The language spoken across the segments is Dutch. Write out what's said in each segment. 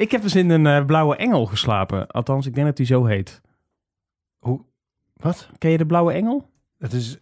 Ik heb dus in een eh, blauwe engel geslapen. Althans, ik denk dat die zo heet. Wat? Ken je de blauwe engel? Dat is,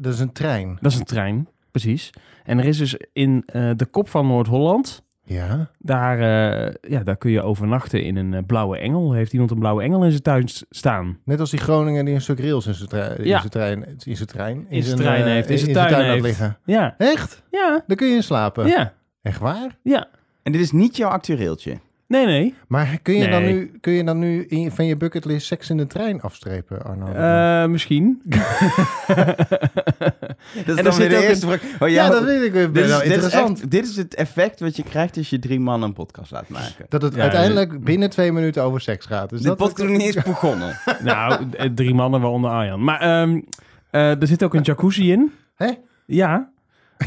dat is een trein. Dat is een trein, precies. En er is dus in eh, de kop van Noord-Holland... Ja. Daar, eh, ja, daar kun je overnachten in een blauwe engel. Heeft iemand een blauwe engel in zijn tuin staan? Net als die Groningen die een stuk rails in zijn trein, in Ja. zijn trein, in zijn trein, In zijn trein eh, heeft, in zijn tuin tuin heeft. liggen. Ja, Echt? ja, Daar kun je in slapen. ja, Echt waar? ja. En dit is niet jouw actueeltje. Nee, nee. Maar kun je, dan, nu, kun je dan nu in, van je bucketlist seks in de trein afstrepen, Arno? Eh, misschien. Dat is er dan weer de eerste vraag. Oh, ja, ja, dat weet ik. dit Dit is, nou, dit, is interessant. echt- dit is het effect wat je krijgt als je drie mannen een podcast laat maken. dat het Ja, uiteindelijk binnen twee minuten over seks gaat. Dus De dat podcast is nog niet eens begonnen. nou, eh, drie mannen waaronder Arjan. Maar ehm, eh, er zit ook een jacuzzi in. Hè? Ja.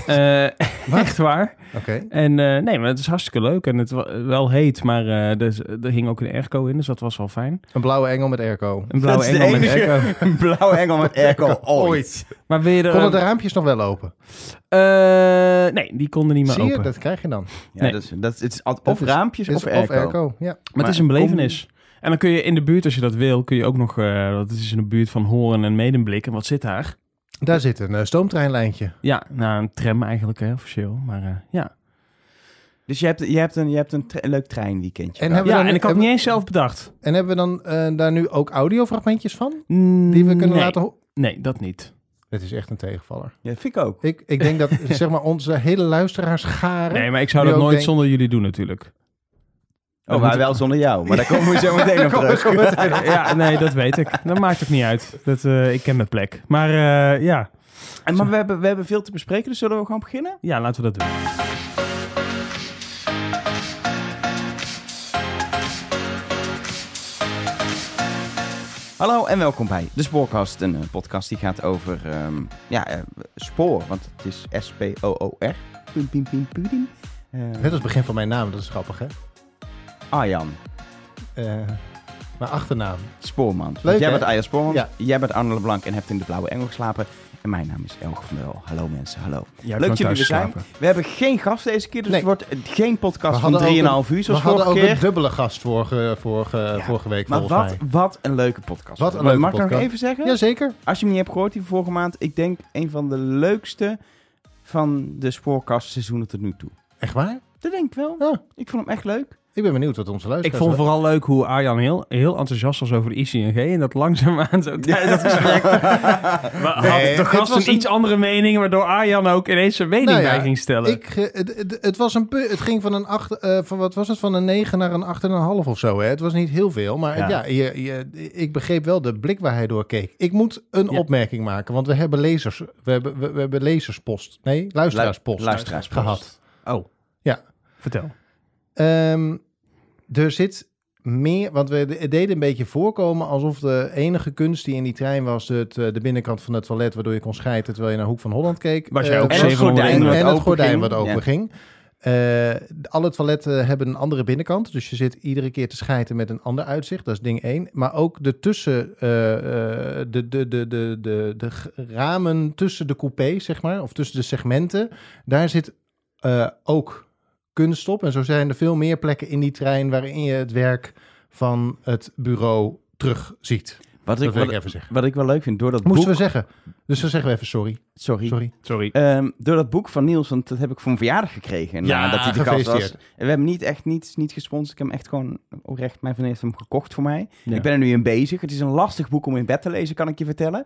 Eh, echt waar. Oké. En eh, nee, maar het is hartstikke leuk. En het wel heet, maar eh, er, er hing ook een airco in, dus dat was wel fijn. Een blauwe engel met airco. Een blauwe engel met airco. Een blauwe engel met airco ooit. Maar er... Konden de raampjes nog wel open? eh, nee, die konden niet meer Zie je, open. dat krijg je dan. Ja, Nee. dat is, dat is, het is al- Dat of is- raampjes Is of airco. ja. Maar, het is een belevenis. En dan kun je in de buurt, als je dat wil, kun je ook nog... eh dat is in de buurt van Horen en Medemblik. En wat zit daar? Daar zit een eh, stoomtreinlijntje. Ja, nou, een tram eigenlijk, hè, officieel. Maar eh, ja. Dus je hebt, je hebt een, je hebt een, tre- leuk treinweekendje. En gehad. hebben we Ja, dan- en ik had het niet eens zelf bedacht. En hebben we dan eh, daar nu ook audiofragmentjes van? Mm, Die we kunnen nee. laten horen? Nee, dat niet. Dit is echt een tegenvaller. Ja, vind ik ook. Ik, ik denk dat zeg maar onze hele luisteraars garen. Nee, maar ik zou dat nooit denk- zonder jullie doen natuurlijk. Oh, maar wel zonder jou. Maar daar komen we zo meteen op terug. ja, nee, dat weet ik. Dat maakt ook niet uit. Dat, eh, ik ken mijn plek. Maar eh, ja. En, maar we hebben, we hebben veel te bespreken, dus zullen we gewoon beginnen? ja, laten we dat doen. Hallo en welkom bij De Spoorkast, een eh, podcast die gaat over ehm, ja, spoor, want het is S-P-O-O-R. Pim, pim, pim. Eh, Net als het begin van mijn naam, dat is grappig hè. Arjan, Eh, mijn achternaam. Spoorman. Leuk, jij hè? bent Arjan Spoorman, Ja. jij bent Arno Leblanc en hebt in de Blauwe Engel geslapen. En mijn naam is Elge van der Wel. Hallo mensen, hallo. Jij Leuk dat jullie er zijn. We hebben geen gast deze keer, dus Nee. het wordt geen podcast We van hadden ook 3,5 uur We zoals hadden vorige ook keer. een dubbele gast vorige, vorige, vorige week Maar volgens wat, mij. wat een leuke podcast. Wat een leuke Mag ik nog even zeggen? Jazeker. Als je hem niet hebt gehoord die vorige maand, ik denk een van de leukste van de spoorkastseizoenen tot nu toe. Echt waar? Dat denk ik wel. Ja. Ik vond hem echt leuk. Ik ben benieuwd wat onze Ik luisteraars... vond vooral leuk hoe Arjan heel, heel enthousiast was over de ICNG. En dat langzaamaan zo tijdens dat gesprek... Nee, de gast was een iets andere mening, waardoor Arjan ook ineens zijn mening Nou ja, bij ging stellen. Ik, het, het, het was een het ging van een 8, eh van wat was het, van een 9 naar een 8,5 of zo. Hè? Het was niet heel veel, maar Ja. ja, je, je, ik begreep wel de blik waar hij door keek. Ik moet een Ja. opmerking maken, want we hebben lezers, we hebben, we, we hebben lezerspost, nee, luisteraarspost, Lu- luisteraarspost. gehad. Oh. Ja. Vertel. Ehm, er zit meer, want we de- deden een beetje voorkomen alsof de enige kunst die in die trein was het, eh, de binnenkant van het toilet, waardoor je kon schijten terwijl je naar Hoek van Holland keek. Was jij Eh, ook En het 700 gordijn en, wat en het open gordijn ging. wat open Ja. ging. Eh, alle toiletten hebben een andere binnenkant. Dus je zit iedere keer te schijten met een ander uitzicht. Dat is ding één. Maar ook de tussen... de, de, de, de, de, de ramen tussen de coupés, zeg maar. Of tussen de segmenten. Daar zit ook kunst op. En zo zijn er veel meer plekken in die trein... waarin je het werk van het bureau terugziet. Wat ik, Dat wil ik even zeggen. wat ik wel leuk vind, door dat Moesten boek... we zeggen. Dus dan zeggen we even sorry. Sorry. Sorry. Sorry. Ehm, door dat boek van Niels, want dat heb ik voor mijn verjaardag gekregen. Ja, nadat hij de gast was. En we hebben niet echt niet, niet gesponsord. Ik heb hem echt gewoon oprecht, mijn vriendin heeft hem gekocht voor mij. Ja. Ik ben er nu in bezig. Het is een lastig boek om in bed te lezen, kan ik je vertellen.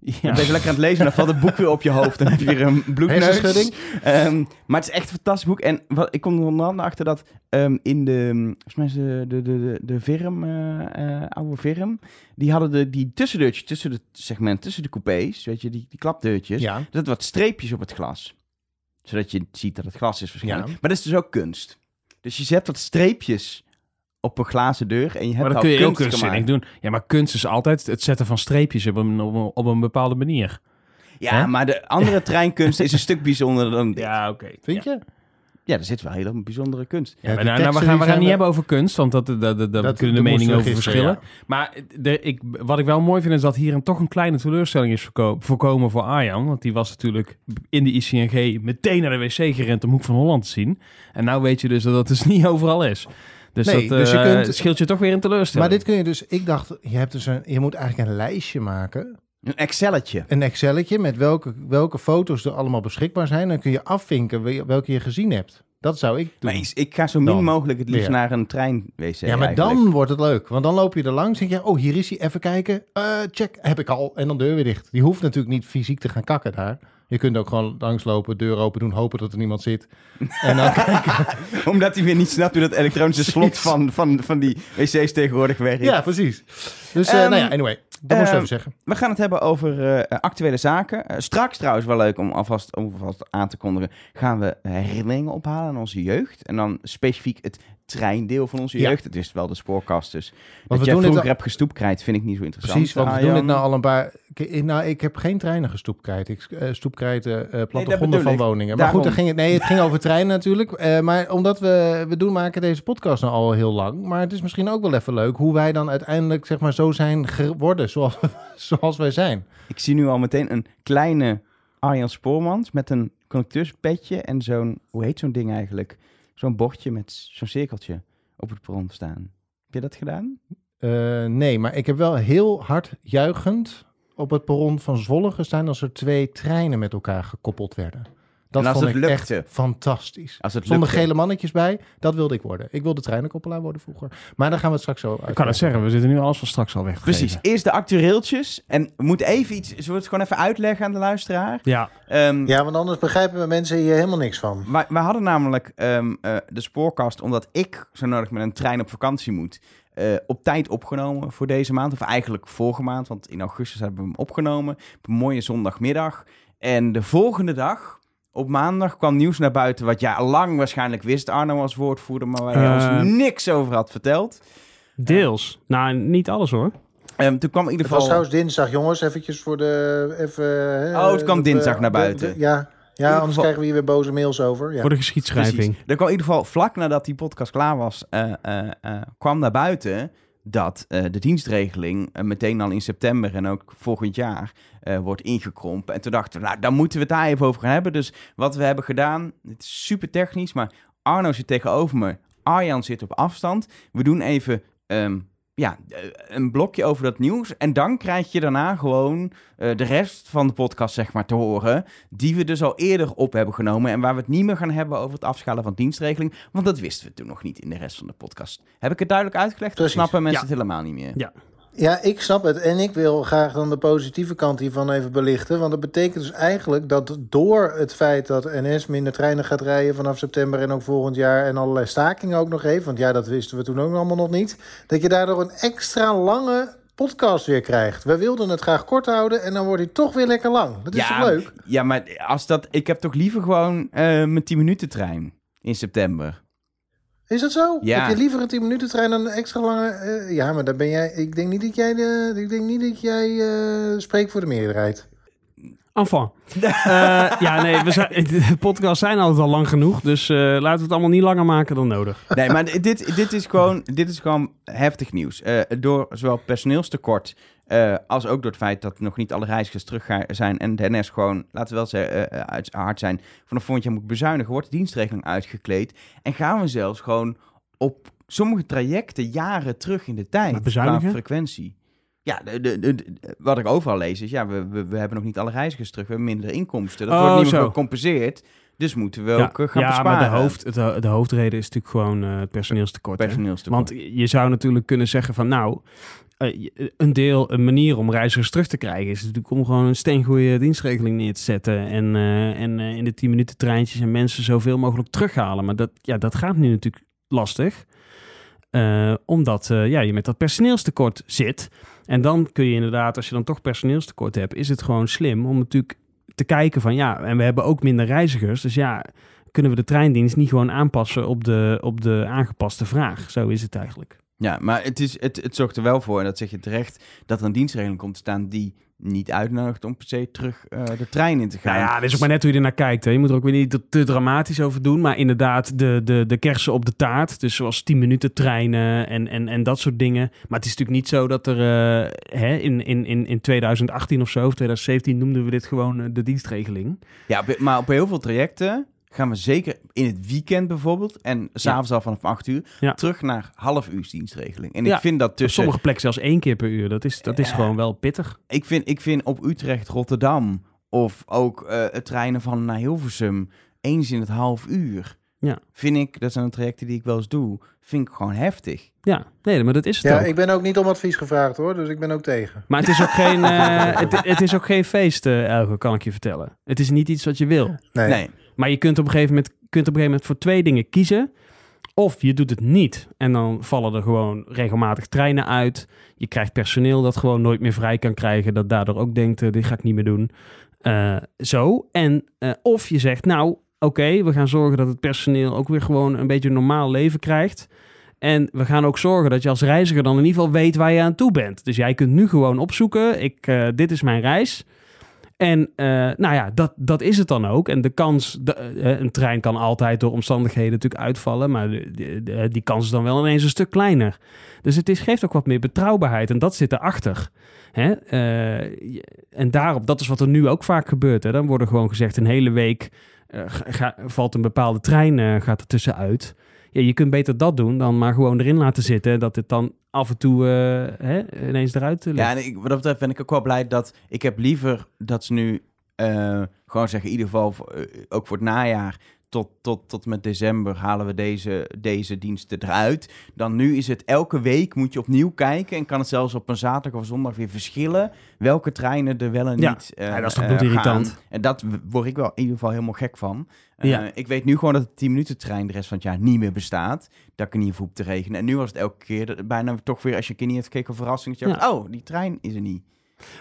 Ja. Je bent lekker aan het lezen en dan valt het boek weer op je hoofd. Dan heb je weer een bloedneus. Ehm, maar het is echt een fantastisch boek. En wat, ik kom er onder andere achter dat ehm, in de, de, de, de, de, de Virm, eh, eh, oude Virm, die hadden de, die tussendeurtjes tussen de segment, tussen de coupés, weet je, die, die klapdeurtjes, Ja. zitten wat streepjes op het glas. Zodat je ziet dat het glas is waarschijnlijk. Ja. Maar dat is dus ook kunst. Dus je zet wat streepjes op een glazen deur en je hebt Maar dat al kun je heel kunstzinnig doen. Ja, maar kunst is altijd het zetten van streepjes op een, op een, op een bepaalde manier. Ja, maar de andere treinkunst is een stuk bijzonderder dan dit. Ja, oké. Vind je? Ja, er zit wel hele bijzondere kunst. Ja, nou, nou, we gaan, we gaan niet hebben over kunst, want dat, dat, dat, dat- Dat- kunnen de meningen over gisteren, verschillen. Maar de, ik, wat ik wel mooi vind is dat hier een, toch een kleine teleurstelling is voorko- voorkomen voor Arjan. Want die was natuurlijk in de ICNG meteen naar de wc gerend om Hoek van Holland te zien. En nou weet je dus dat dat dus niet overal is. Dus Nee, dat dus je eh, kunt- scheelt je toch weer in teleurstelling. Maar dit kun je dus, ik dacht, je, hebt dus een, je moet eigenlijk een lijstje maken. Een Excelletje. Een Excelletje met welke, welke foto's er allemaal beschikbaar zijn. Dan kun je afvinken wel- welke je gezien hebt. Dat zou ik doen. Maar ik, ik ga zo min Dan. mogelijk het liefst naar een trein-wc ja, maar eigenlijk. dan wordt het leuk. Want dan loop je er langs en denk je, oh, hier is hij. Even kijken. Eh, check, heb ik al. En dan deur weer dicht. Je hoeft natuurlijk niet fysiek te gaan kakken daar. Je kunt ook gewoon langslopen, deur open doen, hopen dat er niemand zit. En dan kijken. Omdat hij weer niet snapt hoe dat elektronische slot van, van, van die wc's tegenwoordig werkt. Ja, precies. Dus, eh, nou ja, anyway. Dat moest ik ehm, even zeggen. We gaan het hebben over eh, actuele zaken. Eh, straks trouwens wel leuk om alvast, om alvast aan te kondigen. Gaan we herinneringen ophalen aan onze jeugd. En dan specifiek het treindeel van onze Ja. jeugd. Het is wel de spoorkast. Dus Want dat we jij vroeger al- hebt gestoepkrijt vind ik niet zo interessant. Precies, want we Arjan. doen dit nou al een paar... Nou, ik heb geen treinen gestoepkrijt. Ik uh, stoepkrijt eh plattegronden bedoel van ik. woningen. Maar Daarom. goed, er ging het, nee, het ging over treinen natuurlijk. Eh, maar omdat we, we doen maken deze podcast nou al heel lang. Maar het is misschien ook wel even leuk hoe wij dan uiteindelijk zeg maar zo zijn geworden zoals, zoals wij zijn. Ik zie nu al meteen een kleine Arjan Spoormans met een conducteurspetje en zo'n, hoe heet zo'n ding eigenlijk? Zo'n bordje met zo'n cirkeltje op het perron staan. Heb je dat gedaan? Eh, nee, maar ik heb wel heel hard juichend op het perron van Zwolle gestaan als er twee treinen met elkaar gekoppeld werden. Dat En als vond het ik lukte? echt fantastisch. Als het Zonder lukte. gele mannetjes bij, dat wilde ik worden. Ik wilde treinenkoppelaar worden vroeger. Maar daar gaan we het straks zo uit. Ik kan het zeggen, we zitten nu alles van straks al weg. Precies, eerst de actueeltjes. En we moeten even iets, zullen we het gewoon even uitleggen aan de luisteraar? Ja, Ehm, Ja, want anders begrijpen mensen hier helemaal niks van. wij, wij hadden namelijk ehm, eh, de spoorkast, omdat ik zo nodig met een trein op vakantie moet, eh, op tijd opgenomen voor deze maand. Of eigenlijk vorige maand, want in augustus hebben we hem opgenomen. Op een mooie zondagmiddag. En de volgende dag, op maandag, kwam nieuws naar buiten wat jij al lang waarschijnlijk wist, Arno als woordvoerder, maar waar je Eh, ons niks over had verteld. deels. Nou, niet alles hoor. Ehm, toen kwam in ieder Het was geval... trouwens dinsdag, jongens. Eventjes voor de... Even, hè, Oh, het kwam dinsdag naar buiten. de- ja, ja anders geval- krijgen we hier weer boze mails over. Ja. Voor de geschiedschrijving. Precies. Er kwam in ieder geval vlak nadat die podcast klaar was, eh, eh, eh, kwam naar buiten dat eh, de dienstregeling eh, meteen al in september en ook volgend jaar eh, wordt ingekrompen. En toen dachten we, nou, dan moeten we het daar even over gaan hebben. Dus wat we hebben gedaan, het is super technisch, maar Arno zit tegenover me, Arjan zit op afstand. We doen even ehm, ja, eh, een blokje over dat nieuws. En dan krijg je daarna gewoon eh, de rest van de podcast zeg maar te horen. Die we dus al eerder op hebben genomen. En waar we het niet meer gaan hebben over het afschalen van dienstregeling. Want dat wisten we toen nog niet in de rest van de podcast. Heb ik het duidelijk uitgelegd? Precies. snappen mensen Ja. het helemaal niet meer? Ja. Ja, ik snap het. En ik wil graag dan de positieve kant hiervan even belichten. Want dat betekent dus eigenlijk dat door het feit dat NS minder treinen gaat rijden vanaf september en ook volgend jaar. En allerlei stakingen ook nog heeft. Want ja, dat wisten we toen ook allemaal nog niet. Dat je daardoor een extra lange podcast weer krijgt. We wilden het graag kort houden en dan wordt hij toch weer lekker lang. Dat is toch leuk? Ja, maar als dat, ik heb toch liever gewoon eh, mijn 10 minuten trein in september. Is dat zo? Ja. Heb je liever een 10 minuten trein dan een extra lange... eh, ja, maar dan ben jij... Ik denk niet dat jij, de, ik denk niet dat jij eh, spreekt voor de meerderheid. Enfin. Eh, ja, nee, we zijn, de podcasts zijn altijd al lang genoeg. Dus eh, laten we het allemaal niet langer maken dan nodig. Nee, maar dit, dit, is gewoon, dit is gewoon heftig nieuws. Eh, door zowel personeelstekort eh, als ook door het feit dat nog niet alle reizigers terug zijn en de NS gewoon, laten we wel zeggen, eh, uit, hard zijn, vanaf volgend jaar moet bezuinigen, wordt de dienstregeling uitgekleed. En gaan we zelfs gewoon op sommige trajecten jaren terug in de tijd qua frequentie. Ja, de, de, de- de- wat ik overal lees is, ja, we, we, we hebben nog niet alle reizigers terug, we hebben minder inkomsten. Dat Oh, wordt niet meer gecompenseerd, dus moeten we ook eh, gaan ja besparen. maar de, hoofd, ho- de hoofdreden is natuurlijk gewoon eh, het personeelstekort. hè? Personeelstekort. Want je zou natuurlijk kunnen zeggen van nou, eh, je- een deel, een manier om reizigers terug te krijgen is natuurlijk om gewoon een steengoede dienstregeling neer te zetten. En, eh, en eh, in de 10 minuten treintjes en mensen zoveel mogelijk terughalen. Maar dat, ja, dat gaat nu natuurlijk lastig. Eh, omdat eh, ja, je met dat personeelstekort zit. En dan kun je inderdaad, als je dan toch personeelstekort hebt, is het gewoon slim om natuurlijk te kijken van ja, en we hebben ook minder reizigers. Dus ja, kunnen we de treindienst niet gewoon aanpassen op de, op de aangepaste vraag? Zo is het eigenlijk. Ja, maar het, is, het, het zorgt er wel voor, en dat zeg je terecht, dat er een dienstregeling komt te staan die niet uitnodigt om per se terug eh, de trein in te gaan. Nou ja, dit is ook maar net hoe je er naar kijkt. Hè. Je moet er ook weer niet te, te dramatisch over doen. Maar inderdaad, de, de, de kersen op de taart. Dus zoals 10 minuten treinen en, en, en dat soort dingen. Maar het is natuurlijk niet zo dat er eh, hè, in, in, in, in 2018 of zo, of 2017 noemden we dit gewoon eh, de dienstregeling. Ja, maar op heel veel trajecten gaan we zeker in het weekend bijvoorbeeld... en s'avonds al vanaf 8 uur... Ja. terug naar half uur dienstregeling. En Ja, ik vind dat Op tussen... sommige plekken zelfs één keer per uur. Dat is, dat is Ja. gewoon wel pittig. Ik vind, ik vind op Utrecht, Rotterdam... of ook eh, het treinen van naar Hilversum... eens in het half uur... Ja. vind ik, dat zijn trajecten die ik wel eens doe... vind ik gewoon heftig. Ja, nee, maar dat is het Ja, ook. ik ben ook niet om advies gevraagd hoor, dus ik ben ook tegen. Maar het is ook geen, eh, het, het is ook geen feest, eh, Elge, kan ik je vertellen. Het is niet iets wat je wil. Nee. Nee. Maar je kunt op een gegeven moment, kunt op een gegeven moment voor twee dingen kiezen. Of je doet het niet en dan vallen er gewoon regelmatig treinen uit. Je krijgt personeel dat gewoon nooit meer vrij kan krijgen. Dat daardoor ook denkt, eh, dit ga ik niet meer doen. Eh, zo. En eh, of je zegt, nou oké, we gaan zorgen dat het personeel ook weer gewoon een beetje een normaal leven krijgt. En we gaan ook zorgen dat je als reiziger dan in ieder geval weet waar je aan toe bent. Dus jij kunt nu gewoon opzoeken, ik, dit is mijn reis. En eh, nou ja, dat, dat is het dan ook. En de kans, de, eh, een trein kan altijd door omstandigheden natuurlijk uitvallen, maar die kans is dan wel ineens een stuk kleiner. Dus het is, geeft ook wat meer betrouwbaarheid en dat zit erachter. Hè? Eh, en daarop, dat is wat er nu ook vaak gebeurt. Hè? Dan worden gewoon gezegd, een hele week eh, valt een bepaalde trein eh, gaat er tussenuit. Ja, je kunt beter dat doen dan maar gewoon erin laten zitten. Dat het dan af en toe eh, hè, ineens eruit eh, ligt. Ja, en ik, wat dat betreft ben ik ook wel blij dat... Ik heb liever dat ze nu eh, gewoon zeggen... in ieder geval eh, ook voor het najaar... Tot, tot, tot met december halen we deze, deze diensten eruit. Dan nu is het elke week moet je opnieuw kijken... en kan het zelfs op een zaterdag of zondag weer verschillen... welke treinen er wel en Ja. niet eh, Ja, dat is toch eh, bloedirritant? gaan. En dat word ik wel in ieder geval helemaal gek van. Eh, Ja. Ik weet nu gewoon dat de 10 minuten trein de rest van het jaar niet meer bestaat. Dat ik er niet hoef te regenen. En nu was het elke keer dat- bijna toch weer... als je een keer niet hebt gekeken, een verrassing. Dat je Ja. dacht, oh, die trein is er niet.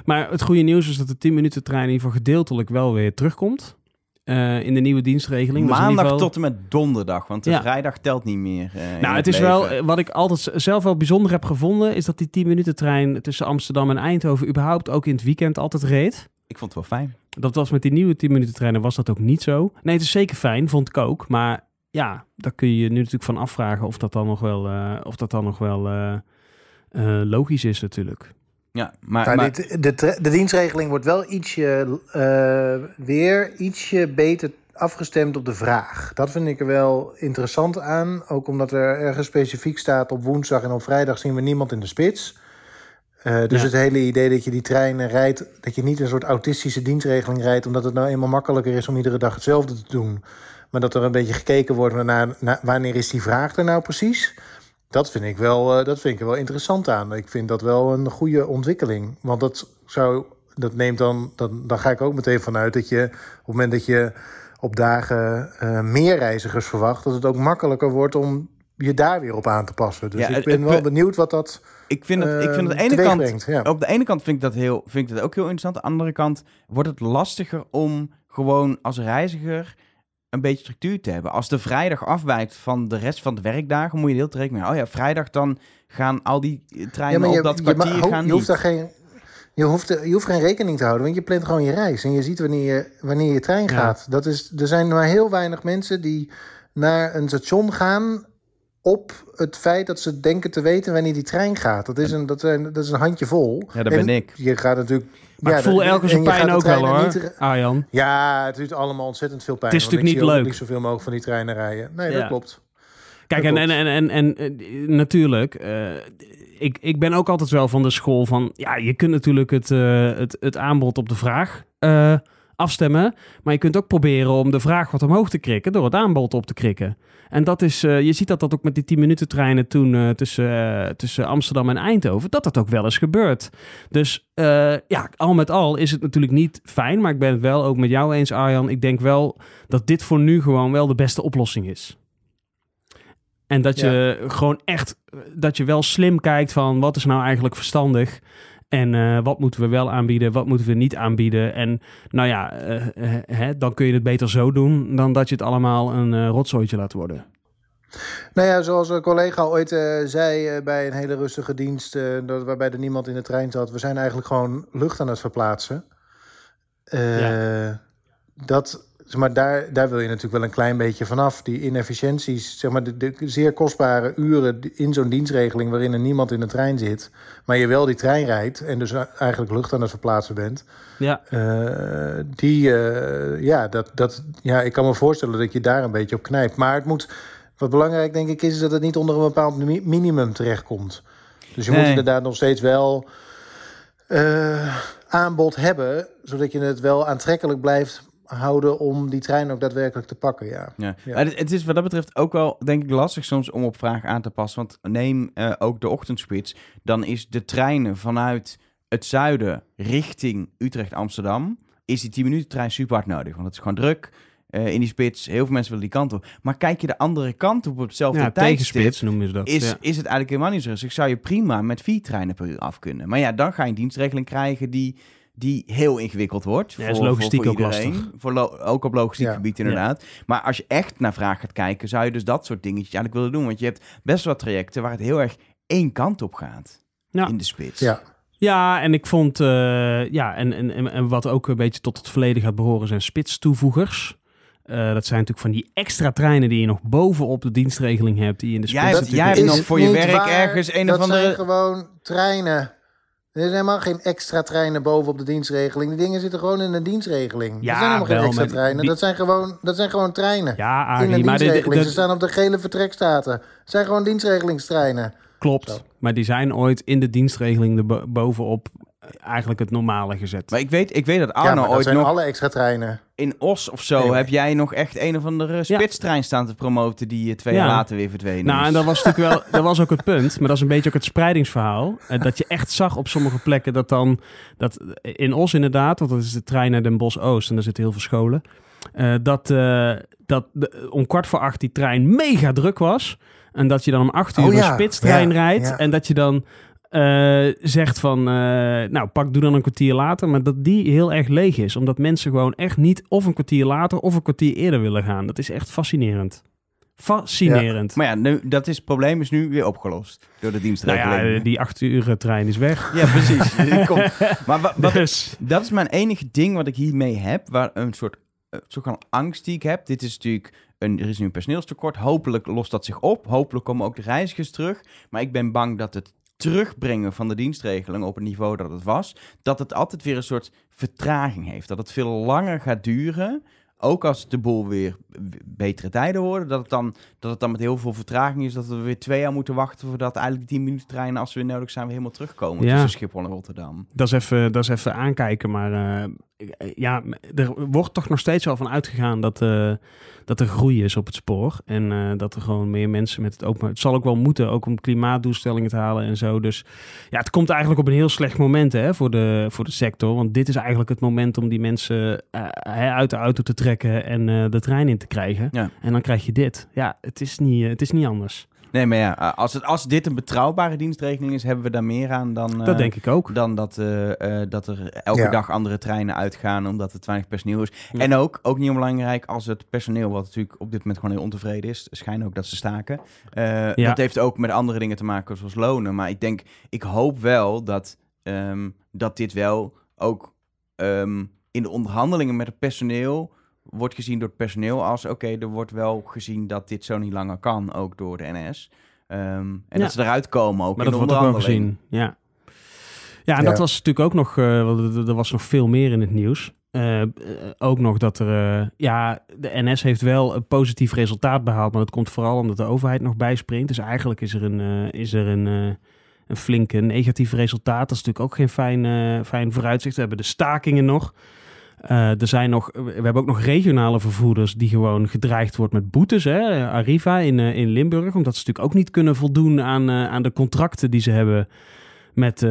Maar het goede nieuws is dat de 10 minuten trein in ieder geval gedeeltelijk wel weer terugkomt. Eh, in de nieuwe dienstregeling. Dus Maandag geval- tot en met donderdag, want de Ja. vrijdag telt niet meer. eh, Nou, het is wel, wat ik altijd zelf wel bijzonder heb gevonden, is dat die 10 minuten trein tussen Amsterdam en Eindhoven überhaupt ook in het weekend altijd reed. Ik vond het wel fijn. Dat was met die nieuwe 10 minuten treinen was dat ook niet zo. Nee, het is zeker fijn, vond ik ook. Maar ja, daar kun je je nu natuurlijk van afvragen of dat dan nog wel, eh, of dat dan nog wel logisch is natuurlijk. Ja, maar, Maar maar dit, de, de dienstregeling wordt wel ietsje, eh, weer ietsje beter afgestemd op de vraag. Dat vind ik er wel interessant aan. Ook omdat er ergens specifiek staat op woensdag en op vrijdag zien we niemand in de spits. Eh, dus Ja. het hele idee dat je die treinen rijdt, dat je niet een soort autistische dienstregeling rijdt, omdat het nou eenmaal makkelijker is om iedere dag hetzelfde te doen. Maar dat er een beetje gekeken wordt naar, naar wanneer is die vraag er nou precies. Dat vind ik wel, eh, dat vind ik er wel interessant aan. Ik vind dat wel een goede ontwikkeling. Want dat zou, dat neemt dan, dan, dan ga ik ook meteen vanuit dat je op het moment dat je op dagen eh, meer reizigers verwacht, dat het ook makkelijker wordt om je daar weer op aan te passen. Dus Ja, ik ben het wel be- benieuwd wat dat ik vind het, ik vind het eh, ene kant... ja. Op de ene kant vind ik, dat heel, vind ik dat ook heel interessant. Aan de andere kant wordt het lastiger om gewoon als reiziger een beetje structuur te hebben. Als de vrijdag afwijkt van de rest van de werkdagen, moet je heel rekenen mee. Oh ja, vrijdag dan gaan al die treinen op dat je, kwartier ho- gaan je hoeft daar geen. Je hoeft, je hoeft geen rekening te houden, want je plant gewoon je reis. En je ziet wanneer je, wanneer je trein Ja. gaat. Dat is, er zijn maar heel weinig mensen die naar een station gaan op het feit dat ze denken te weten wanneer die trein gaat. Dat is een, dat zijn, dat is een handje vol. Ja, dat En ben ik. Je gaat natuurlijk... Maar ja, ik voel elke zijn pijn ook wel hoor, niet Arjan. Ja, het doet allemaal ontzettend veel pijn. Het is natuurlijk ik niet leuk. niet zoveel mogelijk van die treinen rijden. Nee, Ja. dat klopt. Kijk, Dat en, en, klopt. en, en, en eh, natuurlijk, eh, ik, ik ben ook altijd wel van de school van, ja, je kunt natuurlijk het, eh, het, het aanbod op de vraag afstemmen, maar je kunt ook proberen om de vraag wat omhoog te krikken door het aanbod op te krikken. En dat is, eh, je ziet dat dat ook met die 10 minuten treinen toen eh, tussen, eh, tussen Amsterdam en Eindhoven, dat dat ook wel eens gebeurt. Dus ja, al met al is het natuurlijk niet fijn, maar ik ben het wel ook met jou eens, Arjan. Ik denk wel dat dit voor nu gewoon wel de beste oplossing is. En dat je gewoon echt, dat je wel slim kijkt van wat is nou eigenlijk verstandig. En eh, wat moeten we wel aanbieden, wat moeten we niet aanbieden. En nou ja, eh, eh, hè, dan kun je het beter zo doen dan dat je het allemaal een eh, rotzooitje laat worden. Nou ja, zoals een collega ooit zei bij een hele rustige dienst, dat, waarbij er niemand in de trein zat, we zijn eigenlijk gewoon lucht aan het verplaatsen. Dat zeg maar, daar, daar wil je natuurlijk wel een klein beetje vanaf. Die inefficiënties, zeg maar, de, de zeer kostbare uren in zo'n dienstregeling waarin er niemand in de trein zit, maar je wel die trein rijdt en dus eigenlijk lucht aan het verplaatsen bent. Ja. Eh, die, eh, ja, dat, dat, ja, ik kan me voorstellen dat je daar een beetje op knijpt. Maar het moet, wat belangrijk denk ik is, is dat het niet onder een bepaald mi- minimum terechtkomt. Dus je Nee. moet inderdaad nog steeds wel eh, aanbod hebben, zodat je het wel aantrekkelijk blijft houden om die trein ook daadwerkelijk te pakken. Ja. Ja. Ja. Maar het, het is wat dat betreft ook wel, denk ik, lastig soms om op vraag aan te passen. Want neem eh, ook de ochtendspits. Dan is de treinen vanuit het zuiden richting Utrecht-Amsterdam... is die 10 minuten trein super hard nodig. Want het is gewoon druk eh, in die spits. Heel veel mensen willen die kant op. Maar kijk je de andere kant op op hetzelfde Ja, tijdstip... tegenspits noemen ze dat. Is, ja. is het eigenlijk helemaal niet zo rustig. Zou je prima met vier treinen per uur af kunnen. Maar ja, dan ga je een dienstregeling krijgen die, die heel ingewikkeld wordt. Ja, is logistiek ook lastig. Voor lo- ook op logistiek Ja. gebied inderdaad. Maar als je echt naar vraag gaat kijken, zou je dus dat soort dingetjes eigenlijk willen doen. Want je hebt best wel trajecten waar het heel erg één kant op gaat. Ja. In de spits. Ja. Ja, en ik vond, eh, ja, en, en, en, wat ook een beetje tot het verleden gaat behoren zijn spitstoevoegers. Eh, dat zijn natuurlijk van die extra treinen die je nog bovenop de dienstregeling hebt, die je in de spits Jij jij hebt nog voor je werk waar. ergens een dat of andere- zijn gewoon treinen. Er zijn helemaal geen extra treinen bovenop de dienstregeling. Die dingen zitten gewoon in de dienstregeling. Ja, dat zijn helemaal geen extra treinen. die- Dat, zijn gewoon, dat zijn gewoon treinen. Ja, in de maar de- de- dienstregeling. de- Ze staan op de gele vertrekstaten. Het zijn gewoon dienstregelingstreinen. klopt. Zo. Maar die zijn ooit in de dienstregeling er bo- bovenop eigenlijk het normale gezet. Maar ik weet, ik weet dat ja, Arno maar dat ooit zijn nog alle extra treinen. in Os of zo... Heb jij nog echt een of andere spitstrein staan te promoten... die twee Ja. jaar later weer verdwenen Nou, is. en dat was natuurlijk wel, dat was ook het punt. Maar dat is een beetje ook het spreidingsverhaal. Eh, dat je echt zag op sommige plekken dat dan, dat in Os inderdaad, want dat is de trein naar Den Bosch Oost en daar zitten heel veel scholen. eh, dat eh, dat de- om kwart voor acht die trein mega druk was. En dat je dan om acht uur Oh een ja, spitstrein ja, rijdt. ja. En dat je dan eh, zegt van, eh, nou pak, doe dan een kwartier later. Maar dat die heel erg leeg is. Omdat mensen gewoon echt niet of een kwartier later of een kwartier eerder willen gaan. Dat is echt fascinerend. Fascinerend. Maar ja, nu, dat is, het probleem is nu weer opgelost door de Nou dienstregeling. ja, die acht uur trein is weg. Ja, precies. Maar wa- wat, Dus, dat is mijn enige ding wat ik hiermee heb, waar een soort, eh, soort van angst die ik heb. Dit is natuurlijk, een, er is nu een personeelstekort. Hopelijk lost dat zich op. Hopelijk komen ook de reizigers terug. Maar ik ben bang dat het terugbrengen van de dienstregeling op het niveau dat het was, dat het altijd weer een soort vertraging heeft. Dat het veel langer gaat duren. Ook als de boel weer betere tijden worden, dat het, dan, dat het dan met heel veel vertraging is dat we weer twee jaar moeten wachten voordat eigenlijk die 10 minuten treinen, als we weer nodig zijn, weer helemaal terugkomen Ja. tussen Schiphol en Rotterdam. dat, is even, dat is even aankijken. Maar eh, ja, er wordt toch nog steeds wel van uitgegaan dat, eh, dat er groei is op het spoor. En eh, dat er gewoon meer mensen met het openbaar... Het zal ook wel moeten, ook om klimaatdoelstellingen te halen en zo. Dus ja, het komt eigenlijk op een heel slecht moment hè, voor, de, voor de sector. Want dit is eigenlijk het moment om die mensen eh, uit de auto te trekken en eh, de trein in te krijgen. Ja. En dan krijg je dit. Ja, het is niet, eh, het is niet anders. Nee, maar ja, als, het, als dit een betrouwbare dienstregeling is, hebben we daar meer aan dan, eh, dat denk ik ook. dan dat, eh, eh, dat er elke Ja. dag andere treinen uitgaan omdat er te weinig personeel is. Ja. En ook, ook niet onbelangrijk, als het personeel, wat natuurlijk op dit moment gewoon heel ontevreden is, schijnen ook dat ze staken. Eh, Ja. Dat heeft ook met andere dingen te maken, zoals lonen. Maar ik denk, ik hoop wel dat, ehm, dat dit wel ook ehm, in de onderhandelingen met het personeel wordt gezien door het personeel als oké, er wordt wel gezien dat dit zo niet langer kan, ook door de NS. Ehm, en Ja. dat ze eruit komen ook Maar in dat wordt ook wel gezien. Ja, ja en Ja. dat was natuurlijk ook nog, eh, er- was nog veel meer in het nieuws. Eh, eh, ook nog dat er, eh, ja, de NS heeft wel een positief resultaat behaald, maar dat komt vooral omdat de overheid nog bijspringt. Dus eigenlijk is er een, is er een, eh, een flinke negatief resultaat. Dat is natuurlijk ook geen fijn, fijn vooruitzicht. We hebben de stakingen nog. Eh, er zijn nog, we hebben ook nog regionale vervoerders die gewoon gedreigd wordt met boetes. Hè? Arriva in, eh, in Limburg, omdat ze natuurlijk ook niet kunnen voldoen aan, eh, aan de contracten die ze hebben met,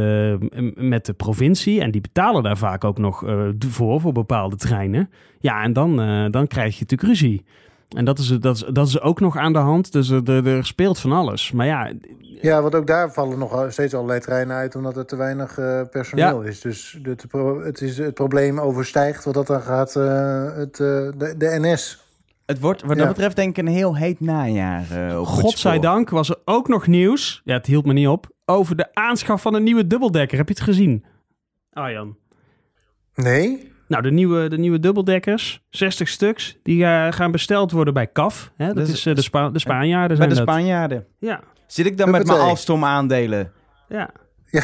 met de provincie. En die betalen daar vaak ook nog voor, voor bepaalde treinen. Ja, en dan, dan krijg je natuurlijk ruzie. En dat is, dat, is, dat is ook nog aan de hand. Dus er, er, er speelt van alles. Maar ja, Ja, want ook daar vallen nog steeds allerlei treinen uit... omdat er te weinig eh, personeel is. Dus het, het, is, het probleem overstijgt wat dat dan gaat eh, het, eh, de, de NS. Het wordt wat Ja. dat betreft denk ik een heel heet najaar. godzijdank was er ook nog nieuws. Ja, het hield me niet op. Over de aanschaf van een nieuwe dubbeldekker. Heb je het gezien? Arjan. Nee? Nou, de nieuwe, de nieuwe dubbeldekkers, 60 stuks, die eh, gaan besteld worden bij CAF. Hè? Dat, is, eh, de, Spa de Spanjaarden Bij de dat. Spanjaarden. Ja, Zit ik dan met mijn. Alstom aandelen? ja.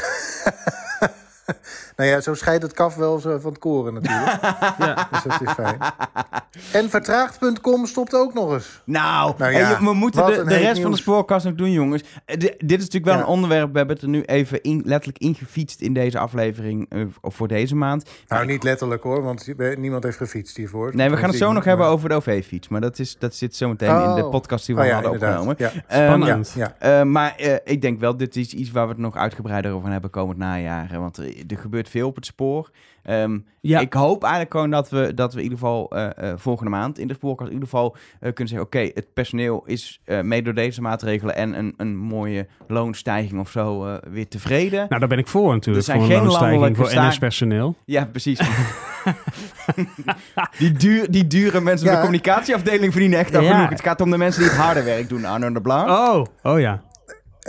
Nou ja, zo scheidt het kaf wel van het koren natuurlijk. ja. dus dat is fijn. En vertraagd.com stopt ook nog eens. Nou, Nou hey, ja, we moeten de, de rest van de spoorkast nog doen, jongens. Eh, di- dit is natuurlijk wel Ja. een onderwerp. We hebben het er nu even in, letterlijk ingefietst in deze aflevering eh, of voor deze maand. Nou, niet letterlijk hoor, want niemand heeft gefietst hiervoor. Nee, we gaan het zo nog Maar- hebben over de OV-fiets. Maar dat, is, dat zit zo meteen in de Oh. podcast die we Oh hadden inderdaad. opgenomen. Ehm, Spannend. Eh, maar eh, ik denk wel, dit is iets waar we het nog uitgebreider over hebben komend najaar. Want er, er gebeurt veel op het spoor. Ehm, Ja. Ik hoop eigenlijk gewoon dat we, dat we in ieder geval eh, eh, volgende maand in de spoorkast in ieder geval eh, kunnen zeggen... oké, het personeel is eh mee door deze maatregelen en een, een mooie loonstijging of zo eh, weer tevreden. Nou, daar ben ik voor natuurlijk. Er zijn voor een geen loonstijging voor NS-personeel. Ja, precies. die, duur, die dure mensen van Ja. de communicatieafdeling verdienen echt al Ja. genoeg. Het gaat om de mensen die het harde werk doen, Arno de Blanc. Oh, oh ja.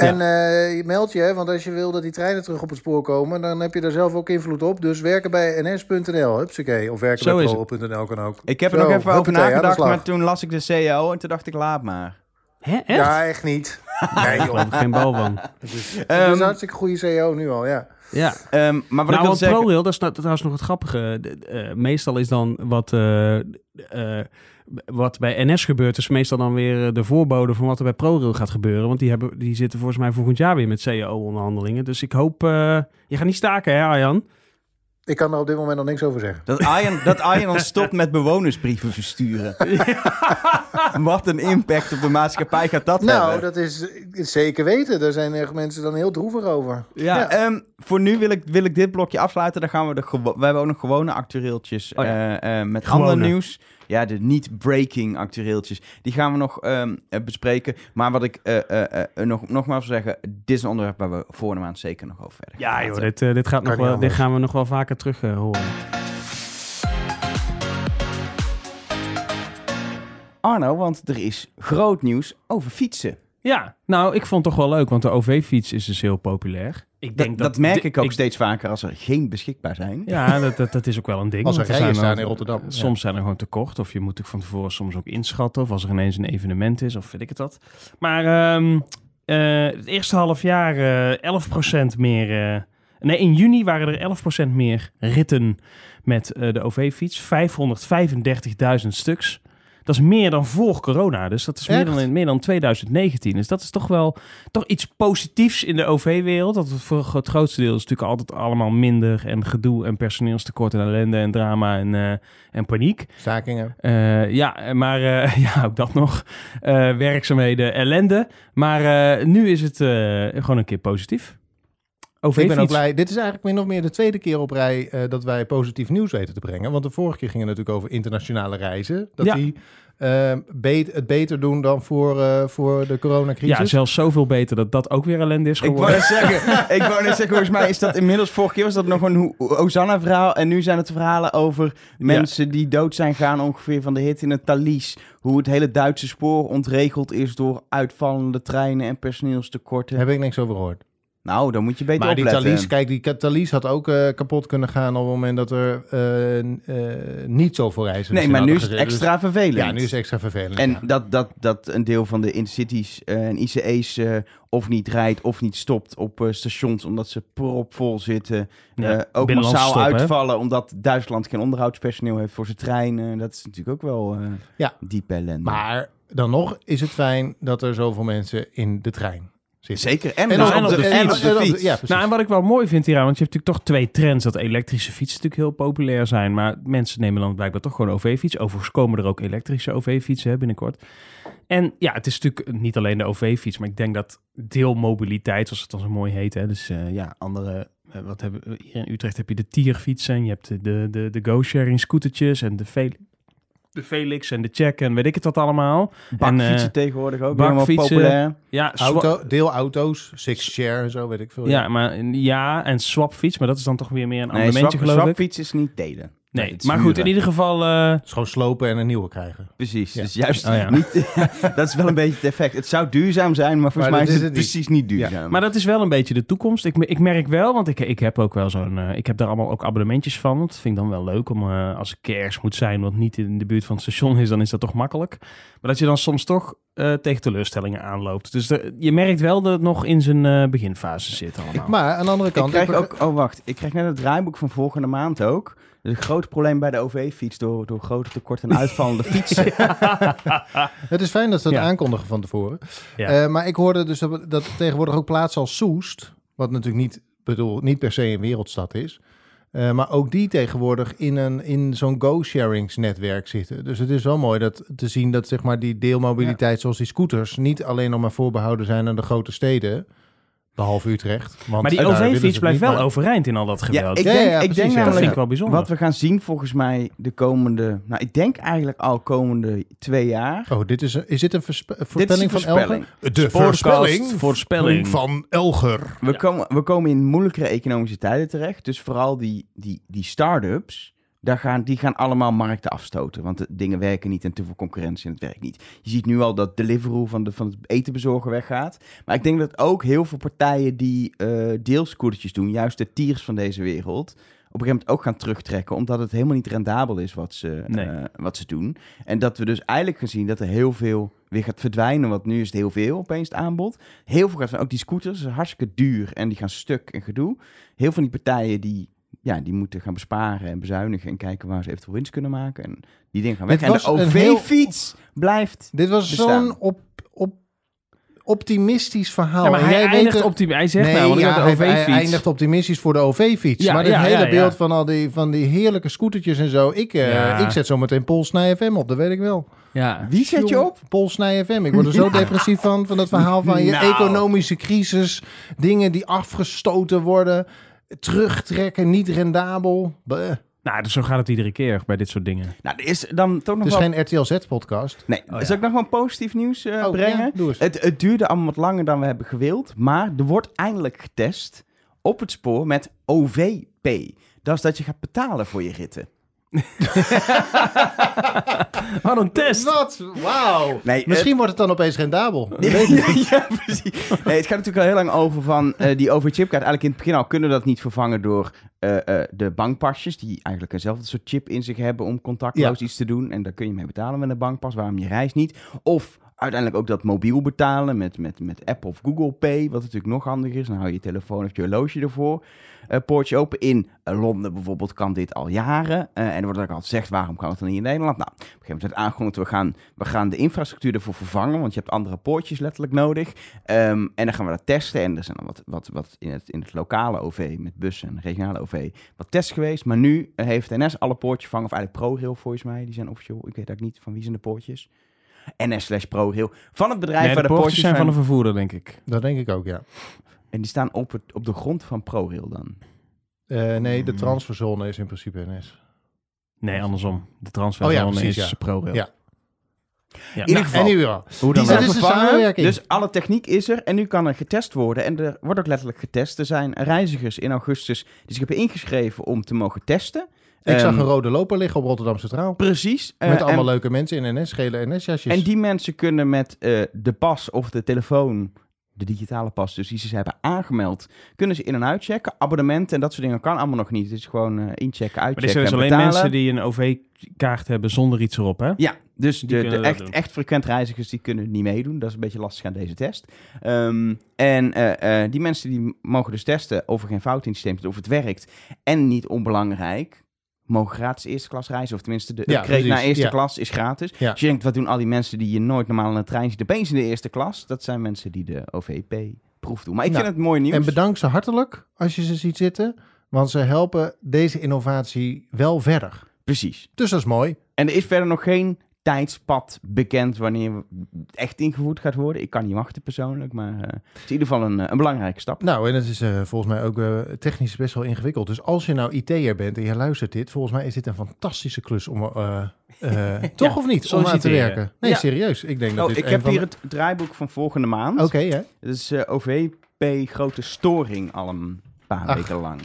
En eh, je meldt je, hè, want als je wil dat die treinen terug op het spoor komen, dan heb je daar zelf ook invloed op. Dus werken bij ns.nl, hupsakee. Of werken Zo bij is pro.nl kan ook. Ik heb er Zo, nog even over nagedacht, maar toen las ik de CEO en toen dacht ik, laat maar. Hè, echt? Ja, echt niet. Nee joh. geen bal van. Het is, het Ehm, is een hartstikke goede CEO nu al, ja. Ja. Ehm, maar wat nou, ik wil want zeggen... ProRail, dat is nou, trouwens nog het grappige. De- eh, meestal is dan wat, eh, eh, wat bij NS gebeurt, is meestal dan weer eh, de voorbode van wat er bij ProRail gaat gebeuren. Want die, hebben, die zitten volgens mij volgend jaar weer met CAO-onderhandelingen. Dus ik hoop... eh, je gaat niet staken, hè Arjan? Ik kan er op dit moment nog niks over zeggen. Dat Arjen, dat Arjen dan stopt met bewonersbrieven versturen. Wat een impact op de maatschappij gaat dat Nou, hebben. dat is, zeker weten. Daar zijn echt mensen dan heel droevig over. Ja, ehm, voor nu wil ik, wil ik dit blokje afsluiten. Dan gaan we de we hebben ook nog gewone actueeltjes Oh ja. eh, eh, met Gewone. ander nieuws. Ja, de niet-breaking actueeltjes. Die gaan we nog ehm, eh, bespreken. Maar wat ik eh, eh, eh, nog, nogmaals wil zeggen, dit is een onderwerp waar we voor de maand zeker nog over verder gaan Ja, joh, dit, dit, gaat nog wel, dit gaan we nog wel vaker terug horen. Arno, want er is groot nieuws over fietsen. Ja, nou, ik vond het toch wel leuk, want de OV-fiets is dus heel populair. Ik Dat, denk dat, merk di- ik ook steeds vaker als er geen beschikbaar zijn. Ja, dat, dat, dat is ook wel een ding. Als er rijen zijn in Rotterdam, ja. Soms zijn er gewoon tekort. Of je moet het van tevoren soms ook inschatten. Of als er ineens een evenement is, of weet ik het wat. Maar ehm, eh, het eerste half jaar eh 11% meer... eh, nee, in juni waren er 11% meer ritten met eh, de OV-fiets. 535.000 stuks. Dat is meer dan voor corona. Dus dat is meer dan, in- meer dan 2019. Dus dat is toch wel toch iets positiefs in de OV-wereld. Dat het voor het grootste deel is natuurlijk altijd allemaal minder. En gedoe en personeelstekort en ellende en drama en, eh, en paniek. Stakingen. Eh, ja, maar eh, ja, ook dat nog. Werkzaamheden, ellende. Maar nu is het gewoon een keer positief. Ik ben ook blij. Dit is eigenlijk min of meer de tweede keer op rij eh, dat wij positief nieuws weten te brengen. Want de vorige keer ging het natuurlijk over internationale reizen. Dat Ja. die eh, bet- het beter doen dan voor, eh, voor de coronacrisis. Ja, zelfs zoveel beter dat dat ook weer ellende is Ik wou geworden. net zeggen, ik wou net zeggen, volgens mij is dat inmiddels, vorige keer was dat nog een Ho- Hosanna-verhaal. En nu zijn het verhalen over mensen die dood zijn gaan ongeveer van de hit in het Thalys. Hoe het hele Duitse spoor ontregeld is door uitvallende treinen en personeelstekorten. Daar heb ik niks over gehoord. Nou, dan moet je beter Maar die opletten. Thalys, kijk, die Thalys had ook eh, kapot kunnen gaan op het moment dat er n- eh, niet zoveel reizen Nee, maar nu is het extra vervelend. Ja, nu is het extra vervelend. En ja. dat, dat, dat een deel van de intercities en ICE's of niet rijdt of niet stopt op stations omdat ze propvol zitten. Ja, ook massaal stop, hè? uitvallen omdat Duitsland geen onderhoudspersoneel heeft voor zijn treinen. Dat is natuurlijk ook wel Ja. diep ellende. Maar dan nog is het fijn dat er zoveel mensen in de trein zitten. Zeker. En, En op de fiets. fiets. op de fiets. Ja. Nou, en wat ik wel mooi vind hieraan, want je hebt natuurlijk toch twee trends. Dat elektrische fietsen natuurlijk heel populair zijn. Maar mensen nemen dan blijkbaar toch gewoon OV-fiets. Overigens komen er ook elektrische OV-fietsen binnenkort. En ja, het is natuurlijk niet alleen de OV-fiets. Maar ik denk dat deelmobiliteit, zoals het dan zo mooi heet. Hè, dus eh, ja, andere... eh, wat hebben we? Hier in Utrecht heb je de tierfietsen. en Je hebt de, de, de, de go-sharing scootertjes en de, Fel- de Felix en de Check en weet ik het wat allemaal. Bakfietsen En, eh, tegenwoordig ook. bakfietsen. Helemaal populair. Ja, Auto, deelauto's, six share en zo, weet ik veel. ja, maar ja, en swapfiets. Maar dat is dan toch weer meer een Nee, abonnementje swap, geloof ik. swapfiets is niet delen. Nee, maar goed, in ieder geval... eh, Het is gewoon slopen en een nieuwe krijgen. Precies, Ja. dus juist Oh ja. niet... dat is wel een beetje het effect. Het zou duurzaam zijn, maar volgens Maar mij is het, het niet. precies niet duurzaam. Maar dat is wel een beetje de toekomst. Ik, ik merk wel, want ik, ik heb ook wel zo'n. eh, ik heb daar allemaal ook abonnementjes van. Dat vind ik dan wel leuk om eh, als ik kerst moet zijn, wat niet in de buurt van het station is, dan is dat toch makkelijk. Maar dat je dan soms toch eh, tegen teleurstellingen aanloopt. Dus de- je merkt wel dat het nog in zijn eh, beginfase zit allemaal. Maar aan de andere ik kant... krijg ik- ook... Oh, wacht. Ik krijg net het draaiboek van volgende maand ook. Dus een groot probleem bij de OV-fiets door, door grote tekort en uitvallende fietsen. Het is fijn dat ze dat Ja. aankondigen van tevoren. Ja. Eh, maar ik hoorde dus dat, dat tegenwoordig ook plaatsen als Soest, wat natuurlijk niet, bedoel, niet per se een wereldstad is, eh, maar ook die tegenwoordig in, een, in zo'n go-sharingsnetwerk zitten. Dus het is wel mooi dat, te zien dat zeg maar, die deelmobiliteit zoals die scooters niet alleen nog maar voorbehouden zijn aan de grote steden, behalve Utrecht. Want maar die OV-fiets blijft wel maar- overeind in al dat ja, geweld. ik Ja, denk, ja, ik precies, denk ja. dat vind namelijk ik wel bijzonder. wat we gaan zien volgens mij de komende... Nou, ik denk eigenlijk al komende twee jaar. Oh, dit is, een- is dit een verspe- Dit is voorspelling een van voorspelling. Elger? De Podcast, voorspelling. van Elger. We, Ja. komen, we komen in moeilijkere economische tijden terecht. Dus vooral die, die, die start-ups, daar gaan, die gaan allemaal markten afstoten. Want de dingen werken niet en te veel concurrentie en het werkt niet. Je ziet nu al dat Deliveroo van, de, van het etenbezorger weggaat. Maar ik denk dat ook heel veel partijen die eh deelscootertjes doen, juist de tiers van deze wereld, op een gegeven moment ook gaan terugtrekken. Omdat het helemaal niet rendabel is wat ze, Nee. eh, wat ze doen. En dat we dus eigenlijk gaan zien dat er heel veel weer gaat verdwijnen. Want nu is het heel veel opeens het aanbod. Heel veel gaat van ook die scooters, hartstikke duur en die gaan stuk en gedoe. Heel veel van die partijen die, ja, die moeten gaan besparen en bezuinigen en kijken waar ze eventueel winst kunnen maken. En die dingen gaan weg. Het En de heel- OV-fiets blijft. Dit was zo'n op, op, optimistisch verhaal. Ja, maar En hij, jij weet eindigt het- optimi- hij zegt nee, ja, hij, eindigt optimistisch voor de OV-fiets. Ja, maar dit ja, hele ja, ja. beeld van al die, van die heerlijke scootertjes en zo. Ik, eh, ik zet zo meteen Polsnij FM op, dat weet ik wel. Ja. Wie zet je op? Polsnij FM. Ik word er zo depressief van, van dat verhaal van je Nou. economische crisis. Dingen die afgestoten worden. Terugtrekken, niet rendabel. Bleh. Nou, dus zo gaat het iedere keer bij dit soort dingen. Nou, er is dan toch nog Het is wel... geen RTL Z-podcast. Nee, Oh, ja. zal ik nog wel positief nieuws eh, Oh, brengen? ja, doe eens. Het, het duurde allemaal wat langer dan we hebben gewild. Maar er wordt eindelijk getest op het spoor met OVP. Dat is dat je gaat betalen voor je ritten. Wat een test! Wat? Wauw. Nee, Misschien wordt het dan opeens rendabel. ja, ja, precies. Nee, het gaat natuurlijk al heel lang over van eh, die OV-chipkaart. Eigenlijk in het begin al kunnen we dat niet vervangen door eh, eh, de bankpasjes. Die eigenlijk eenzelfde soort chip in zich hebben om contactloos iets te doen. En daar kun je mee betalen met een bankpas. Waarom je reist niet. Of uiteindelijk ook dat mobiel betalen met, met, met Apple of Google Pay. Wat natuurlijk nog handiger is. Dan hou je je telefoon of je horloge ervoor. Eh, poortje open. In Londen bijvoorbeeld kan dit al jaren. Eh, en er wordt ook altijd gezegd, waarom kan het dan niet in Nederland? Nou, op een gegeven moment werd aangekondigd, we gaan, we gaan de infrastructuur ervoor vervangen. Want je hebt andere poortjes letterlijk nodig. Ehm, en dan gaan we dat testen. En er zijn dan wat, wat, wat in, het, in het lokale OV met bussen en regionale OV wat tests geweest. Maar nu eh, heeft NS alle poortjes vervangen. Of eigenlijk ProRail volgens mij. Die zijn officieel. Ik weet eigenlijk niet van wie zijn de poortjes. NS slash ProRail. Van het bedrijf Nee, waar de de, poortjes zijn van de vervoerder, denk ik. Dat denk ik ook, ja. En die staan op, het, op de grond van ProRail dan. Eh, nee, de Mm. transferzone is in principe NS. Nee, andersom. De Oh transferzone ja, precies, is ja. ProRail. Ja. Ja. In ieder Nou, geval. Die zijn dus vervangen. Dus alle techniek is er en nu kan er getest worden. En er wordt ook letterlijk getest. Er zijn reizigers in augustus die zich hebben ingeschreven om te mogen testen. Ik zag Ehm, een rode loper liggen op Rotterdam Centraal. Precies. eh, Met allemaal en, leuke mensen in NS, gele NS-jasjes. en die mensen kunnen met eh, de pas of de telefoon, de digitale pas, dus die ze hebben aangemeld, kunnen ze in- en uitchecken. Abonnementen en dat soort dingen kan allemaal nog niet. Het is gewoon eh, inchecken, Maar dit uitchecken zijn dus en alleen betalen. mensen die een OV-kaart hebben zonder iets erop, hè? Ja, dus Die de, echt, doen. echt frequent reizigers die kunnen niet meedoen. Dat is een beetje lastig aan deze test. Ehm, en eh, eh, die mensen die mogen dus testen of er geen fout in het systeem zit, of het werkt. En niet onbelangrijk, mogen gratis eerste klas reizen. Of tenminste, de Ja, naar eerste ja. klas is gratis. Ja. Dus je denkt, wat doen al die mensen die je nooit normaal in een trein ziet, opeens in de eerste klas? Dat zijn mensen die de OVP-proef doen. Maar ik Nou, vind het mooi nieuws. En bedank ze hartelijk als je ze ziet zitten. Want ze helpen deze innovatie wel verder. Precies. Dus dat is mooi. En er is verder nog geen tijdspad bekend wanneer het echt ingevoerd gaat worden. Ik kan niet wachten persoonlijk, maar eh, het is in ieder geval een, eh, een belangrijke stap. Nou, en het is eh, volgens mij ook technisch best wel ingewikkeld. Dus als je nou IT'er bent en je luistert dit, volgens mij is dit een fantastische klus om, toch of niet, om aan te werken. Nee, Ja. serieus. Ik denk dat Oh, dit ik heb van hier het draaiboek van volgende maand. Oké, hè? Het is OVP grote storing al een paar Ach. weken lang.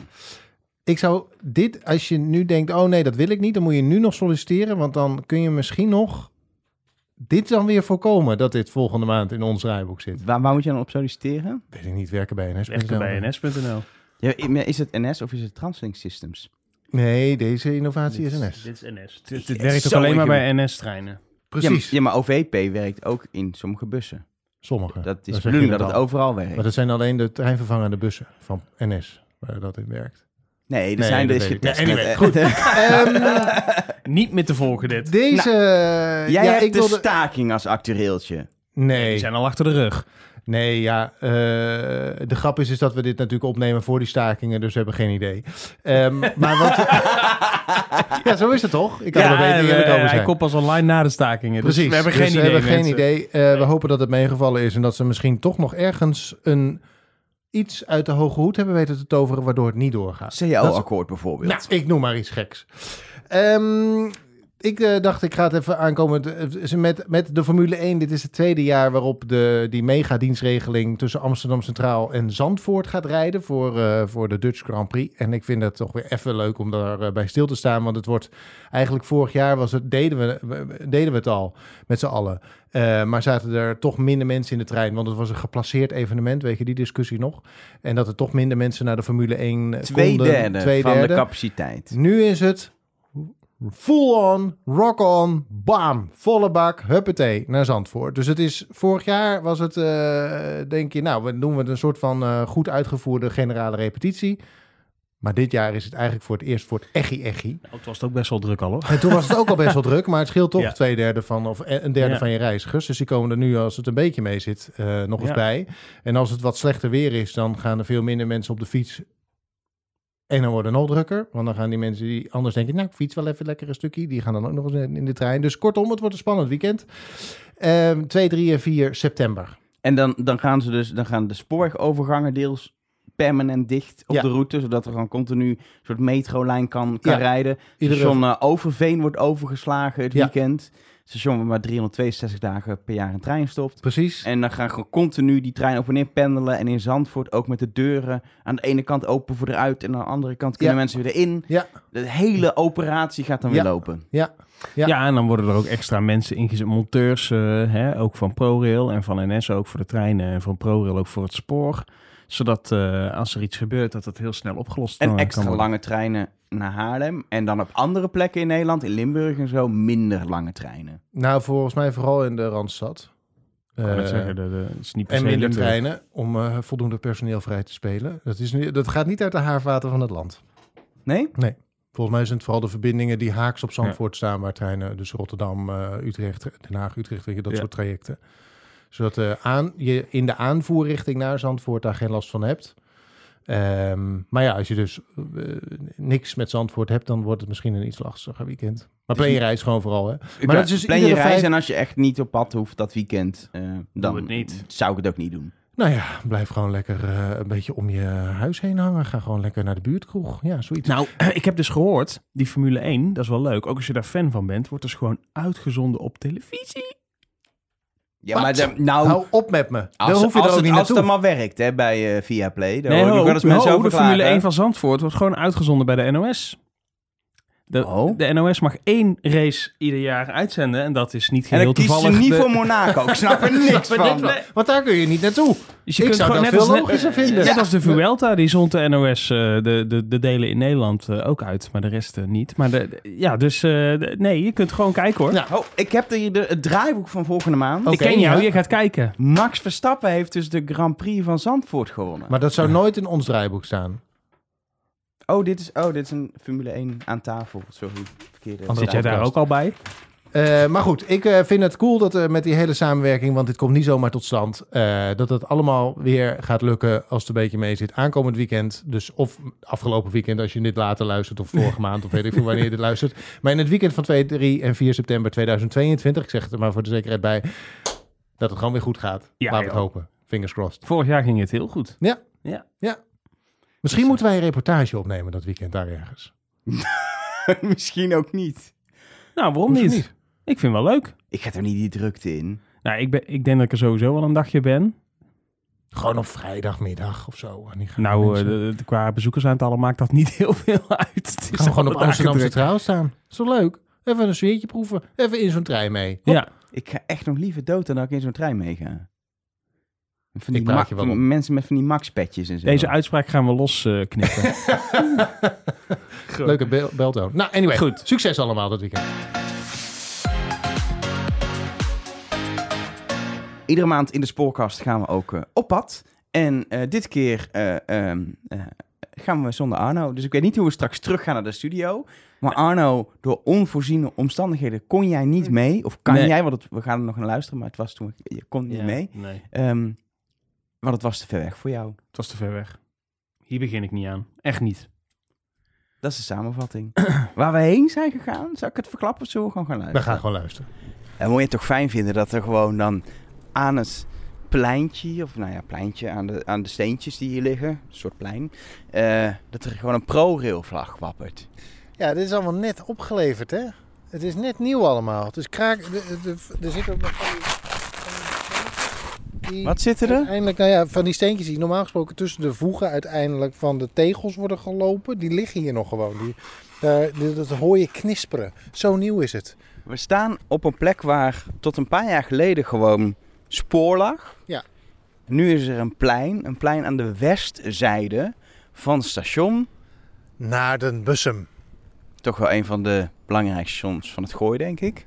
Ik zou dit, als je nu denkt, oh nee, dat wil ik niet, dan moet je nu nog solliciteren, want dan kun je misschien nog dit dan weer voorkomen dat dit volgende maand in ons rijboek zit. Waar, waar moet je dan op solliciteren? Weet ik niet, werken bij NS. Werken bij ns.nl. Ja, is het NS of is het Translink Systems? Nee, deze innovatie is NS. Dit is NS. Dit, werkt ook alleen maar bij NS-treinen. Ja, Precies. maar- Ja, maar OVP werkt ook in sommige bussen. Sommige. Dat is de bedoeling net dat het al. overal werkt. Maar dat zijn alleen de treinvervangende bussen van NS waar dat in werkt. Nee, er Nee, zijn dus getest. Nee, met, anyway, eh, Ehm, Niet meer te volgen dit. deze... Jij ja, hebt ik de wilde... staking als actueeltje. Nee. Die zijn al achter de rug. Nee, ja. eh, de grap is, is dat we dit natuurlijk opnemen voor die stakingen, dus we hebben geen idee. Ehm, maar wat... ja, zo is het toch? Ik kan er wel Ja, beter eh, eerlijk over hij zijn. komt pas online na de stakingen. Precies. Dus we hebben Dus geen we idee. hebben geen idee. Eh, We hopen dat het meegevallen is en dat ze misschien toch nog ergens een iets uit de hoge hoed hebben weten te toveren, waardoor het niet doorgaat. CAO-akkoord bijvoorbeeld. Nou, ik noem maar iets geks. Ehm, ik eh, dacht, ik ga het even aankomen eh, met, met de Formule 1. Dit is het tweede jaar waarop de, die megadienstregeling tussen Amsterdam Centraal en Zandvoort gaat rijden voor, eh, voor de Dutch Grand Prix. En ik vind het toch weer even leuk om daarbij bij stil te staan, want het wordt eigenlijk vorig jaar was het, deden, we, deden we het al met z'n allen. Maar zaten er toch minder mensen in de trein, want het was een geplaceerd evenement, weet je die discussie nog? En dat er toch minder mensen naar de Formule 1 Twee konden. derde Twee van derde. de capaciteit. Nu is het full on, rock on, bam, volle bak, huppatee, naar Zandvoort. Dus het is, vorig jaar was het, eh, denk je, nou, we doen we een soort van eh, goed uitgevoerde generale repetitie. Maar dit jaar is het eigenlijk voor het eerst voor het echi echi. Nou, het was ook best wel druk al hoor. En toen was het ook al best wel druk, maar het scheelt toch Ja. twee derde van, of een derde Ja. van je reizigers. Dus die komen er nu, als het een beetje mee zit, eh, nog eens bij. En als het wat slechter weer is, dan gaan er veel minder mensen op de fiets. En dan wordt het nog drukker, want dan gaan die mensen die anders denken, nou, ik fiets wel even lekker een stukje, die gaan dan ook nog eens in de trein. Dus kortom, het wordt een spannend weekend. Ehm 2, 3 en 4 september. En dan, dan gaan ze dus, dan gaan de spoorwegovergangen deels permanent dicht op Ja. de route, zodat er gewoon continu een soort metrolijn kan, kan Ja. rijden. Iedere- Station eh, Overveen wordt overgeslagen het Ja. weekend. Station waar maar 362 dagen per jaar een trein stopt. Precies. En dan gaan gewoon continu die trein op en neer pendelen. En in Zandvoort ook met de deuren aan de ene kant open voor eruit. En aan de andere kant kunnen Ja. mensen weer erin. Ja. De hele operatie gaat dan Ja. weer lopen. Ja. Ja. Ja. en dan worden er ook extra mensen ingezet. Monteurs, eh, hè, ook van ProRail en van NS ook voor de treinen. En van ProRail ook voor het spoor. Zodat eh, als er iets gebeurt, dat het heel snel opgelost En kan extra worden. lange treinen naar Haarlem. En dan op andere plekken in Nederland, in Limburg en zo, minder lange treinen. Nou, volgens mij vooral in de Randstad. Eh, zeggen, de, de, is niet per En minder Limburg. treinen om eh, voldoende personeel vrij te spelen. Dat, is nu, dat gaat niet uit de haarvaten van het land. Nee? Volgens mij zijn het vooral de verbindingen die haaks op Zandvoort staan, waar treinen, dus Rotterdam, eh, Utrecht, Den Haag, Utrecht, weet je, dat Ja. soort trajecten. Zodat eh, aan, je in de aanvoerrichting naar Zandvoort daar geen last van hebt. Ehm, maar ja, als je dus eh, niks met Zandvoort hebt, dan wordt het misschien een iets lastiger weekend. Maar plan je reis gewoon vooral, hè? Maar dat is dus plan je reis vijf- en als je echt niet op pad hoeft dat weekend, eh, dan het niet. zou ik het ook niet doen. Nou ja, blijf gewoon lekker eh, een beetje om je huis heen hangen. Ga gewoon lekker naar de buurtkroeg. Ja, zoiets. Nou, ik heb dus gehoord, die Formule 1, dat is wel leuk. Ook als je daar fan van bent, wordt dus gewoon uitgezonden op televisie. Ja, Wat? maar de, nou, Hou op met me. als, Dan hoef je als er ook het, niet als het naartoe. maar werkt hè, bij eh Viaplay. Daar Nee, hoor ik ho, nog wel eens mensen ho, over de Formule klagen. 1 van Zandvoort wordt gewoon uitgezonden bij de NOS. De, Oh. de NOS mag één race ieder jaar uitzenden en dat is niet En geheel dan kiest ze toevallig. niet de- voor Monaco. Ik snap er niks van. dit- Want daar kun je niet naartoe. Dus je Ik kunt zou gewoon dat net veel logischer net, vinden. net als de Vuelta, die zond de NOS eh, de, de, de delen in Nederland eh, ook uit, maar de rest eh, niet. Maar de, de- ja, dus eh, de- nee, je kunt gewoon kijken hoor. Oh, ik heb hier de, het draaiboek van volgende maand. Oké, ik ken jou, ja. je gaat kijken. Max Verstappen heeft dus de Grand Prix van Zandvoort gewonnen. Maar dat zou nooit in ons draaiboek staan. Oh, dit is, oh, dit is een Formule 1 aan tafel. Sorry, verkeerde. Andere Zit jij daar ook al bij? Eh, maar goed, ik eh, vind het cool dat eh, met die hele samenwerking, want dit komt niet zomaar tot stand, eh, dat het allemaal weer gaat lukken als het een beetje mee zit. Aankomend weekend, dus of afgelopen weekend als je dit later luistert, of vorige maand, of weet ik veel wanneer je dit luistert. Maar in het weekend van 2, 3 en 4 september 2022, ik zeg het er maar voor de zekerheid bij, dat het gewoon weer goed gaat. Ja, Laten we het hopen. Fingers crossed. Vorig jaar ging het heel goed. Misschien moeten wij een reportage opnemen dat weekend daar ergens. Misschien ook niet. Nou, waarom niet? Ik vind het wel leuk. Ik ga er niet die drukte in. Nou, ik, ben, ik denk dat ik er sowieso wel een dagje ben. Gewoon op vrijdagmiddag of zo. Nou, mensen- eh, de- de- qua bezoekersaantallen maakt dat niet heel veel uit. Het is gaan we gewoon op Amsterdam druk. Centraal staan. Is toch leuk? Even een sfeertje proeven. Even in zo'n trein mee. Hop. Ja, Ik ga echt nog liever dood dan dat ik in zo'n trein meega. Van Ik die ma- wel van mensen met van die max-petjes en zo. deze uitspraak gaan we losknippen. Leuke bel beltoon. Nou, anyway. Goed. Succes allemaal dat weekend. Iedere maand in de spoorkast gaan we ook eh, op pad. En eh, dit keer eh, ehm, eh, gaan we zonder Arno. Dus ik weet niet hoe we straks terug gaan naar de studio. Maar Arno, door onvoorziene omstandigheden kon jij niet mee. Of kan Nee. jij, want het- we gaan er nog naar luisteren. Maar het was toen, je kon niet Ja, mee. Nee, Ehm, want het was te ver weg voor jou. het was te ver weg. Hier begin ik niet aan. Echt niet. Dat is de samenvatting. Waar we heen zijn gegaan, zou ik het verklappen of zullen we gewoon gaan We luisteren? gaan gewoon luisteren. En moet je het toch fijn vinden dat er gewoon dan aan het pleintje, of nou ja, pleintje aan de, aan de steentjes die hier liggen, een soort plein, eh, dat er gewoon een ProRail vlag wappert. Ja, dit is allemaal net opgeleverd, hè? Het is net nieuw allemaal. Dus kraak, er zit ook nog van die, Wat zit er? Uiteindelijk, nou ja, van die steentjes die normaal gesproken tussen de voegen uiteindelijk van de tegels worden gelopen, die liggen hier nog gewoon. Die, dat hoor je knisperen. Zo nieuw is het. We staan op een plek waar tot een paar jaar geleden gewoon spoor lag. Ja. Nu is er een plein, een plein aan de westzijde van het station. Naar den Bussum. Toch wel een van de belangrijkste stations van het Gooi, denk ik.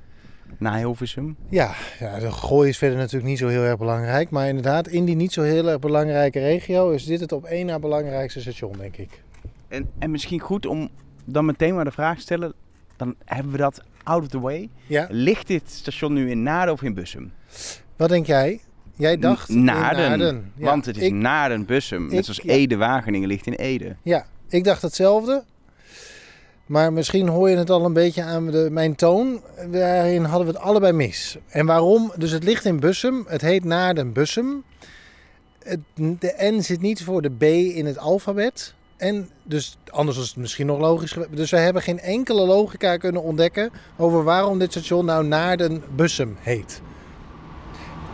Na Hilversum. Ja, ja, de gooi is verder natuurlijk niet zo heel erg belangrijk. Maar inderdaad, in die niet zo heel erg belangrijke regio is dit het op één na belangrijkste station, denk ik. En, en misschien goed om dan meteen maar de vraag te stellen. Dan hebben we dat out of the way. Ja, Ligt dit station nu in Naarden of in Bussum? wat denk jij? Jij dacht N- in Naarden. Ja, Want het is ik, Naarden, Bussum. Net zoals. Ede-Wageningen ligt in Ede. Ja, ik dacht hetzelfde. Maar misschien hoor je het al een beetje aan de, mijn toon. Daarin hadden we het allebei mis. En waarom? Dus het ligt in Bussum. Het heet Naarden Bussum. De N zit niet voor de B in het alfabet. En dus anders was het misschien nog logisch. Dus we hebben geen enkele logica kunnen ontdekken over waarom dit station nou Naarden Bussum heet.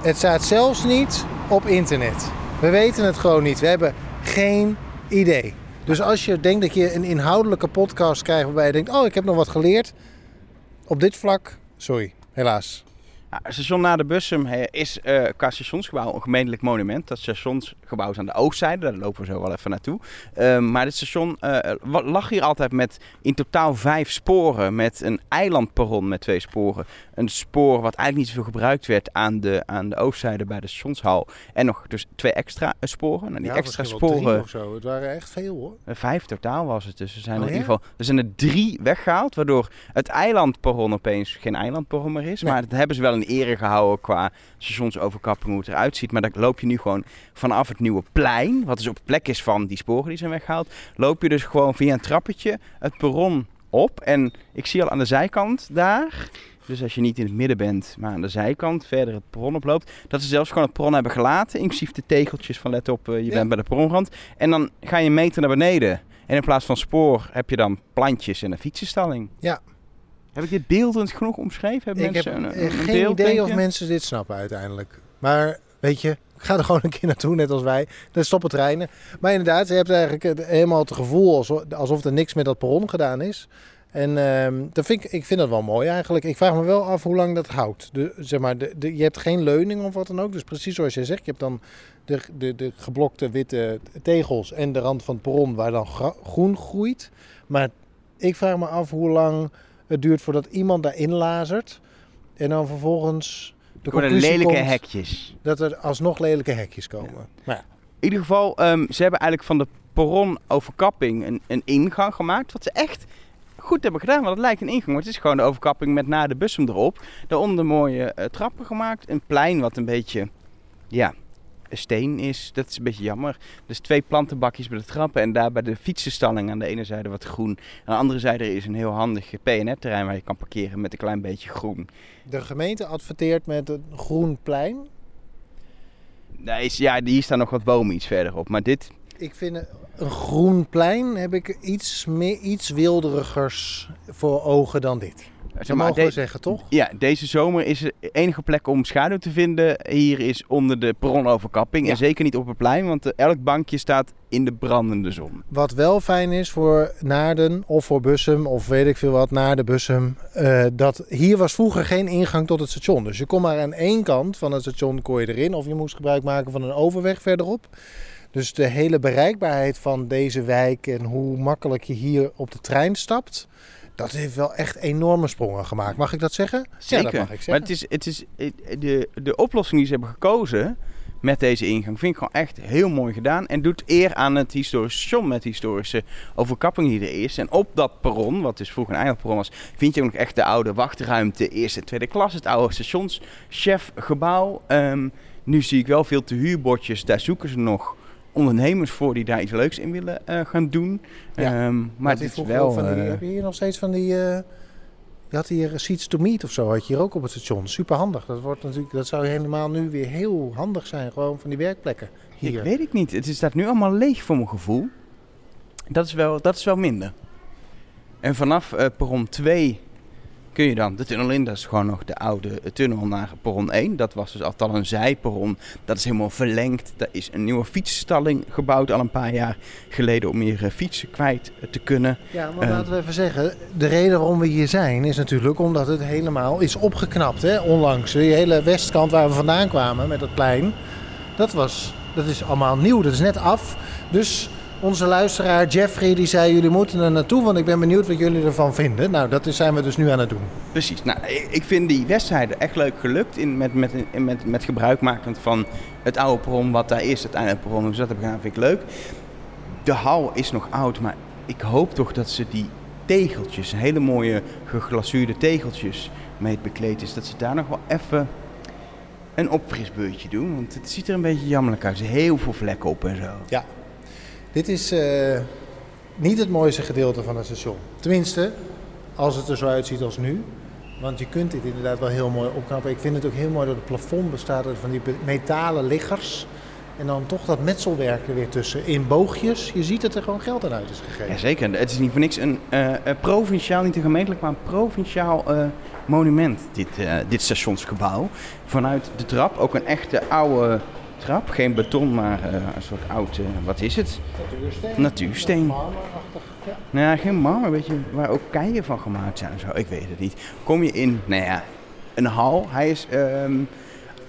Het staat zelfs niet op internet. We weten het gewoon niet. We hebben geen idee. Dus als je denkt dat je een inhoudelijke podcast krijgt waarbij je denkt: Oh, ik heb nog wat geleerd. Op dit vlak, sorry, helaas. Nou, station Naarden Bussum hè, is eh, qua stationsgebouw een gemeentelijk monument. Dat stationsgebouw is aan de oostzijde, daar lopen we zo wel even naartoe. Ehm, maar dit station eh, lag hier altijd met in totaal vijf sporen. Met een eilandperron met twee sporen. Een spoor wat eigenlijk niet zoveel gebruikt werd aan de, aan de oostzijde bij de stationshal. En nog dus twee extra eh, sporen. Nou, die extra sporen... of zo. Het waren echt veel hoor. Vijf totaal was het. Dus er zijn Oh, er in ja? ieder geval er zijn er drie weggehaald. Waardoor het eilandperron opeens geen eilandperron meer is. Nee. Maar dat hebben ze wel in ere gehouden qua stationsoverkapping hoe het eruit ziet. Maar dan loop je nu gewoon vanaf het nieuwe plein. Wat dus op plek is van die sporen die zijn weggehaald. Loop je dus gewoon via een trappetje het perron op. En ik zie al aan de zijkant daar. Dus als je niet in het midden bent, maar aan de zijkant verder het perron oploopt. Dat ze zelfs gewoon het perron hebben gelaten. Inclusief de tegeltjes van let op, eh, je Ja. bent bij de perronrand. En dan ga je een meter naar beneden. En in plaats van spoor heb je dan plantjes en een fietsenstalling. Ja. Heb ik dit beeldend genoeg omschreven? Hebben Ik heb mensen een, eh, een geen beeld, idee of je? mensen dit snappen uiteindelijk. Maar weet je, ik ga er gewoon een keer naartoe, net als wij. Dan stoppen treinen. Maar inderdaad, je hebt eigenlijk helemaal het gevoel alsof, alsof er niks met dat perron gedaan is. En ehm, dat vind ik, ik vind dat wel mooi eigenlijk. Ik vraag me wel af hoe lang dat houdt. De, zeg maar, de, de- je hebt geen leuning of wat dan ook. Dus precies zoals jij zegt, je hebt dan de, de, de geblokte witte tegels en de rand van het perron waar dan groen groeit. Maar ik vraag me af hoe lang het duurt voordat iemand daarin lazert. En dan vervolgens de lelijke komt hekjes. dat er alsnog lelijke hekjes komen. Maar ja, In ieder geval, ehm, ze hebben eigenlijk van de perron-overkapping een, een ingang gemaakt. Wat ze echt goed hebben gedaan, want het lijkt een ingang. Maar het is gewoon de overkapping met na de bussum erop. Daaronder mooie eh, trappen gemaakt. Een plein wat een beetje, ja, steen is. Dat is een beetje jammer. Dus twee plantenbakjes bij de trappen. En daar bij de fietsenstalling aan de ene zijde wat groen. Aan de andere zijde is een heel handig PNR-terrein waar je kan parkeren met een klein beetje groen. de gemeente adverteert met een groen plein. Daar is, ja, hier staan nog wat bomen iets verderop. Maar dit, Ik vind een groen plein heb ik iets, meer, iets wilderigers voor ogen dan dit. Zeg Dat maar, mogen we zeggen, toch? Ja, deze zomer is de enige plek om schaduw te vinden. Hier is onder de perronoverkapping. Ja. En zeker niet op het plein, want eh, elk bankje staat in de brandende zon. Wat wel fijn is voor Naarden of voor Bussum of weet ik veel wat, naar de Bussum. eh, dat hier was vroeger geen ingang tot het station. Dus je kon maar aan één kant van het station kon je erin. Of je moest gebruik maken van een overweg verderop. Dus de hele bereikbaarheid van deze wijk en hoe makkelijk je hier op de trein stapt. Dat heeft wel echt enorme sprongen gemaakt. Mag ik dat zeggen? Zeker. Ja, dat mag ik maar zeggen. het is, het is, de, de oplossing die ze hebben gekozen met deze ingang vind ik gewoon echt heel mooi gedaan. En doet eer aan het historische station met historische overkapping die er is. En op dat perron, wat dus vroeger een eilandperron was, vind je ook nog echt de oude wachtruimte. Eerste en tweede klas, het oude stationschefgebouw. Ehm, nu zie ik wel veel te huurbordjes. Daar zoeken ze nog ondernemers voor die daar iets leuks in willen eh, gaan doen. Ja, Ehm, maar het is wel... van die, eh, heb je hier nog steeds van die... eh, je had hier Seats to Meet of zo, had je hier ook op het station. Super handig. Dat, wordt natuurlijk, dat zou helemaal nu weer heel handig zijn. Gewoon van die werkplekken hier. Ik weet het niet. Het is staat nu allemaal leeg voor mijn gevoel. Dat is wel, dat is wel minder. En vanaf eh, perron 2 kun je dan de tunnel in. Dat is gewoon nog de oude tunnel naar perron 1. Dat was dus altijd al een zijperron. Dat is helemaal verlengd. Daar is een nieuwe fietsstalling gebouwd al een paar jaar geleden om meer eh, fietsen kwijt eh, te kunnen. Ja, maar Eh. laten we even zeggen, de reden waarom we hier zijn is natuurlijk omdat het helemaal is opgeknapt. Hè? Onlangs, die hele westkant waar we vandaan kwamen met het plein, dat, was, dat is allemaal nieuw, dat is net af. Dus onze luisteraar Jeffrey die zei, jullie moeten er naartoe, want ik ben benieuwd wat jullie ervan vinden. Nou, dat is, zijn we dus nu aan het doen. Precies. Nou, ik vind die wedstrijde echt leuk gelukt. In, met, met, in- met, met gebruikmakend van het oude perron wat daar is. Het eindelijk perron. Dus dat heb ik gedaan, vind ik leuk. De hal is nog oud, maar ik hoop toch dat ze die tegeltjes, hele mooie geglazuurde tegeltjes mee het bekleed is. Dat ze daar nog wel even een opfrisbeurtje doen. Want het ziet er een beetje jammerlijk uit. Er zijn heel veel vlekken op en zo. Dit is eh, niet het mooiste gedeelte van het station. Tenminste, als het er zo uitziet als nu. Want je kunt dit inderdaad wel heel mooi opknappen. Ik vind het ook heel mooi dat het plafond bestaat uit van die metalen liggers. En dan toch dat metselwerk er weer tussen. In boogjes. Je ziet dat er gewoon geld aan uit is gegeven. Jazeker. Het is niet voor niks een eh, provinciaal, niet een gemeentelijk, maar een provinciaal eh, monument, dit, dit stationsgebouw. Vanuit de trap, ook een echte oude trap. Geen beton, maar eh, een soort oud, eh, wat is het? Natuursteen. Natuursteen. Marmerachtig. Ja. Nou ja, geen marmer, weet je, waar ook keien van gemaakt zijn en zo. Ik weet het niet. Kom je in, nou ja, een hal. Hij is ehm,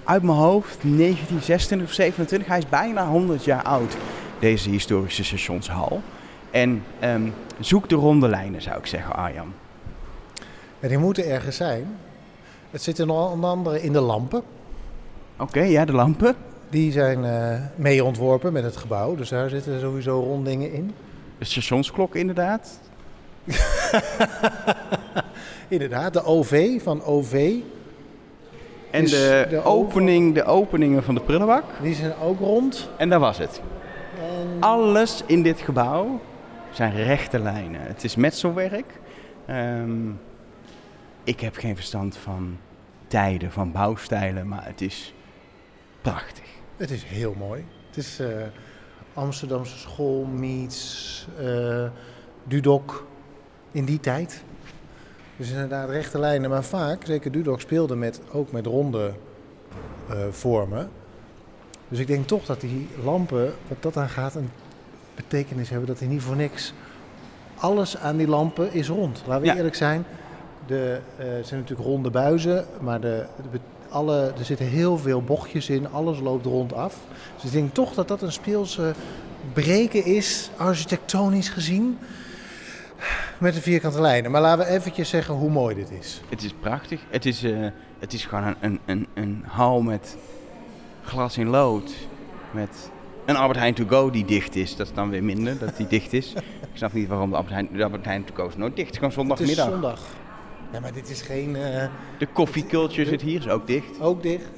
uit mijn hoofd 1926 of 27. Hij is bijna 100 jaar oud, deze historische stationshal. En ehm, zoek de ronde lijnen, zou ik zeggen, Arjan. En die moeten ergens zijn. Het zit er onder andere in de lampen. Oké, ja, de lampen. Die zijn eh, mee ontworpen met het gebouw. Dus daar zitten sowieso rondingen in. De stationsklok inderdaad. Inderdaad, de OV van OV. En Dus de, de opening, de openingen van de prullenbak. Die zijn ook rond. En dat was het. En Alles in dit gebouw zijn rechte lijnen. Het is metselwerk. Ehm, ik heb geen verstand van tijden, van bouwstijlen, maar het is prachtig. Het is heel mooi. Het is eh, Amsterdamse school meets eh, Dudok in die tijd. Dus inderdaad rechte lijnen. Maar vaak, zeker Dudok speelde met, ook met ronde eh, vormen. Dus ik denk toch dat die lampen, wat dat aan gaat, een betekenis hebben. Dat die niet voor niks... Alles aan die lampen is rond. Laten we Ja. eerlijk zijn. De, het zijn natuurlijk ronde buizen, maar de, de alle, er zitten heel veel bochtjes in. Alles loopt rondaf. Dus ik denk toch dat dat een speelse breken is, architectonisch gezien. Met de vierkante lijnen. Maar laten we eventjes zeggen hoe mooi dit is. Het is prachtig. Het is, eh, het is gewoon een, een, een, een hal met glas in lood. Met een Albert Heijn to go die dicht is. Dat is dan weer minder, dat die dicht is. Ik snap niet waarom de Albert Heijn, de Albert Heijn to go is nooit dicht. Het is gewoon Het is zondagmiddag. zondag. Ja, maar dit is geen... eh, De koffieculture zit hier, is ook dicht. ook dicht.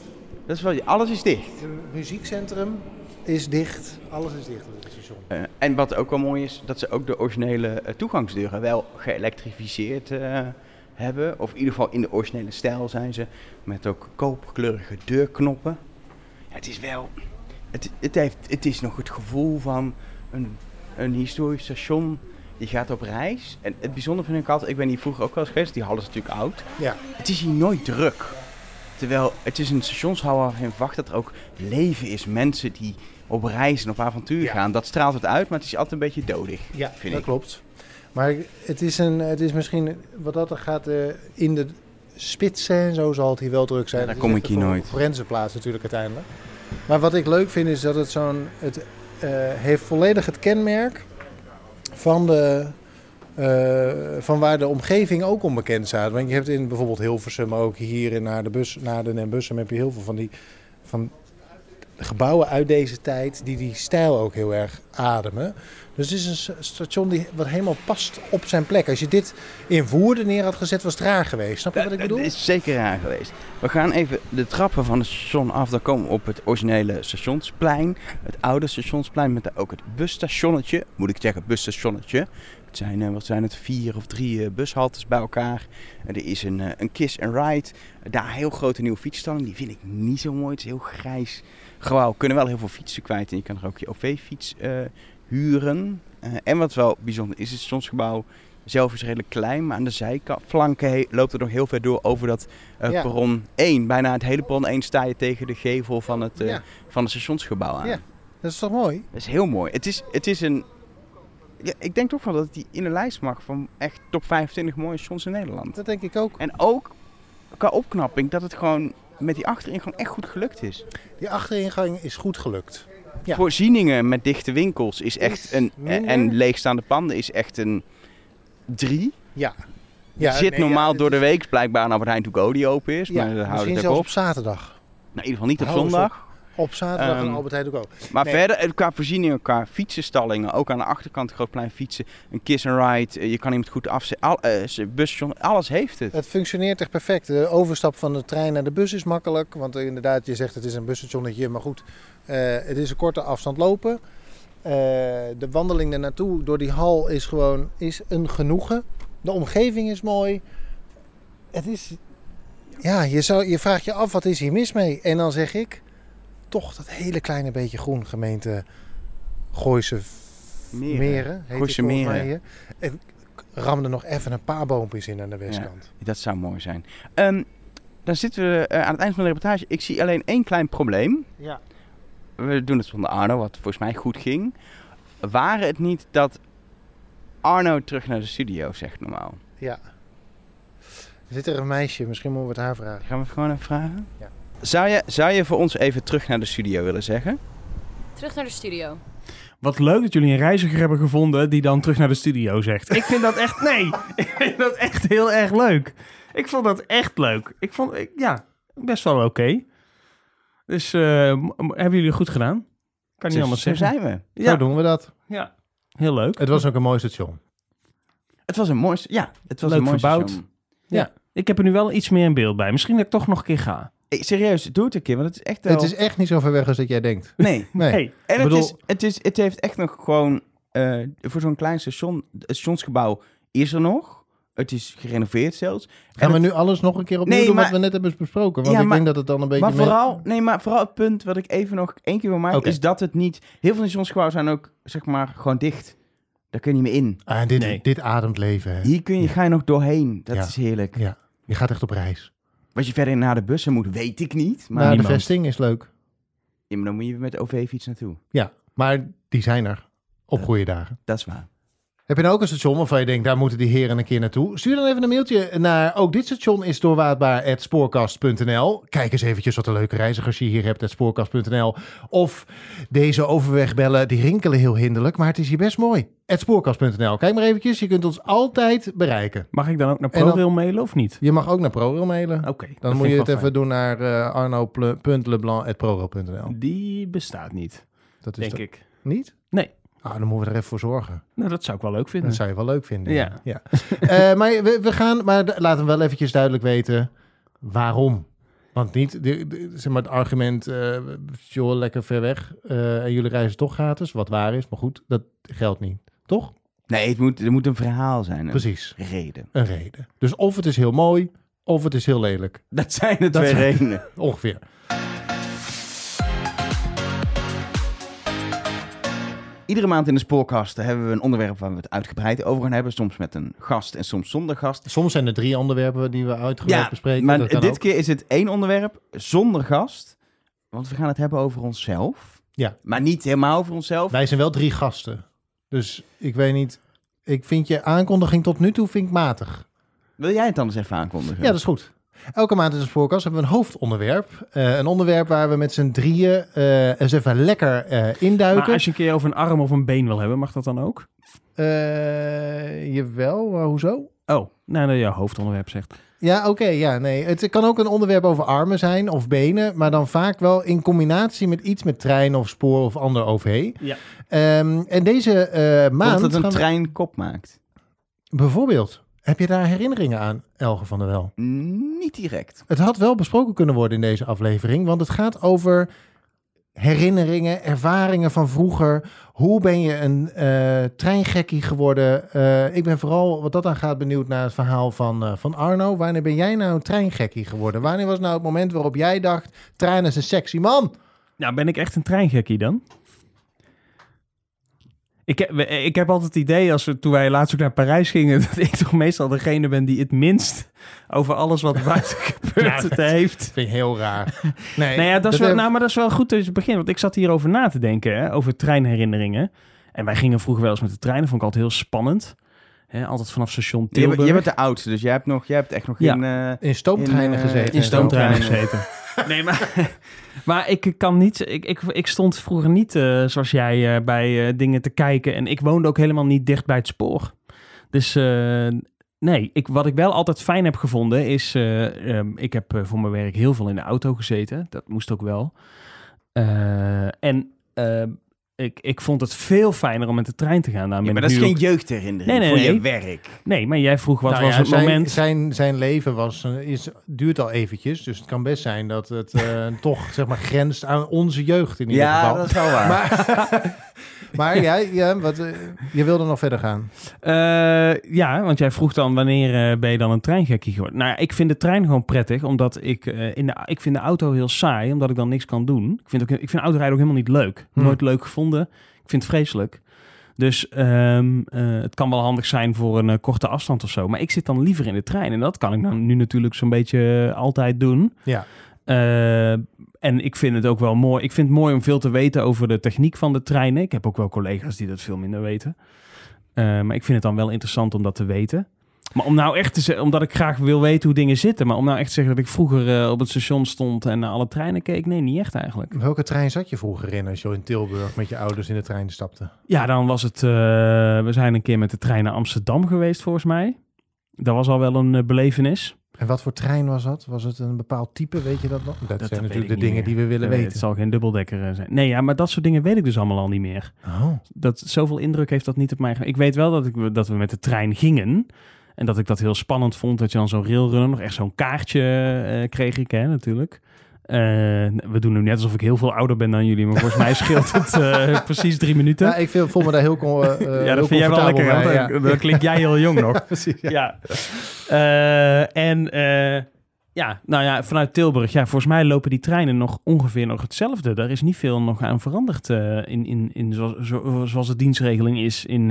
Dat is wel, alles is dicht. Het muziekcentrum is dicht. Alles is dicht op het station. Eh, en wat ook wel mooi is, dat ze ook de originele eh, toegangsdeuren wel geëlektrificeerd hebben. Of in ieder geval in de originele stijl zijn ze. Met ook koopkleurige deurknoppen. Ja, het is wel... Het, het, heeft, het is nog het gevoel van een, een historisch station Je gaat op reis. En het bijzondere vind ik altijd, ik ben hier vroeger ook wel eens geweest, die hal is natuurlijk oud. Ja. Het is hier nooit druk. Terwijl het is een stationshal waarvan je verwacht dat er ook leven is. Mensen die op reis en op avontuur Ja. gaan. Dat straalt het uit, maar het is altijd een beetje dodig. Ja, vind dat ik. klopt. Maar het is, een, het is misschien, wat dat er gaat, eh, in de spitsen en zo zal het hier wel druk zijn. Ja, daar kom ik hier nooit. forense plaats natuurlijk uiteindelijk. Maar wat ik leuk vind is dat het zo'n, het eh, heeft volledig het kenmerk van de... eh, van waar de omgeving ook onbekend staat. Want je hebt in bijvoorbeeld Hilversum, maar ook hier in naar de bus, naar de heb je heel veel van die van gebouwen uit deze tijd die die stijl ook heel erg ademen. Dus het is een station die wat helemaal past op zijn plek. Als je dit in Woerden neer had gezet, was het raar geweest. Snap je wat ik Dat bedoel? is zeker raar geweest. We gaan even de trappen van het station af. Dan komen we op het originele stationsplein. Het oude stationsplein met daar ook het busstationnetje. Moet ik zeggen, busstationnetje. Het zijn, eh, wat zijn het, vier of drie eh, bushaltes bij elkaar. Er is een, eh, een kiss and ride. Daar een heel grote nieuwe fietsstalling. Die vind ik niet zo mooi. Het is heel grijs gebouw. Kunnen wel heel veel fietsen kwijt. En je kan er ook je OV-fiets eh, huren. Eh, en wat wel bijzonder is, het stationsgebouw zelf is redelijk klein. Maar aan de zijflanken loopt er nog heel ver door over dat eh, Ja. perron 1. Bijna het hele perron 1 sta je tegen de gevel van het, Ja. van het stationsgebouw aan. Ja. Dat is toch mooi? Dat is heel mooi. Het is, het is een... Ja, ik denk toch wel dat die in de lijst mag van echt top 25 mooie stations in Nederland. Dat denk ik ook. En ook qua opknapping dat het gewoon met die achterin echt goed gelukt is. Die achteringang is goed gelukt. Ja. Voorzieningen met dichte winkels is echt Is een... minder. En leegstaande panden is echt een 3. Ja. Je zit nee, normaal ja, door de week blijkbaar een Albert Heijn to go die open is. Ja, maar houden het op op. zaterdag. Nou, in ieder geval niet op zondag. Op zaterdag Ehm, en Albert Heijn ook ook. Maar Nee. verder, eh, qua voorzieningen, qua fietsenstallingen, ook aan de achterkant Grootplein fietsen, een kiss and ride, eh, je kan iemand goed afzetten, al, eh, busstation, alles heeft het. Het functioneert echt perfect. De overstap van de trein naar de bus is makkelijk. Want inderdaad, je zegt het is een busstationnetje. Maar goed, het is een korte afstand lopen. De wandeling er naartoe door die hal is gewoon is een genoegen. De omgeving is mooi. Het is... Ja, je, zou, je vraagt je af, wat is hier mis mee? En dan zeg ik, toch dat hele kleine beetje groen gemeente Gooise Meren. Meren. heet Gooise Meren. En ramde nog even een paar boompjes in aan de westkant. Dat zou mooi zijn. Ehm, dan zitten we eh, aan het eind van de reportage. Ik zie alleen één klein probleem. Ja. We doen het zonder Arno, wat volgens mij goed ging. Waren het niet dat Arno terug naar de studio zegt normaal? Ja. Zit er een meisje? Misschien moeten we het haar vragen. Gaan we het gewoon even vragen? Ja. Zou je, zou je voor ons even terug naar de studio willen zeggen? Terug naar de studio. Wat leuk dat jullie een reiziger hebben gevonden die dan terug naar de studio zegt. Ik vind dat echt, nee, ik vind dat echt heel erg leuk. Ik vond dat echt leuk. Ik vond, ik, ja, best wel oké. Dus eh, hebben jullie goed gedaan? Kan niet Zo- anders zo zeggen. zijn we. Zo doen we dat. Ja, heel leuk. Het was ook een mooi station. Het was een mooi, ja, het was Leuk een mooi verbouwd. station. Ik heb er nu wel iets meer in beeld bij. Misschien dat ik toch nog een keer ga. Serieus, doe het een keer, want het is echt wel... Het is echt niet zo ver weg als dat jij denkt. Nee. Nee. Hey, En het, bedoel- is, het, is, het heeft echt nog gewoon... eh, voor zo'n klein station, het stationsgebouw is er nog. Het is gerenoveerd zelfs. Gaan we het- nu alles nog een keer opnieuw Nee, doen maar- wat we net hebben besproken? Want Ja, ik maar- denk dat het dan een beetje... Maar meer- vooral, nee, maar vooral het punt wat ik even nog één keer wil maken... Is dat het niet... Heel veel stationsgebouwen zijn ook, zeg maar, gewoon dicht. Daar kun je niet meer in. Ah, dit, Nee. dit ademt leven. Hè? Hier kun je, Ja. ga je nog doorheen. Dat Ja. is heerlijk. Ja. Je gaat echt op reis. Wat je verder naar de bussen moet, weet ik niet. Maar, de niemand. vesting is leuk. Ja, maar dan moet je met de OV-fiets naartoe. Ja, maar die zijn er op goede dagen. Dat is waar. Heb je nou ook een station waarvan je denkt, daar moeten die heren een keer naartoe? Stuur dan even een mailtje naar ook dit station is doorwaadbaar spoorkast.nl. Kijk eens eventjes wat een leuke reizigers je hier hebt, spoorkast.nl. Of deze overweg bellen, die rinkelen heel hinderlijk, maar het is hier best mooi. spoorkast.nl. Kijk maar eventjes, je kunt ons altijd bereiken. mag ik dan ook naar dan- ProRail mailen of niet? Je mag ook naar ProRail mailen. Oké. Dan moet je het even doen naar uh, arno.leblanc.prorail.nl. Die bestaat niet, Dat is denk ik. niet? Nee. Ah, dan moeten we er even voor zorgen. Nou, dat zou ik wel leuk vinden. Dat zou je wel leuk vinden. Ja. ja. Eh, maar we, we gaan, maar laten we wel eventjes duidelijk weten waarom. Want niet, de, de- zeg maar het argument, eh joh, lekker ver weg eh, en jullie reizen toch gratis, wat waar is, maar goed, dat geldt niet, toch? Nee, het moet, er moet een verhaal zijn. Een Precies, reden. een reden. Dus of het is heel mooi, of het is heel lelijk, Dat zijn de Dat twee zijn- redenen. ongeveer. Iedere maand in de spoorkasten hebben we een onderwerp waar we het uitgebreid over gaan hebben. Soms met een gast en soms zonder gast. Soms zijn er drie onderwerpen die we uitgebreid bespreken. maar dit ook. keer is het één onderwerp zonder gast. Want we gaan het hebben over onszelf. Ja. Maar niet helemaal over onszelf. Wij zijn wel drie gasten. Dus ik weet niet... Ik vind je aankondiging tot nu toe vind ik matig. Wil jij het dan eens even aankondigen? Ja, dat is goed. Elke maand in de spoorkast hebben we een hoofdonderwerp. Eh, een onderwerp waar we met z'n drieën eh, eens even lekker eh, induiken. Maar als je een keer over een arm of een been wil hebben, mag dat dan ook? Eh, jawel, maar hoezo? Oh, nou, nou ja, hoofdonderwerp zegt. Ja, oké, ja, nee. Het kan ook een onderwerp over armen zijn of benen, maar dan vaak wel in combinatie met iets met trein of spoor of ander OV. Ja. Ehm, en deze eh, maand Dat het een we- trein kop maakt. bijvoorbeeld, heb je daar herinneringen aan, Elge van der Wel? Niet direct. Het had wel besproken kunnen worden in deze aflevering, want het gaat over herinneringen, ervaringen van vroeger. Hoe ben je een eh, treingekkie geworden? Eh, ik ben vooral, wat dat aan gaat, benieuwd naar het verhaal van, eh, van Arno. Wanneer ben jij nou een treingekkie geworden? Wanneer was nou het moment waarop jij dacht, trein is een sexy man? Nou, ben ik echt een treingekkie dan? Ik heb, ik heb altijd het idee, als we, toen wij laatst ook naar Parijs gingen, dat ik toch meestal degene ben die het minst over alles wat buiten gebeurt het heeft. Dat vind ik heel raar. Nee, Nou ja, dat is wel, nou, maar dat is wel goed dat je begint. Want ik zat hierover na te denken, hè, over treinherinneringen. En wij gingen vroeger wel eens met de trein. Dat vond ik altijd heel spannend. Hè, altijd vanaf station Tilburg. je bent de oudste, dus jij hebt, nog, jij hebt echt nog Ja. in... eh, in stoomtreinen in, eh, gezeten. in stoomtreinen Treinen. gezeten. Nee, maar, maar ik kan niet. Ik, ik, ik stond vroeger niet eh, zoals jij eh, bij eh, dingen te kijken. En ik woonde ook helemaal niet dicht bij het spoor. Dus nee, ik, wat ik wel altijd fijn heb gevonden is. eh, ehm, ik heb voor mijn werk heel veel in de auto gezeten. Dat moest ook wel. En eh, ik, ik vond het veel fijner om met de trein te gaan. Nou, ja, maar dat is geen ook- jeugdherinnering Nee, nee, voor je werk. Nee, maar jij vroeg wat Nou was ja, het zijn, moment. Zijn, zijn leven was, eh, is, duurt al eventjes, dus het kan best zijn dat het eh, toch zeg maar grenst aan onze jeugd in ieder Ja, geval. dat is wel waar. Maar, maar jij, ja, wat, eh, je wilde nog verder gaan. Eh, ja, want jij vroeg dan wanneer eh, ben je dan een treingekkie geworden? Nou, ja, ik vind de trein gewoon prettig, omdat ik in de ik vind de auto heel saai, omdat ik dan niks kan doen. Ik vind, ook, ik vind autorijden ook helemaal niet leuk. Hm. Nooit leuk gevonden. Ik vind het vreselijk. Dus ehm, eh, het kan wel handig zijn voor een korte afstand of zo. Maar ik zit dan liever in de trein. En dat kan ik nou nu natuurlijk zo'n beetje altijd doen. Ja. Eh, en ik vind het ook wel mooi. Ik vind het mooi om veel te weten over de techniek van de treinen. Ik heb ook wel collega's die dat veel minder weten. Eh, maar ik vind het dan wel interessant om dat te weten. Maar om nou echt te zeggen, omdat ik graag wil weten hoe dingen zitten. Maar om nou echt te zeggen dat ik vroeger eh, op het station stond en naar alle treinen keek. Nee, niet echt eigenlijk. Welke trein zat je vroeger in als je in Tilburg met je ouders in de trein stapte? Ja, dan was het. we zijn een keer met de trein naar Amsterdam geweest, volgens mij. Dat was al wel een eh, belevenis. En wat voor trein was dat? Was het een bepaald type, weet je dat nog? Dat, dat zijn natuurlijk de dingen die we willen Eh, Het weten. zal geen dubbeldekker eh, zijn. Nee, ja, maar dat soort dingen weet ik dus allemaal al niet meer. Oh. dat, zoveel indruk heeft dat niet op mij. Ik weet wel dat, ik, dat we met de trein gingen. En dat ik dat heel spannend vond. Dat je dan zo'n railrunner, nog echt zo'n kaartje eh, kreeg ik, hè, natuurlijk. Eh, we doen nu net alsof ik heel veel ouder ben dan jullie. Maar volgens mij scheelt het eh, precies drie minuten. Ja, ik vind, voel me daar heel, con, eh, ja, dat vind jij wel comfortabel lekker. bij, want ja. dan, dan klink jij heel jong nog. Precies, ja. ja. En ja, nou ja, vanuit Tilburg, ja, volgens mij lopen die treinen nog ongeveer nog hetzelfde. Daar is niet veel nog aan veranderd in, in, in zoals, zo- zoals de dienstregeling is in,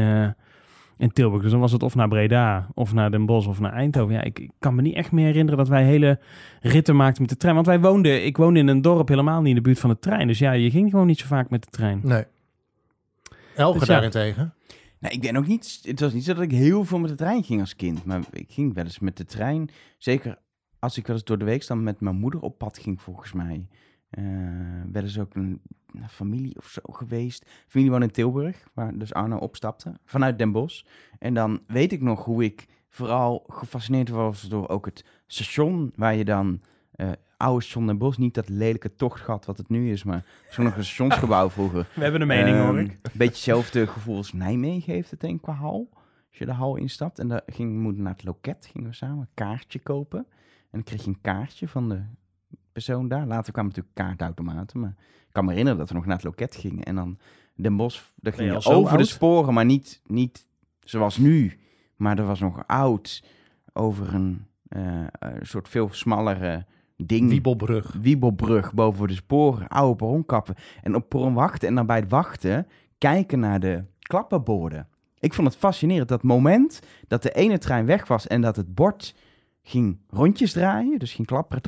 in Tilburg. Dus dan was het of naar Breda, of naar Den Bosch, of naar Eindhoven. Ja, ik, ik kan me niet echt meer herinneren dat wij hele ritten maakten met de trein. Want wij woonden, ik woonde in een dorp helemaal niet in de buurt van de trein. Dus ja, je ging gewoon niet zo vaak met de trein. Nee. Elge Dus ja. daarentegen. Nee, ik ben ook niet... Het was niet zo dat ik heel veel met de trein ging als kind. Maar ik ging wel eens met de trein. Zeker als ik wel eens door de week dan met mijn moeder op pad ging, volgens mij. Eh wel eens ook een, een familie of zo geweest. Familie woont in Tilburg, waar dus Arno opstapte. Vanuit Den Bosch. En dan weet ik nog hoe ik vooral gefascineerd was door ook het station... waar je dan... eh oude station Den Bosch, niet dat lelijke tochtgat wat het nu is, maar zo'n nog een stationsgebouw vroeger. We hebben een mening, Ehm, hoor ik. Een beetje hetzelfde gevoel als Nijmegen heeft het denk ik qua hal. Als je de hal instapt en dan ging moeder naar het loket, gingen we samen een kaartje kopen. En dan kreeg je een kaartje van de persoon daar. Later kwamen natuurlijk kaartautomaten, maar ik kan me herinneren dat we nog naar het loket gingen. En dan Den Bosch, daar ging je over de sporen, maar niet, niet zoals nu. Maar er was nog oud over een eh, een soort veel smallere ding. Wiebelbrug. Wiebelbrug boven de sporen, oude perronkappen. En op perron wachten en dan bij het wachten kijken naar de klapperborden. Ik vond het fascinerend. Dat moment dat de ene trein weg was en dat het bord ging rondjes draaien. Dus ging klapperen.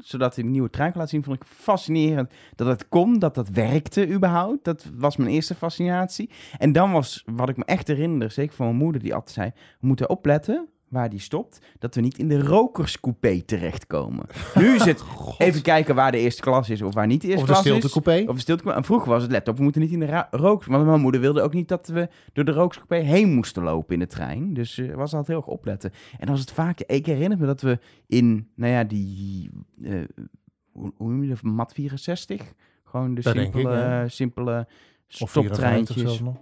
Zodat hij een nieuwe kon laten zien. Vond ik fascinerend dat het kon. Dat dat werkte überhaupt. Dat was mijn eerste fascinatie. En dan was wat ik me echt herinner. Zeker van mijn moeder die altijd zei. We moeten opletten waar die stopt. Dat we niet in de rokerscoupé terechtkomen. Nu is het even kijken waar de eerste klas is. Of waar niet de eerste Of de klas is. Of de stilte. En vroeger was het let op, we moeten niet in de rook. Want mijn moeder wilde ook niet dat we door de rookscoupé heen moesten lopen in de trein. Dus eh was altijd heel erg opletten. En was het vaak, ik herinner me dat we in, nou ja, die, eh, hoe, hoe noem je dat, mat 64? Gewoon de Dat simpele, ik, simpele Of 54 stoptreintjes. zelfs nog.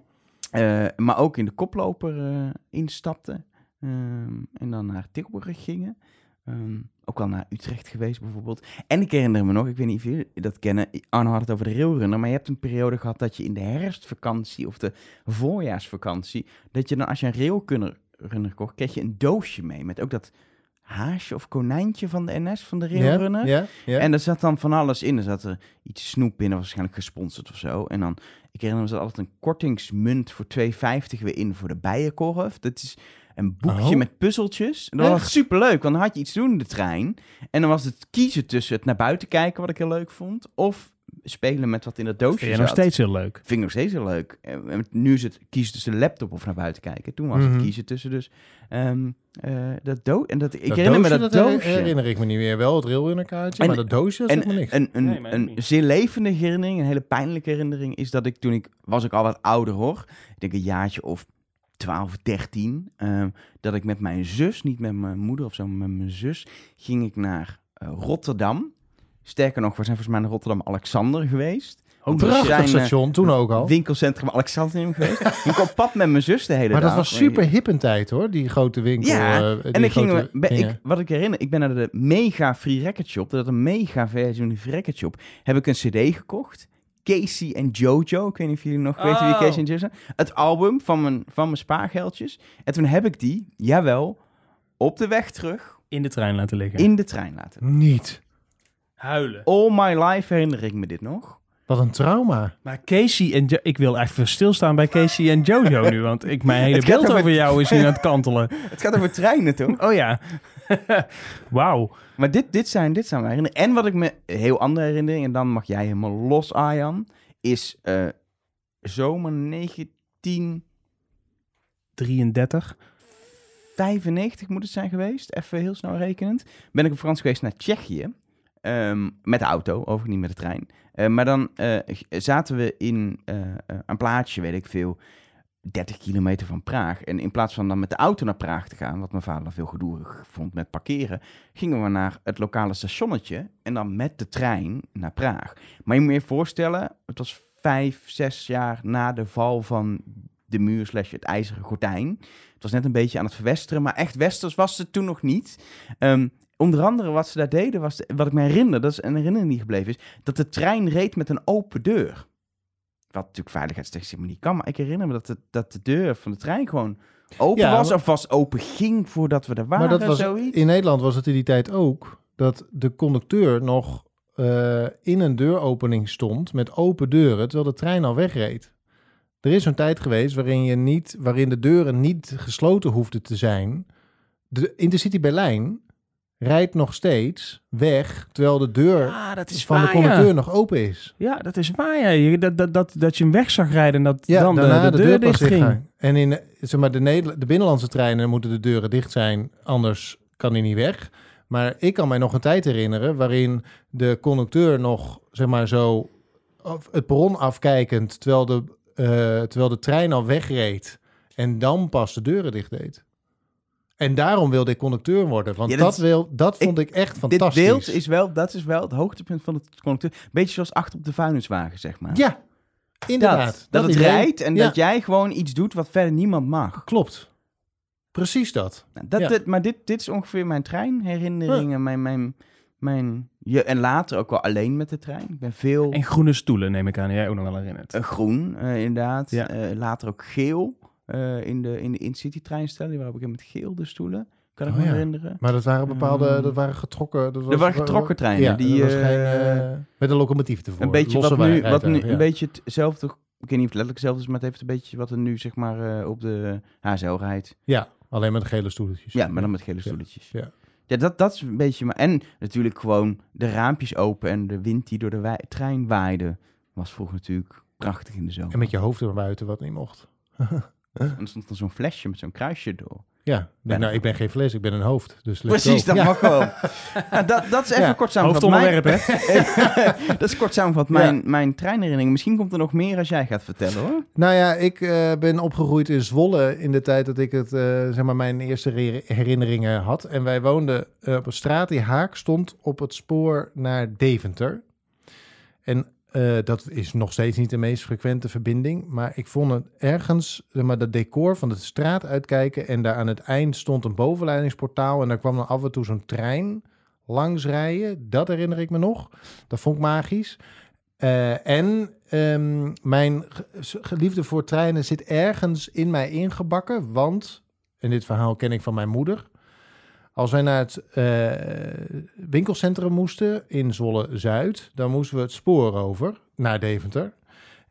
Eh, maar ook in de koploper eh, instapten. Ehm, en dan naar Tilburg gingen. Ehm, ook wel naar Utrecht geweest bijvoorbeeld. En ik herinner me nog, ik weet niet of jullie dat kennen. Arno had het over de railrunner. Maar je hebt een periode gehad dat je in de herfstvakantie of de voorjaarsvakantie. dat je dan als je een railrunner runner kocht, kreeg je een doosje mee. Met ook dat haasje of konijntje van de NS, van de railrunner. Ja. En er zat dan van alles in. Er zat er iets snoep in, waarschijnlijk gesponsord of zo. En dan, ik herinner me, er zat altijd een kortingsmunt voor 2,50 weer in voor de bijenkorf. Dat is een boekje Oh. met puzzeltjes. En dat was Echt? superleuk, want dan had je iets te doen in de trein. En dan was het kiezen tussen het naar buiten kijken, wat ik heel leuk vond, of spelen met wat in dat doosje Vind je nog steeds heel leuk. Vind ik nog steeds heel leuk. En nu is het kiezen tussen de laptop of naar buiten kijken. Toen was Mhm. het kiezen tussen dus ehm, eh, dat doosje. En dat, ik Dat herinner me dat doosje. herinner ik me niet meer. Wel het railrunnerkaartje, En- maar dat doosje En zegt me niks. een, een, Nee, een herinnering, een hele pijnlijke herinnering, is dat ik toen ik, was ik al wat ouder hoor, ik denk een jaartje of 12, 13, ehm, dat ik met mijn zus, niet met mijn moeder of zo, maar met mijn zus, ging ik naar eh, Rotterdam. Sterker nog, we zijn volgens mij naar Rotterdam-Alexander geweest. Een we prachtig zijn, eh, station, toen ook al. Winkelcentrum Alexandrium geweest. ik op pad met mijn zus de hele Maar dag. dat was super hip een tijd hoor, die grote winkel. Ja, eh, En die grote we, ben- ik, wat ik herinner, ik ben naar de Mega Free Record Shop, dat is een mega versie van die Free Record Shop, heb ik een cd gekocht. Casey en Jojo, ik weet niet of jullie nog weten wie Oh. Casey en Jojo zijn. Het album van mijn, van mijn spaargeldjes. En toen heb ik die, jawel, op de weg terug In de trein laten liggen. in de trein laten. Niet. Huilen. All my life herinner ik me dit nog. Wat een trauma. Maar Casey en jo ik wil even stilstaan bij Casey en Jojo nu, want ik, mijn hele beeld over- over jou is nu aan het kantelen. Het gaat over treinen, toch? Oh ja. Wauw. Maar dit, dit, zijn, dit zijn mijn herinneringen. En wat ik me, heel andere herinnering, en dan mag jij helemaal los, Arjan, is eh, zomer 1995 33. moet het zijn geweest. Even heel snel rekenend. Ben ik op vakantie geweest naar Tsjechië. Ehm, met de auto, overigens niet met de trein. Eh, maar dan eh, zaten we in een plaatsje, weet ik veel, 30 kilometer van Praag. En in plaats van dan met de auto naar Praag te gaan, wat mijn vader veel gedoe vond met parkeren, gingen we naar het lokale stationnetje en dan met de trein naar Praag. Maar je moet je voorstellen, het was vijf, zes jaar na de val van de muur slash het ijzeren gordijn. Het was net een beetje aan het verwesteren, maar echt westers was het toen nog niet. Ehm, onder andere wat ze daar deden, was wat ik me herinner, dat is een herinnering die gebleven is, dat de trein reed met een open deur. Wat natuurlijk veiligheidstechnisch helemaal niet kan, maar ik herinner me dat de, dat de deur van de trein gewoon open Ja, was, maar- of was open ging voordat we er waren, maar dat was, zoiets. in Nederland was het in die tijd ook dat de conducteur nog eh, in een deuropening stond met open deuren, terwijl de trein al wegreed. Er is zo'n tijd geweest waarin, je niet, waarin de deuren niet gesloten hoefden te zijn. De Intercity Berlijn rijdt nog steeds weg, terwijl de deur Ah, dat is van de conducteur ja. nog open is. Ja, dat is waar, ja. Je- Dat, dat, dat, dat je hem weg zag rijden en dat Ja, dan de, daarna de, de, deur dicht ging. En in zeg maar, de, de binnenlandse treinen moeten de deuren dicht zijn, anders kan hij niet weg. Maar ik kan mij nog een tijd herinneren waarin de conducteur nog, zeg maar zo, het perron afkijkend, terwijl de, eh, terwijl de trein al wegreed. En dan pas de deuren dicht deed. En daarom wilde ik conducteur worden. Want Ja, dat, wil, dat vond ik echt Dit fantastisch. beeld is wel, dat is wel het hoogtepunt van het conducteur. Beetje zoals achter op de vuilniswagen, zeg maar. Ja, inderdaad. Dat, dat, het rijdt en Ja, dat jij gewoon iets doet wat verder niemand mag. Klopt. Precies dat. Nou, dat, Ja. dit- maar dit, dit is ongeveer mijn treinherinneringen. Mijn, mijn, mijn, je, en later ook wel alleen met de trein. Ik ben veel En groene stoelen, neem ik aan. Jij ook nog wel herinnert. eh, groen, eh, inderdaad. Ja. Eh, later ook geel eh, in de, in de in-city treinstelling. Waar heb ik met geel de stoelen. Kan ik Oh me ja. herinneren. Maar dat waren bepaalde, Ehm, dat waren getrokken. Dat Er waren getrokken treinen. Ja, die, eh, geen, eh, met een locomotief ervoor. een beetje Losse wat nu, wat nu een beetje hetzelfde ik weet niet of het letterlijk hetzelfde is, maar het heeft een beetje wat er nu zeg maar op de HSL rijdt. Ja, alleen met de gele stoeltjes. Ja, maar dan met gele stoeltjes. ja. Ja, dat, dat is een beetje... Maar, en natuurlijk gewoon de raampjes open en de wind die door de trein waaide. Was vroeger natuurlijk prachtig in de zomer. En met je hoofd er buiten, wat niet mocht. En er stond dan zo'n flesje met zo'n kruisje door. Ja, nou, ik ben geen vlees, ik ben een hoofd. Dus Precies, dat Ja. mag. Nou, dat, dat is even Ja, kort samengevat. Mijn, dat is kort samengevat mijn, mijn treinherinnering. Misschien komt er nog meer als jij gaat vertellen, hoor. Nou ja, ik eh, ben opgegroeid in Zwolle in de tijd dat ik het, eh, zeg maar, mijn eerste herinneringen had. En wij woonden eh, op een straat die haak stond op het spoor naar Deventer. En eh, dat is nog steeds niet de meest frequente verbinding. Maar ik vond het ergens, maar, dat decor van de straat uitkijken. En daar aan het eind stond een bovenleidingsportaal. En daar kwam dan af en toe zo'n trein langs rijden. Dat herinner ik me nog. Dat vond ik magisch. Eh, en ehm, mijn ge- geliefde voor treinen zit ergens in mij ingebakken. Want, en dit verhaal ken ik van mijn moeder. Als wij naar het eh, winkelcentrum moesten in Zwolle-Zuid, dan moesten we het spoor over naar Deventer.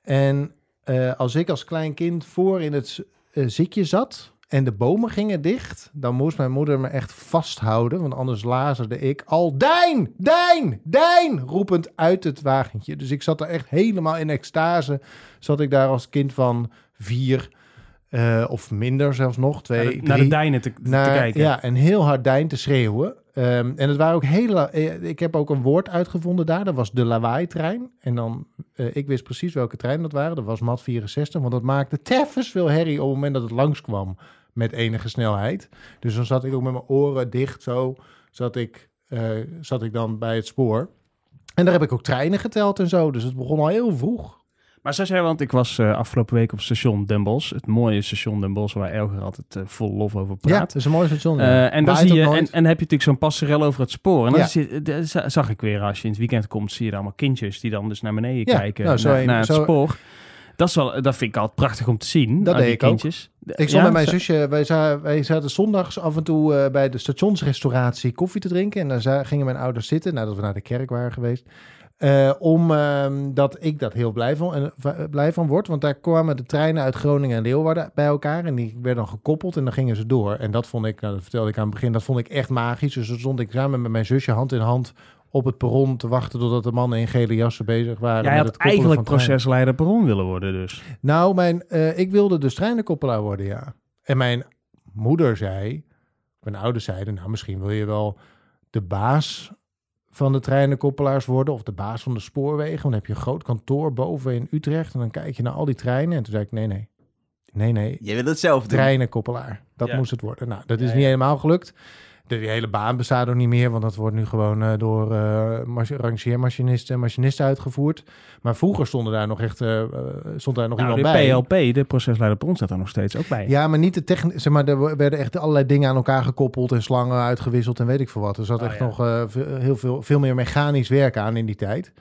En eh, als ik als klein kind voor in het eh, zitje zat en de bomen gingen dicht, dan moest mijn moeder me echt vasthouden, want anders lazerde ik al Dijn, Dijn, Dijn, roepend uit het wagentje. Dus ik zat er echt helemaal in extase, zat ik daar als kind van vier eh, of minder zelfs nog, twee, Naar de, naar de drie dijnen te, kijken. Ja, en heel hard Dijn te schreeuwen. Ehm, en het waren ook hele... eh, Ik heb ook een woord uitgevonden daar. Dat was de lawaai-trein. En dan... eh, ik wist precies welke trein dat waren. Dat was MAT 64. Want dat maakte teffens veel herrie op het moment dat het langskwam. Met enige snelheid. Dus dan zat ik ook met mijn oren dicht zo. Zat ik, zat ik dan bij het spoor. En daar heb ik ook treinen geteld en zo. Dus het begon al heel vroeg. Maar zoals jij, want ik was eh, afgelopen week op station Den Bosch. Het mooie station Den Bosch waar Elger altijd eh, vol lof over Ja, praat. dat is een mooi station. ja. Eh, en dan zie je, en, dan heb je natuurlijk zo'n passerel over het spoor. En dan Ja. zag ik weer, als je in het weekend komt, zie je daar allemaal kindjes die dan dus naar beneden Ja, kijken, nou, zo naar, een- naar het zo- spoor. Dat, is wel, dat vind ik altijd prachtig om te zien. Dat deed die ik ook. kindjes. Ik stond Ja, met mijn zusje, wij, za- wij zaten zondags af en toe bij de stationsrestauratie koffie te drinken. En dan za- gingen mijn ouders zitten, nadat we naar de kerk waren geweest. Eh, om ehm, dat ik dat heel blij van, en, va- blij van word. Want daar kwamen de treinen uit Groningen en Leeuwarden bij elkaar. En die werden dan gekoppeld en dan gingen ze door. En dat vond ik, nou, dat vertelde ik aan het begin, dat vond ik echt magisch. Dus dan stond ik samen met mijn zusje hand in hand op het perron te wachten totdat de mannen in gele jassen bezig waren. Jij met had het koppelen eigenlijk procesleider perron willen worden dus. Nou, mijn, eh, ik wilde dus treinenkoppelaar worden, ja. En mijn moeder zei, mijn ouders zeiden, nou misschien wil je wel de baas van de treinenkoppelaars worden of de baas van de spoorwegen. Want dan heb je een groot kantoor boven in Utrecht en dan kijk je naar al die treinen. En toen zei ik, nee, nee, nee, nee, Je wil het zelf doen. treinenkoppelaar. Dat Ja. moest het worden. Nou, dat is Ja, niet helemaal gelukt. De die hele baan bestaat ook niet meer, want dat wordt nu gewoon eh, door mach- rangeermachinisten en machinisten uitgevoerd. Maar vroeger stonden daar nog echt, eh, stond daar nog Nou, iemand de bij. PLP, de procesleider perron, staat er nog steeds ook bij. Ja, maar niet de technische. Zeg maar, er werden echt allerlei dingen aan elkaar gekoppeld en slangen uitgewisseld en weet ik veel wat. Er zat Oh, echt ja. nog heel veel, veel meer mechanisch werk aan in die tijd.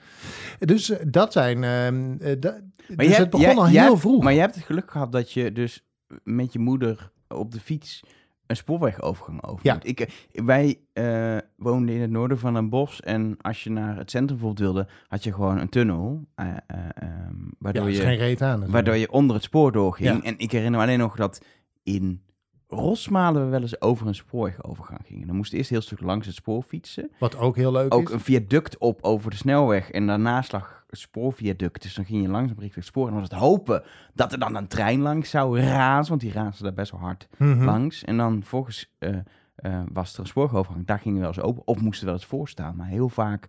Dus dat zijn. ehm, eh, da- dus jij- het begon jij- al heel hebt- vroeg. Maar je hebt het geluk gehad dat je dus met je moeder op de fiets een spoorwegovergang over Ja. Ik, wij eh, woonden in het noorden van een bos en als je naar het centrum bijvoorbeeld wilde, had je gewoon een tunnel, eh, ehm, ja, waardoor, is je, geen reet aan. natuurlijk. waardoor je onder het spoor doorging. Ja. En ik herinner me alleen nog dat in Rosmalen we wel eens over een spoorwegovergang gingen. Dan moest je eerst heel stuk langs het spoor fietsen. Wat ook heel leuk Ook is. een viaduct op over de snelweg. En daarnaast lag spoorviaduct. Dus dan ging je langzaam richting het spoor. En dan was het hopen dat er dan een trein langs zou razen. Want die raasde daar best wel hard Mhm. langs. En dan volgens eh, eh, was er een spoorwegovergang. Daar gingen we wel eens open. Of moesten we wel eens voor staan. Maar heel vaak,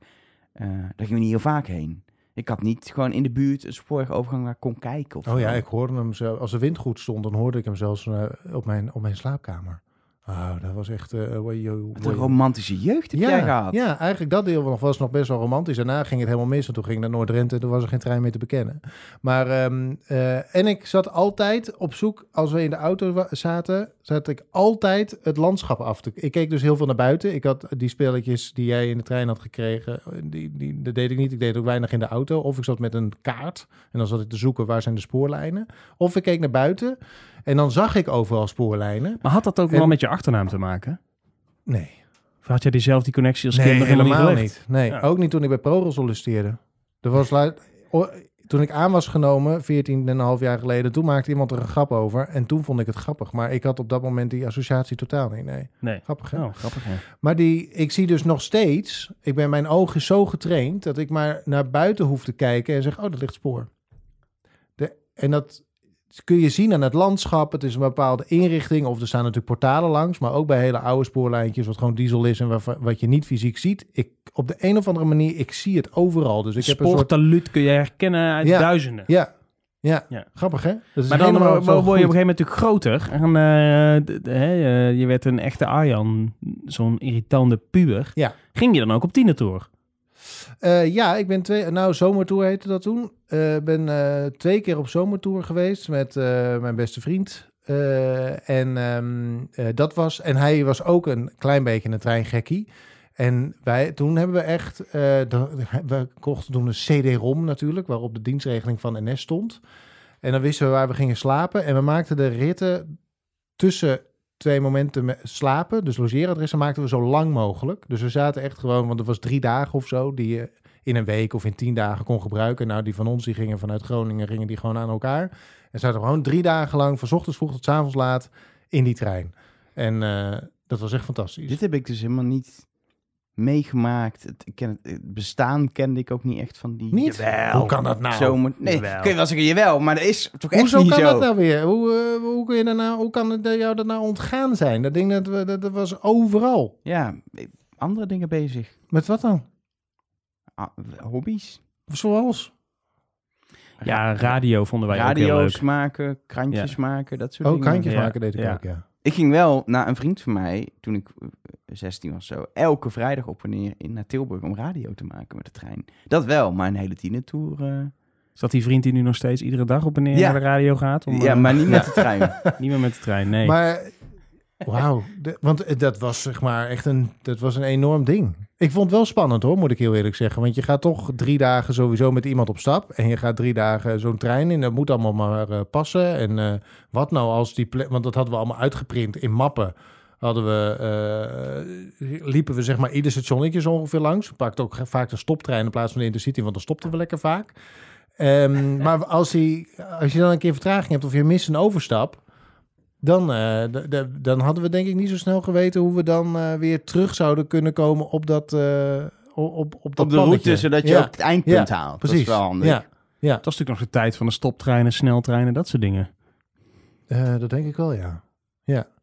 eh, daar gingen we niet heel vaak heen. Ik had niet gewoon in de buurt een spoorwegovergang waar ik kon kijken. Of Oh ja, ik hoorde hem zo. Als de wind goed stond, dan hoorde ik hem zelfs op, mijn, op mijn slaapkamer. Oh, dat was echt. eh woi, yo, Wat woi. een romantische jeugd heb jij gehad. Ja, eigenlijk dat deel nog- was nog best wel romantisch. Daarna ging het helemaal mis, want toen ging ik naar Noord-Drenthe en toen was er geen trein meer te bekennen. Maar, ehm, eh, en ik zat altijd op zoek, als we in de auto zaten, zat ik altijd het landschap af te... Ik keek dus heel veel naar buiten. Ik had die spelletjes die jij in de trein had gekregen, die, die, dat deed ik niet. Ik deed ook weinig in de auto. Of ik zat met een kaart en dan zat ik te zoeken waar zijn de spoorlijnen. Of ik keek naar buiten en dan zag ik overal spoorlijnen. Maar had dat ook En- wel met je achternaam te maken? Nee. Of had jij diezelfde kind nog nee, helemaal niet helemaal niet. Nee, Ja. ook niet toen ik bij ProRail solliciteerde. Er was toen ik aan was genomen, 14 en een half jaar geleden, toen maakte iemand er een grap over. En toen vond ik het grappig. Maar ik had op dat moment die associatie totaal niet. Nee, Nee. grappig hè? Oh, grappig, hè? Maar die, ik zie dus nog steeds, ik ben, mijn oog is zo getraind dat ik maar naar buiten hoef te kijken en zeg, oh, dat ligt spoor. De, en dat kun je zien aan het landschap. Het is een bepaalde inrichting of er staan natuurlijk portalen langs, maar ook bij hele oude spoorlijntjes wat gewoon diesel is en wat, wat je niet fysiek ziet. Ik, op de een of andere manier, ik zie het overal. Dus ik heb een soort... Kun je herkennen uit Ja. duizenden. Ja, ja, Ja. grappig hè? Dat is Maar dan word je op een gegeven moment natuurlijk groter. En d- hè, eh, je werd een echte Arjan, zo'n irritante puber. Ja. Ging je dan ook op tienertour? Eh, ja, ik ben twee, nou zomertour heette dat toen. Eh ben eh, twee keer op zomertour geweest met mijn beste vriend. En ehm, eh, dat was, en hij was ook een klein beetje een treingekkie. En wij, toen hebben we echt, we kochten toen een CD-ROM natuurlijk, waarop de dienstregeling van NS stond. En dan wisten we waar we gingen slapen. En we maakten de ritten tussen twee momenten me- slapen, dus logeeradressen, maakten we zo lang mogelijk. Dus we zaten echt gewoon, want het was drie dagen of zo, die je in een week of in tien dagen kon gebruiken. Nou, die van ons, die gingen vanuit Groningen, gingen die gewoon aan elkaar. En zaten we gewoon drie dagen lang, van ochtends vroeg tot avonds laat, in die trein. En eh, dat was echt fantastisch. Dit heb ik dus helemaal niet meegemaakt. Het, ik ken het, het bestaan kende ik ook niet echt van die... Niet? Jawel. Hoe kan dat nou? Zomer, nee, Jawel. kun je wel zeggen, jawel, maar dat is toch echt Hoezo niet kan zo. dat nou weer? Hoe, eh, hoe, kun je dat nou, hoe kan het jou dat nou ontgaan zijn? Dat ding dat, we- dat, dat was overal. Ja, andere dingen bezig. Met wat dan? Ah, hobby's. Zoals? Ja, radio vonden wij ook heel Radio's leuk. maken, krantjes maken, dat soort Oh, dingen. kantjes Ja, maken deed ik ja. ook, ja. Ik ging wel naar een vriend van mij, toen ik eh, 16 was zo, elke vrijdag op en neer in, naar Tilburg om radio te maken met de trein. Dat wel, maar een hele tienertour... eh Is dat die vriend die nu nog steeds iedere dag op en neer Ja. naar de radio gaat? Om, ja, eh, maar niet met de trein. niet meer met de trein, nee. Maar, wauw. Want eh, dat was zeg maar echt een, dat was een enorm ding. Ik vond het wel spannend hoor, moet ik heel eerlijk zeggen. Want je gaat toch drie dagen sowieso met iemand op stap. En je gaat drie dagen zo'n trein in. Dat moet allemaal maar eh, passen. En eh, wat nou als die plek... Want dat hadden we allemaal uitgeprint in mappen. Hadden we, liepen we zeg maar ieder stationnetje zo ongeveer langs. We pakten ook vaak de stoptrein in plaats van de intercity. Want dan stopten we lekker vaak. Ehm, maar als, hij, als je dan een keer vertraging hebt of je mist een overstap... Dan, eh, d- d- dan hadden we denk ik niet zo snel geweten hoe we dan eh, weer terug zouden kunnen komen op dat, eh, op, op, op dat op de pannetje. route, zodat je Ja, ook het eindpunt Ja, haalt. precies. Dat is wel handig. Ja, ja. Het was natuurlijk nog de tijd van de stoptreinen, sneltreinen, dat soort dingen. Eh, dat denk ik wel, ja.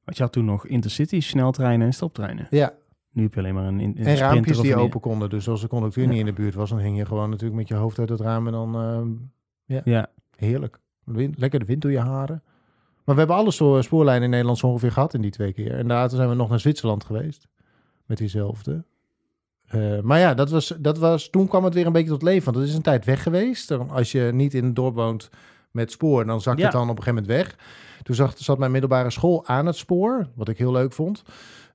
Want je had toen nog intercity, sneltreinen en stoptreinen. ja. Nu heb je alleen maar een, een En raampjes die een- open konden. Dus als de conducteur Ja. niet in de buurt was, dan hing je gewoon natuurlijk met je hoofd uit het raam en dan ehm, Ja, heerlijk. Lekker de wind door je haren. Maar we hebben alle spo- spoorlijnen in Nederland zo ongeveer gehad in die twee keer. En later zijn we nog naar Zwitserland geweest. Met diezelfde. Eh, maar ja, dat was, dat was, toen kwam het weer een beetje tot leven. Want het is een tijd weg geweest. Als je niet in het dorp woont met spoor, dan zakt Ja. het dan op een gegeven moment weg. Toen zat, zat mijn middelbare school aan het spoor, wat ik heel leuk vond.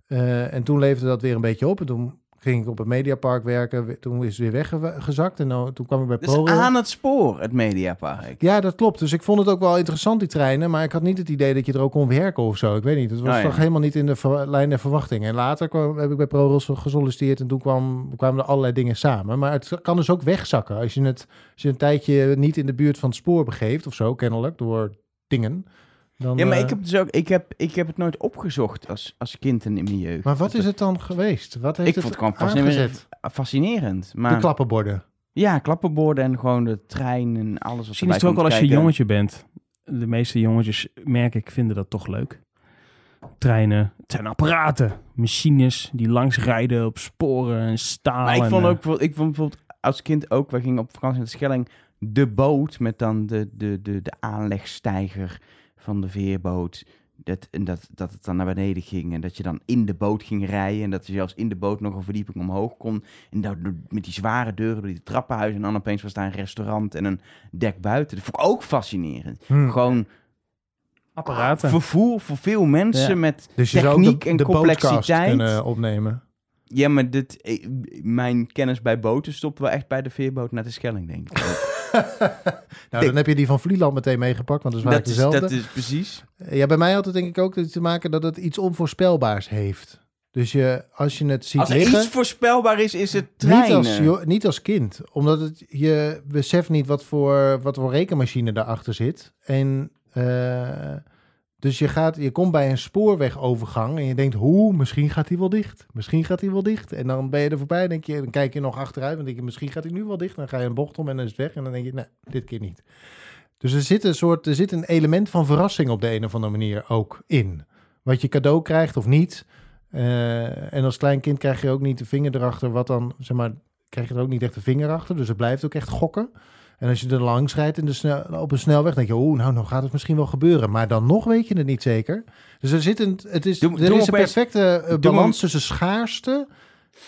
Eh, en toen leefde dat weer een beetje op. En toen ging ik op het Mediapark werken. We- Toen is het weer weggezakt. En nou, toen kwam ik bij Dus ProRail. aan het spoor, het Mediapark. Ja, dat klopt. Dus ik vond het ook wel interessant, die treinen. Maar ik had niet het idee dat je er ook kon werken of zo. Ik weet niet. Het was Oh, ja. toch helemaal niet in de lijn der verwachting. En later kwam, heb ik bij ProRail gesolliciteerd. En toen kwam, kwamen er allerlei dingen samen. Maar het kan dus ook wegzakken. Als je, het, als je een tijdje niet in de buurt van het spoor begeeft of zo, kennelijk, door dingen. Dan, Ja, maar eh, ik heb, dus ook, ik, heb, ik heb het nooit opgezocht als, als kind en in mijn jeugd. maar wat is het dan geweest? Wat heeft Ik het vond het gewoon fascinerend. aangezet? Fascinerend. De klappenborden. ja, klappenborden en gewoon de trein en alles wat Misschien is het ook wel als je jongetje bent. De meeste jongetjes, merk ik, vinden dat toch leuk. Treinen, het zijn apparaten, machines die langs rijden op sporen en staal. Maar ik vond eh, ook, bijvoorbeeld- ik vond bijvoorbeeld als kind ook, we gingen op vakantie naar de Schelling, de boot met dan de, de, de, de aanlegstijger van de veerboot. Dat, en dat, dat het dan naar beneden ging en dat je dan in de boot ging rijden. En dat je zelfs in de boot nog een verdieping omhoog kon. En dat, met die zware deuren door die trappenhuizen. En dan opeens was daar een restaurant en een dek buiten. Dat vond ik ook fascinerend. Hm. Gewoon apparaten. vervoer voor veel mensen Ja. met Dus je zou ook techniek de, en de complexiteit. kunnen opnemen. Ja, maar dit, eh, mijn kennis bij boten stopt wel echt bij de veerboot naar de Schelling, denk ik. nou, dan heb je die van Vlieland meteen meegepakt, want dat is vaak is, dezelfde. dat is precies. Ja, bij mij had het denk ik ook te maken dat het iets onvoorspelbaars heeft. Dus je, als je het ziet Als er liggen... iets voorspelbaar is, is het treinen. Niet als, niet als kind, omdat het, je beseft niet wat voor, wat voor rekenmachine daarachter zit. En eh, dus je, gaat, je komt bij een spoorwegovergang en je denkt, hoe, misschien gaat hij wel dicht. Misschien gaat hij wel dicht. En dan ben je er voorbij, denk je, dan kijk je nog achteruit en denk je, misschien gaat hij nu wel dicht. Dan ga je een bocht om en dan is het weg en dan denk je, nee, dit keer niet. Dus er zit een soort, er zit een element van verrassing op de een of andere manier ook in. Wat je cadeau krijgt of niet. Eh, en als klein kind krijg je ook niet de vinger erachter, wat dan, zeg maar, krijg je er ook niet echt de vinger achter. Dus het blijft ook echt gokken. En als je er langs rijdt in de snel, op een snelweg, denk je, oeh, nou, nou gaat het misschien wel gebeuren. Maar dan nog weet je het niet zeker. Dus er zit een, het is, Doe- er doe is een perfecte eh, balans tussen schaarste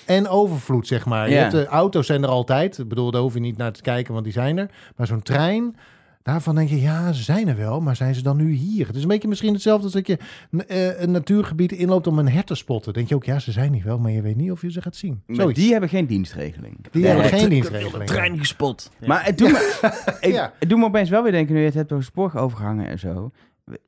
en overvloed, zeg maar. Je hebt, de auto's zijn er altijd. Ik bedoel, daar hoef je niet naar te kijken, want die zijn er. Maar zo'n trein, daarvan denk je, ja, ze zijn er wel, maar zijn ze dan nu hier? Het is een beetje misschien hetzelfde als dat je eh, een natuurgebied inloopt om een hert te spotten. denk je ook, ja, ze zijn hier wel, maar je weet niet of je ze gaat zien. Maar Zoiets. die hebben geen dienstregeling. Die Nee. hebben geen de dienstregeling. trein gespot. Maar het doet, me, ik, Ja. het doet me opeens wel weer denken, nu je het hebt over spoorovergangen en zo.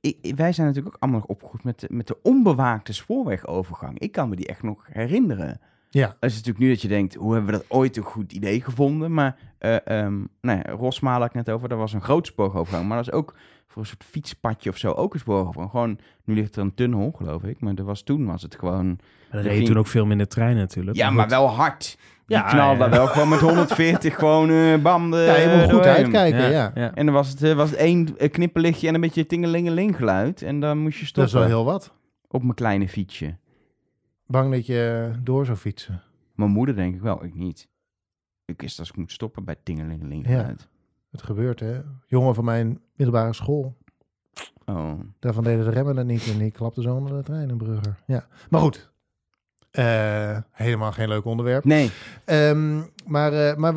Ik- wij zijn natuurlijk ook allemaal nog opgegroeid met de, met de onbewaakte spoorwegovergang. Ik kan me die echt nog herinneren. Ja. Het is natuurlijk nu dat je denkt, hoe hebben we dat ooit een goed idee gevonden? Maar uh, um, nou ja, Rosmalen had ik net over, dat was een groot spoorovergang. Maar dat is ook voor een soort fietspadje of zo ook een spoorovergang. Gewoon, nu ligt er een tunnel, geloof ik. Maar er was, toen was het gewoon... Er reden toen ook veel minder treinen natuurlijk. Ja, maar wel hard. Die Ja, knalde ja. daar wel gewoon met 140 gewoon uh. De, Ja, je moet goed doorheen. uitkijken, ja. ja. En dan was het, uh, was het één uh, knipperlichtje en een beetje tingelingeling geluid. En dan moest je Dat stoppen is wel heel wat. op mijn kleine fietsje. Bang dat je door zou fietsen. Mijn moeder denk ik wel, ik niet. Ik wist als ik moet stoppen bij tingelingeling Ja. Het gebeurt, hè. Jongen van mijn middelbare school. Oh. Daarvan deden de remmen er niet en die klapte zo onder de trein, een brugger. Ja, maar goed. Eh, helemaal geen leuk onderwerp. Nee, Ehm, maar, eh, maar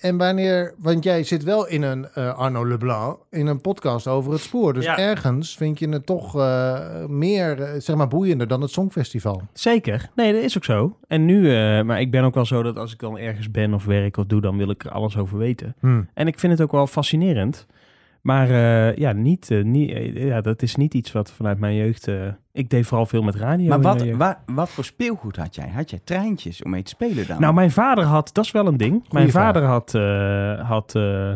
en wanneer, want jij zit wel in een eh, Arno Leblanc, in een podcast over het spoor. Dus Ja. ergens vind je het toch eh, meer, zeg maar, boeiender dan het Songfestival. Zeker. Nee, dat is ook zo. En nu, eh, maar ik ben ook wel zo dat als ik dan ergens ben of werk of doe, dan wil ik er alles over weten. Hm. En ik vind het ook wel fascinerend. Maar eh, ja, niet, eh, niet, eh, ja, dat is niet iets wat vanuit mijn jeugd... eh, ik deed vooral veel met radio maar wat, wa- wat voor speelgoed had jij? Had jij treintjes om mee te spelen dan? Nou, mijn vader had, dat is wel een ding. mijn vraag. vader had, eh, had eh,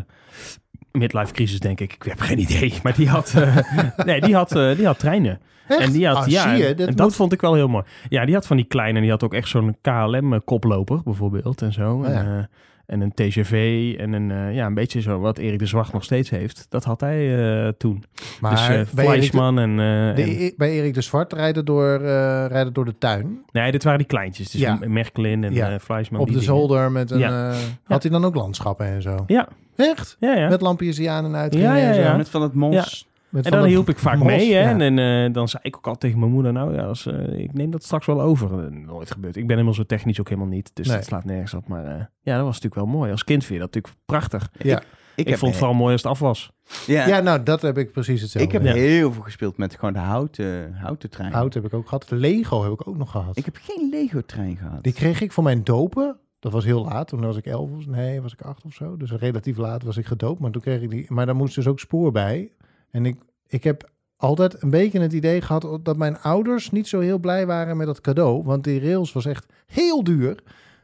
midlife crisis, denk ik. Ik heb geen idee. Maar die had, eh, nee, die had, eh, die had treinen. Echt? En die had, Ah, ja, zie je, en dat dat moet- vond ik wel heel mooi. Ja, die had van die kleine, die had ook echt zo'n KLM-koploper bijvoorbeeld en zo. Oh, ja. en, eh, en een TGV en een, eh, ja, een beetje zo wat Erik de Zwart nog steeds heeft. Dat had hij eh, toen. Maar dus eh bij, Erik de, Fleischmann en... eh, de- en- E- bij Erik de Zwart rijden door, eh, rijden door de tuin. nee, dit waren die kleintjes. Dus Ja. Merklin en Ja. eh Fleischmann. op de dingen. zolder met een... Ja. eh, had hij dan ook landschappen en zo? Ja, Echt? ja, ja. Met lampjes die aan en uit Ja, gingen ja, en zo? ja. Met van het mos. Met En dan hielp ik vaak mos, mee. Hè? ja. En, en, eh, dan zei ik ook al tegen mijn moeder, nou ja, als, eh, ik neem dat straks wel over. Eh, nooit gebeurd. Ik ben helemaal zo technisch ook helemaal niet. Dus Nee. dat slaat nergens op. Maar eh, ja, dat was natuurlijk wel mooi. Als kind vind je dat natuurlijk prachtig. Ja. Ik, heb vond het vooral mooi als het af was. Ja, Ja, nou, dat heb ik precies hetzelfde. ik heb Ja. heel veel gespeeld met gewoon de houten, houten trein. Hout heb ik ook gehad. Lego heb ik ook nog gehad. Ik heb geen Lego-trein gehad. Die kreeg ik voor mijn dopen. Dat was heel laat. Toen was ik elf. of- Nee, was ik acht of zo. Dus relatief laat was ik gedoopt. Maar toen kreeg ik die. Maar daar moest dus ook spoor bij. En ik, ik heb altijd een beetje het idee gehad dat mijn ouders niet zo heel blij waren met dat cadeau. Want die rails was echt heel duur.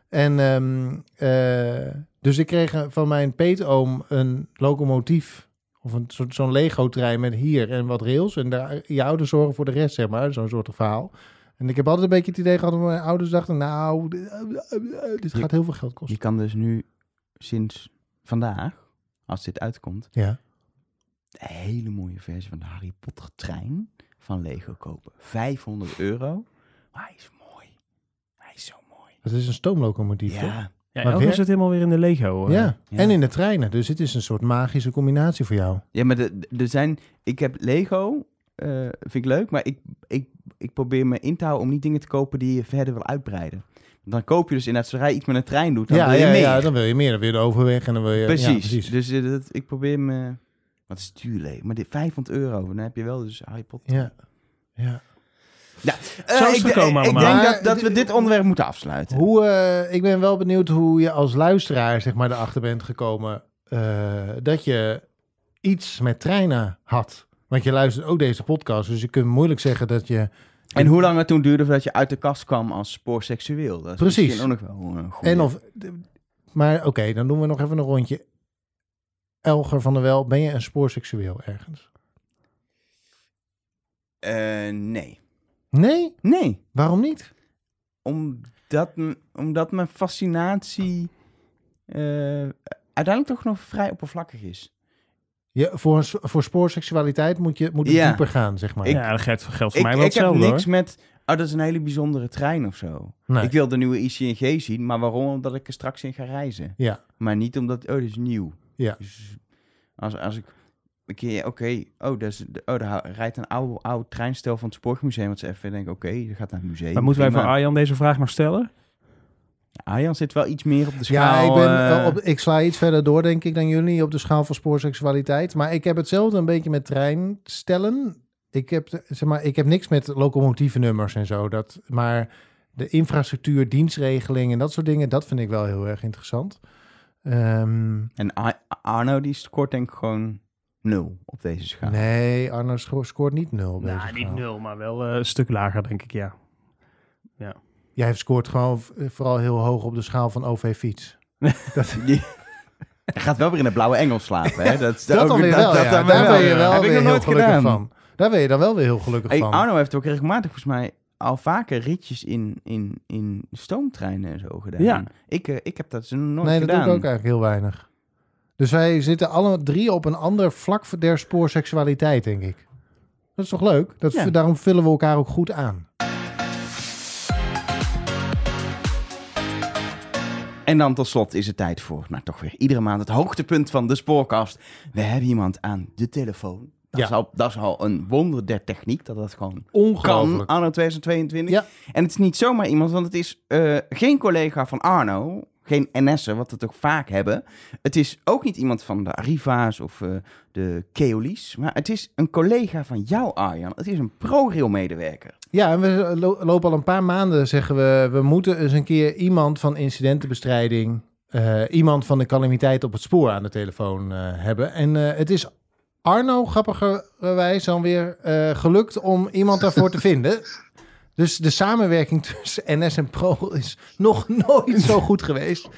En ehm, eh, dus ik kreeg van mijn peetoom een locomotief. Of een soort zo'n Lego-trein met hier en wat rails. En daar, je ouders zorgen voor de rest, zeg maar. Zo'n soort verhaal. En ik heb altijd een beetje het idee gehad dat mijn ouders dachten... nou, dit gaat heel veel geld Je kosten. kan dus nu sinds vandaag, als dit uitkomt, Ja. Een hele mooie versie van de Harry Potter trein van Lego kopen. 500 euro. Maar hij is mooi. Hij is zo mooi. Dat is een stoomlocomotief, toch? Ja. Ja, Maar weer- zit helemaal weer in de Lego. Ja. Ja. en in de treinen. Dus het is een soort magische combinatie voor jou. Ja, maar er zijn... Ik heb Lego, eh, vind ik leuk, maar ik, ik, ik probeer me in te houden om niet dingen te kopen die je verder wil uitbreiden. Dan koop je dus inderdaad, zodra je iets met een trein doet, dan ja, wil je ja, meer. ja, dan wil je meer. Dan wil je de overweg en dan wil je... precies. Ja, precies. Dus eh, dat, ik probeer me... Wat is duur? Maar dit 500 euro, dan heb je wel dus Harry Potter. Ja. ja. Ja, Zo is het ik, gekomen ik, ik denk Maar dat, dat we dit- onderwerp moeten afsluiten. Hoe, eh, ik ben wel benieuwd hoe je als luisteraar zeg maar erachter bent gekomen eh, dat je iets met treinen had. Want je luistert ook deze podcast, dus je kunt moeilijk zeggen dat je En hoe lang het toen duurde voordat je uit de kast kwam als spoorseksueel. Dat is Precies. misschien ook nog wel. En of, maar oké, dan doen we nog even een rondje. Elger van der Wel, ben je een spoorseksueel ergens? Eh, nee. Nee? Nee. Waarom niet? Omdat, omdat mijn fascinatie eh, uiteindelijk toch nog vrij oppervlakkig is. Je, voor, een voor spoorseksualiteit moet, je, moet het Ja. dieper gaan, zeg maar. Ik- ja, dat geldt, geldt voor Ik, mij wel ik heb hetzelfde niks hoor. met... Oh, dat is een hele bijzondere trein of zo. Nee. Ik wil de nieuwe ICNG zien, maar waarom? Omdat ik er straks in ga reizen. Ja. Maar niet omdat... Oh, dit is nieuw. Ja. Dus als, als ik een keer... Oké, oh, oh, daar rijdt een oude, oude treinstel van het Spoormuseum. Wat ze even denken, oké, dat gaat naar het museum. Maar moeten wij voor. Arjan deze vraag nog stellen? Arjan zit wel iets meer op de Ja, schaal. ik, ben, eh, eh, op, ik sla iets verder door, denk ik, dan jullie op de schaal van spoorseksualiteit. Maar ik heb hetzelfde een beetje met treinstellen. Ik heb, zeg maar, ik heb niks met locomotievennummers en zo. Dat, maar de infrastructuur, dienstregeling en dat soort dingen, dat vind ik wel heel erg interessant. Ehm, En Ar- Arno, die scoort denk ik gewoon nul op deze schaal. Nee, Arno sco- scoort niet nul. op deze Nou, niet nul, maar wel eh, een stuk lager, denk ik, ja. Jij scoort gewoon v- vooral heel hoog op de schaal van OV-fiets. Dat, Die- Hij gaat wel weer in de blauwe engel slapen, hè? Dat, is dat ook- dan weer wel, ja. dan Daar ben je wel Heb ik weer nog heel nooit gelukkig gedaan. van. Daar ben je dan wel weer heel gelukkig Hey, van. Arno heeft ook regelmatig volgens mij al vaker ritjes in, in, in stoomtreinen en zo gedaan. Ja. Ik, eh, ik heb dat zo nooit nee, dat gedaan. doe ik ook eigenlijk heel weinig. Dus wij zitten alle drie op een ander vlak der spoorseksualiteit, denk ik. Dat is toch leuk? Dat, Ja. Daarom vullen we elkaar ook goed aan. En dan tot slot is het tijd voor, nou toch weer iedere maand het hoogtepunt van de spoorkast. We hebben iemand aan de telefoon. Dat, Ja. is, al, dat is al een wonder der techniek, dat dat gewoon kan, Ongelooflijk. anno 2022. Ja. En het is niet zomaar iemand, want het is eh, geen collega van Arno, geen NS'er, wat we ook vaak hebben. Het is ook niet iemand van de Arriva's of eh, de Keolis, maar het is een collega van jou, Arjan. Het is een ProRail-medewerker. Ja, en we lo- lopen al een paar maanden, zeggen we, we moeten eens een keer iemand van incidentenbestrijding, eh, iemand van de calamiteit op het spoor aan de telefoon hebben. En het is Arno, grappigerwijs, dan weer eh, gelukt om iemand daarvoor te vinden. Dus de samenwerking tussen NS en Pro is nog nooit zo goed geweest.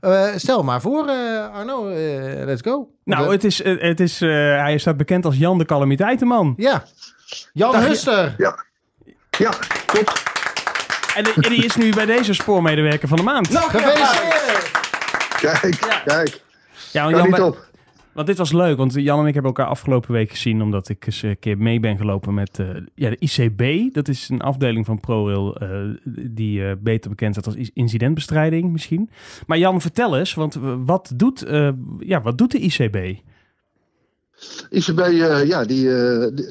Eh, stel maar voor, eh, Arno, eh, let's go. Nou, De- het is, het is, eh, hij staat bekend als Jan de Calamiteitenman. ja, Jan Dag, Huster. Ja, klopt. En, die- en die is nu bij deze spoormedewerker van de maand. Gefeliciteerd. Kijk, kijk. ja, want Kan Jan, op. Want dit was leuk, want Jan en ik hebben elkaar afgelopen week gezien... omdat ik eens een keer mee ben gelopen met eh, ja, de ICB. Dat is een afdeling van ProRail eh, die eh, beter bekend staat als incidentbestrijding misschien. Maar Jan, vertel eens, want wat doet, ja, wat doet de ICB? ICB, ja, die,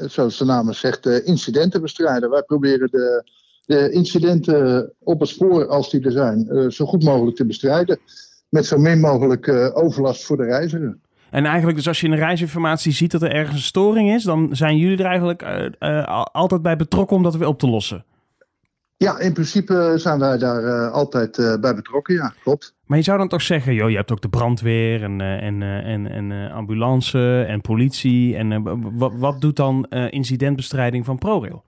zoals de naam zegt, incidenten bestrijden. Wij proberen de, de incidenten op het spoor, als die er zijn, zo goed mogelijk te bestrijden. Met zo min mogelijk overlast voor de reiziger. En eigenlijk dus als je in de reisinformatie ziet dat er ergens een storing is... dan zijn jullie er eigenlijk eh, eh, al- altijd bij betrokken om dat weer op te lossen. Ja, in principe zijn wij daar eh, altijd eh, bij betrokken, ja, klopt. Maar je zou dan toch zeggen, joh, je hebt ook de brandweer en, eh, en, eh, en, en eh, ambulance en politie. En eh, wat doet dan eh, incidentbestrijding van ProRail?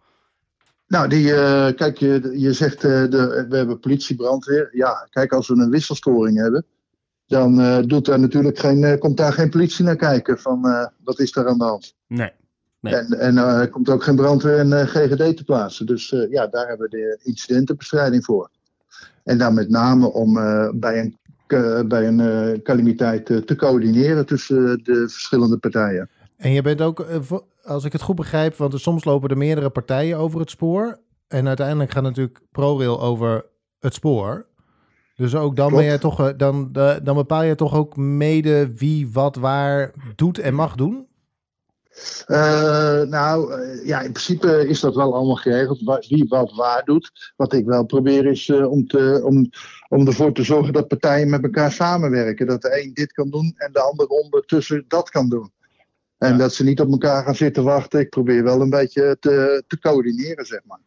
Nou, die, eh, kijk, je, je zegt eh, de, we hebben politie, brandweer. Ja, kijk, als we een wisselstoring hebben, dan eh, doet daar natuurlijk geen, eh, komt daar geen politie naar kijken van eh, wat is daar aan de hand. Nee. Nee. En, en eh, er komt ook geen brandweer en eh, GGD te plaatsen. Dus eh, ja, daar hebben we de incidentenbestrijding voor. En dan met name om eh, bij een, bij een eh, calamiteit te coördineren tussen de verschillende partijen. En je bent ook, als ik het goed begrijp, want er soms lopen er meerdere partijen over het spoor. En uiteindelijk gaat natuurlijk ProRail over het spoor. Dus ook dan, Klopt. ben je toch, eh, dan, dan bepaal je toch ook mede wie wat waar doet en mag doen? Eh, nou, eh, ja, in principe is dat wel allemaal geregeld. Wie wat waar doet. Wat ik wel probeer is om, te, om, om ervoor te zorgen dat partijen met elkaar samenwerken. Dat de een dit kan doen en de ander ondertussen dat kan doen. En dat ze niet op elkaar gaan zitten wachten. Ik probeer wel een beetje te, te coördineren, zeg maar.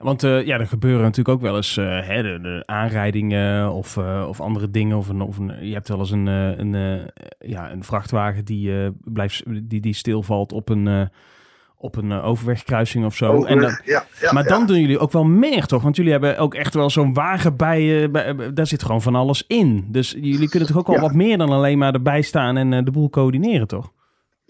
Want eh, ja, er gebeuren natuurlijk ook wel eens eh, hè, de, de aanrijdingen of, eh, of andere dingen. Of een, of een, je hebt wel eens een, een, ja, een vrachtwagen die, blijft, die, die stilvalt op een, op een overwegkruising of zo. En dan, ja, ja, maar ja. dan doen jullie ook wel meer, toch? Want jullie hebben ook echt wel zo'n wagen bij, bij- Daar zit gewoon van alles in. Dus jullie kunnen toch ook wel wat meer dan alleen maar erbij staan en de boel coördineren, toch?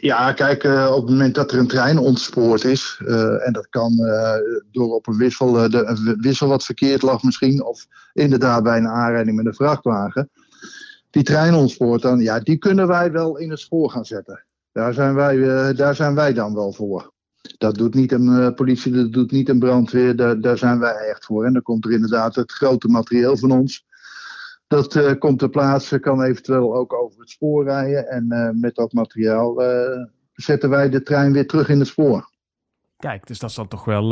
Ja, kijk, eh, op het moment dat er een trein ontspoord is, eh, en dat kan eh, door op een wissel, de, een wissel wat verkeerd lag misschien, of inderdaad bij een aanrijding met een vrachtwagen, die trein ontspoort dan, ja, die kunnen wij wel in het spoor gaan zetten. Daar zijn wij, daar zijn wij dan wel voor. Dat doet niet een politie, dat doet niet een brandweer, daar, daar zijn wij echt voor. En dan komt er inderdaad het grote materieel van ons. Dat eh, komt ter plaatse, kan eventueel ook over het spoor rijden. En eh, met dat materiaal eh, zetten wij de trein weer terug in het spoor. Kijk, dus dat, dan toch wel,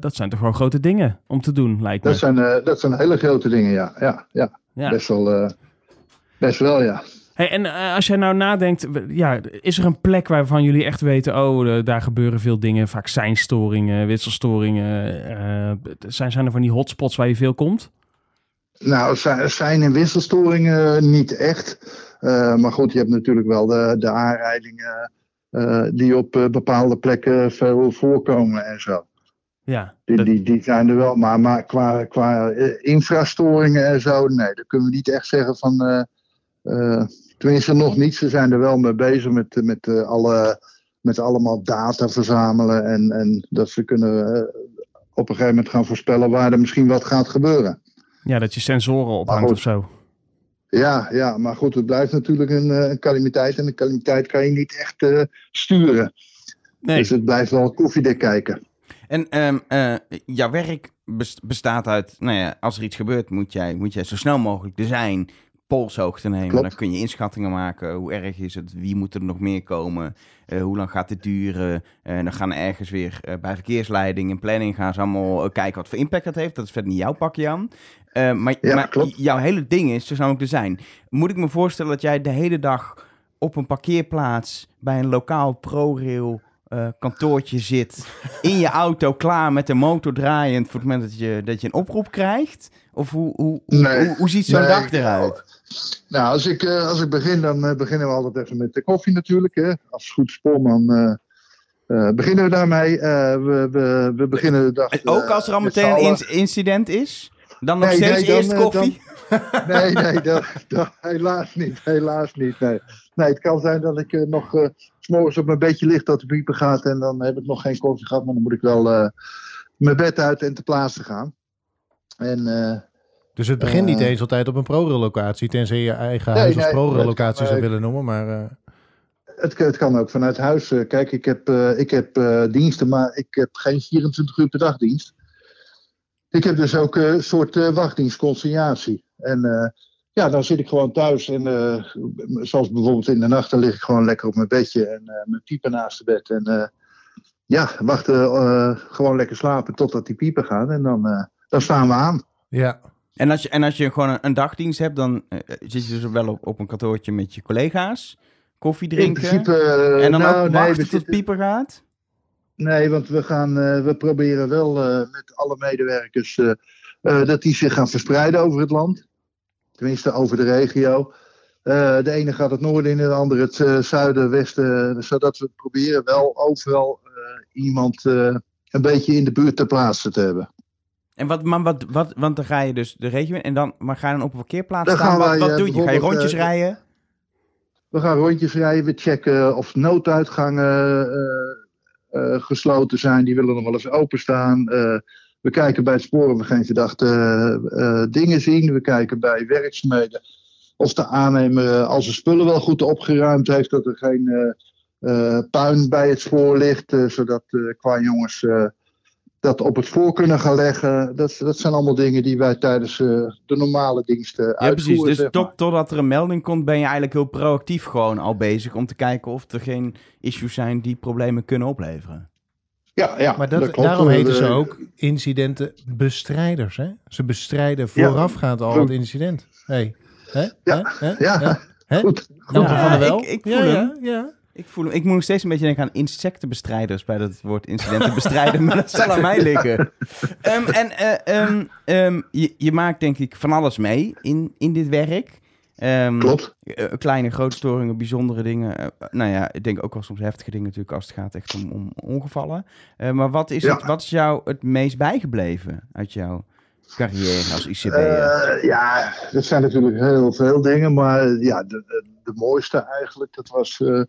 dat zijn toch wel grote dingen om te doen, lijkt me. Dat zijn, dat zijn hele grote dingen, ja. Ja, ja. Ja. Best, wel, best wel, ja. Hey, en als jij nou nadenkt, ja, is er een plek waarvan jullie echt weten, oh, daar gebeuren veel dingen, vaak seinstoringen, wisselstoringen. eh, zijn, zijn er van die hotspots waar je veel komt? Nou, zijn- en wisselstoringen niet echt. Eh, maar goed, je hebt natuurlijk wel de, de aanrijdingen eh, die op eh, bepaalde plekken veel voorkomen en zo. Ja, Die, dat- die, die zijn er wel, maar, maar qua, qua infrastoringen en zo, nee, dat kunnen we niet echt zeggen van. tenminste, nog niet. Ze zijn er wel mee bezig met, met, alle, met allemaal data verzamelen. En, en dat ze kunnen op een gegeven moment gaan voorspellen waar er misschien wat gaat gebeuren. Ja, dat je sensoren ophangt of zo. Ja, ja, maar goed, het blijft natuurlijk een, eh, een calamiteit. En een calamiteit kan je niet echt eh, sturen. Nee, Dus het blijft wel koffiedik kijken. En ehm, eh, jouw werk bes- bestaat uit, nou ja, als er iets gebeurt, moet jij, moet jij zo snel mogelijk er zijn, polshoogte nemen. Klopt. Dan kun je inschattingen maken. Hoe erg is het? Wie moet er nog meer komen? Eh, hoe lang gaat dit duren? En dan gaan ergens weer eh, bij verkeersleiding en planning gaan ze allemaal kijken wat voor impact dat heeft. Dat is verder niet jouw pakje, Jan. Eh, maar Ja, maar klopt. jouw hele ding is dus namelijk er zijn. Moet ik me voorstellen dat jij de hele dag op een parkeerplaats bij een lokaal ProRail eh, kantoortje zit, in je auto klaar met de motor draaiend voor het moment dat je, dat je een oproep krijgt? Of hoe, hoe, hoe, Nee. hoe, hoe ziet zo'n Nee. dag eruit? Nou, als ik, eh, als ik begin, dan beginnen we altijd even met de koffie natuurlijk. Hè. Als goed spoorman beginnen we daarmee. We, we, we beginnen de dag... En ook als er al met meteen een incident is? Dan nog Nee, steeds nee, eerst eh, koffie? Nee, nee, dat, dat, helaas niet. Helaas niet. Nee. nee, het kan zijn dat ik eh, nog eh, s morgens op mijn bedje ligt dat de pieper gaat. En dan heb ik nog geen koffie gehad. Maar dan moet ik wel eh, mijn bed uit en te plaatsen gaan. En eh, Dus het begint niet Eh. eens altijd op een ProRail-locatie, tenzij je eigen Nee, huis als nee, ProRail-locatie het zou willen noemen. Maar eh, het, het kan ook vanuit huis. Eh, Kijk, ik heb, eh, ik heb eh, diensten, maar ik heb geen 24 uur per dag dienst. Ik heb dus ook eh, een soort eh, wachtdienst, conciliatie. En eh, ja, dan zit ik gewoon thuis. En eh, zoals bijvoorbeeld in de nacht, dan lig ik gewoon lekker op mijn bedje en eh, mijn pieper naast het bed. En eh, ja, wachten, eh, gewoon lekker slapen totdat die pieper gaat. En dan, eh, dan staan we aan. ja, En als je, en als je gewoon een, een dagdienst hebt, dan zit je dus wel op, op een kantoortje met je collega's. Koffie In drinken. principe. eh, en dan nou, ook nee, wachten we tot zitten- pieper gaat? Nee, want we, gaan, eh, we proberen wel eh, met alle medewerkers eh, dat die zich gaan verspreiden over het land. Tenminste, over de regio. De ene gaat het noorden in, de andere het eh, zuiden, westen. Zodat we proberen wel overal iemand een beetje in de buurt ter plaatse te hebben. En wat, maar wat, wat, want dan ga je dus de regio in en dan, maar ga je dan op een parkeerplaats Dan staan? gaan Wat, wat doe je? Ga je rondjes rijden? We gaan rondjes rijden, we checken of nooduitgangen gesloten zijn. Die willen nog wel eens openstaan. Eh, we kijken bij het spoor of we geen verdachte eh, eh, dingen zien. We kijken bij werkzaamheden of de aannemer eh, al zijn spullen wel goed opgeruimd heeft. Dat er geen eh, eh, puin bij het spoor ligt. eh, zodat eh, qua jongens eh, dat op het spoor kunnen gaan leggen. Dat, dat zijn allemaal dingen die wij tijdens eh, de normale diensten Ja, uitvoeren. precies. Dus tot, totdat er een melding komt, ben je eigenlijk heel proactief gewoon al bezig om te kijken of er geen issues zijn die problemen kunnen opleveren. Ja, ja, maar dat, klopt. daarom Eh, heten ze we- ook incidentenbestrijders. Hè? Ze bestrijden voorafgaand al het incident. Hey. Hè? Ja, Hè? Ja, Hè? goed. Ja, van der Wel? ik- ik ja, voel ja, hem. ja. Ik, voel, ik moet nog steeds een beetje denken aan insectenbestrijders bij dat woord incidenten bestrijden, maar dat zal aan mij liggen. Ehm, en eh, ehm, ehm, je, je maakt denk ik van alles mee in, in dit werk. Klopt. eh, kleine, grote storingen, bijzondere dingen. eh, nou ja, ik denk ook wel soms heftige dingen natuurlijk als het gaat echt om, om ongevallen. Maar wat is, Ja. het, wat is jou het meest bijgebleven uit jouw carrière als ICB? Eh, ja, dat zijn natuurlijk heel veel dingen, maar eh, ja, de, de, de mooiste eigenlijk, dat was eh,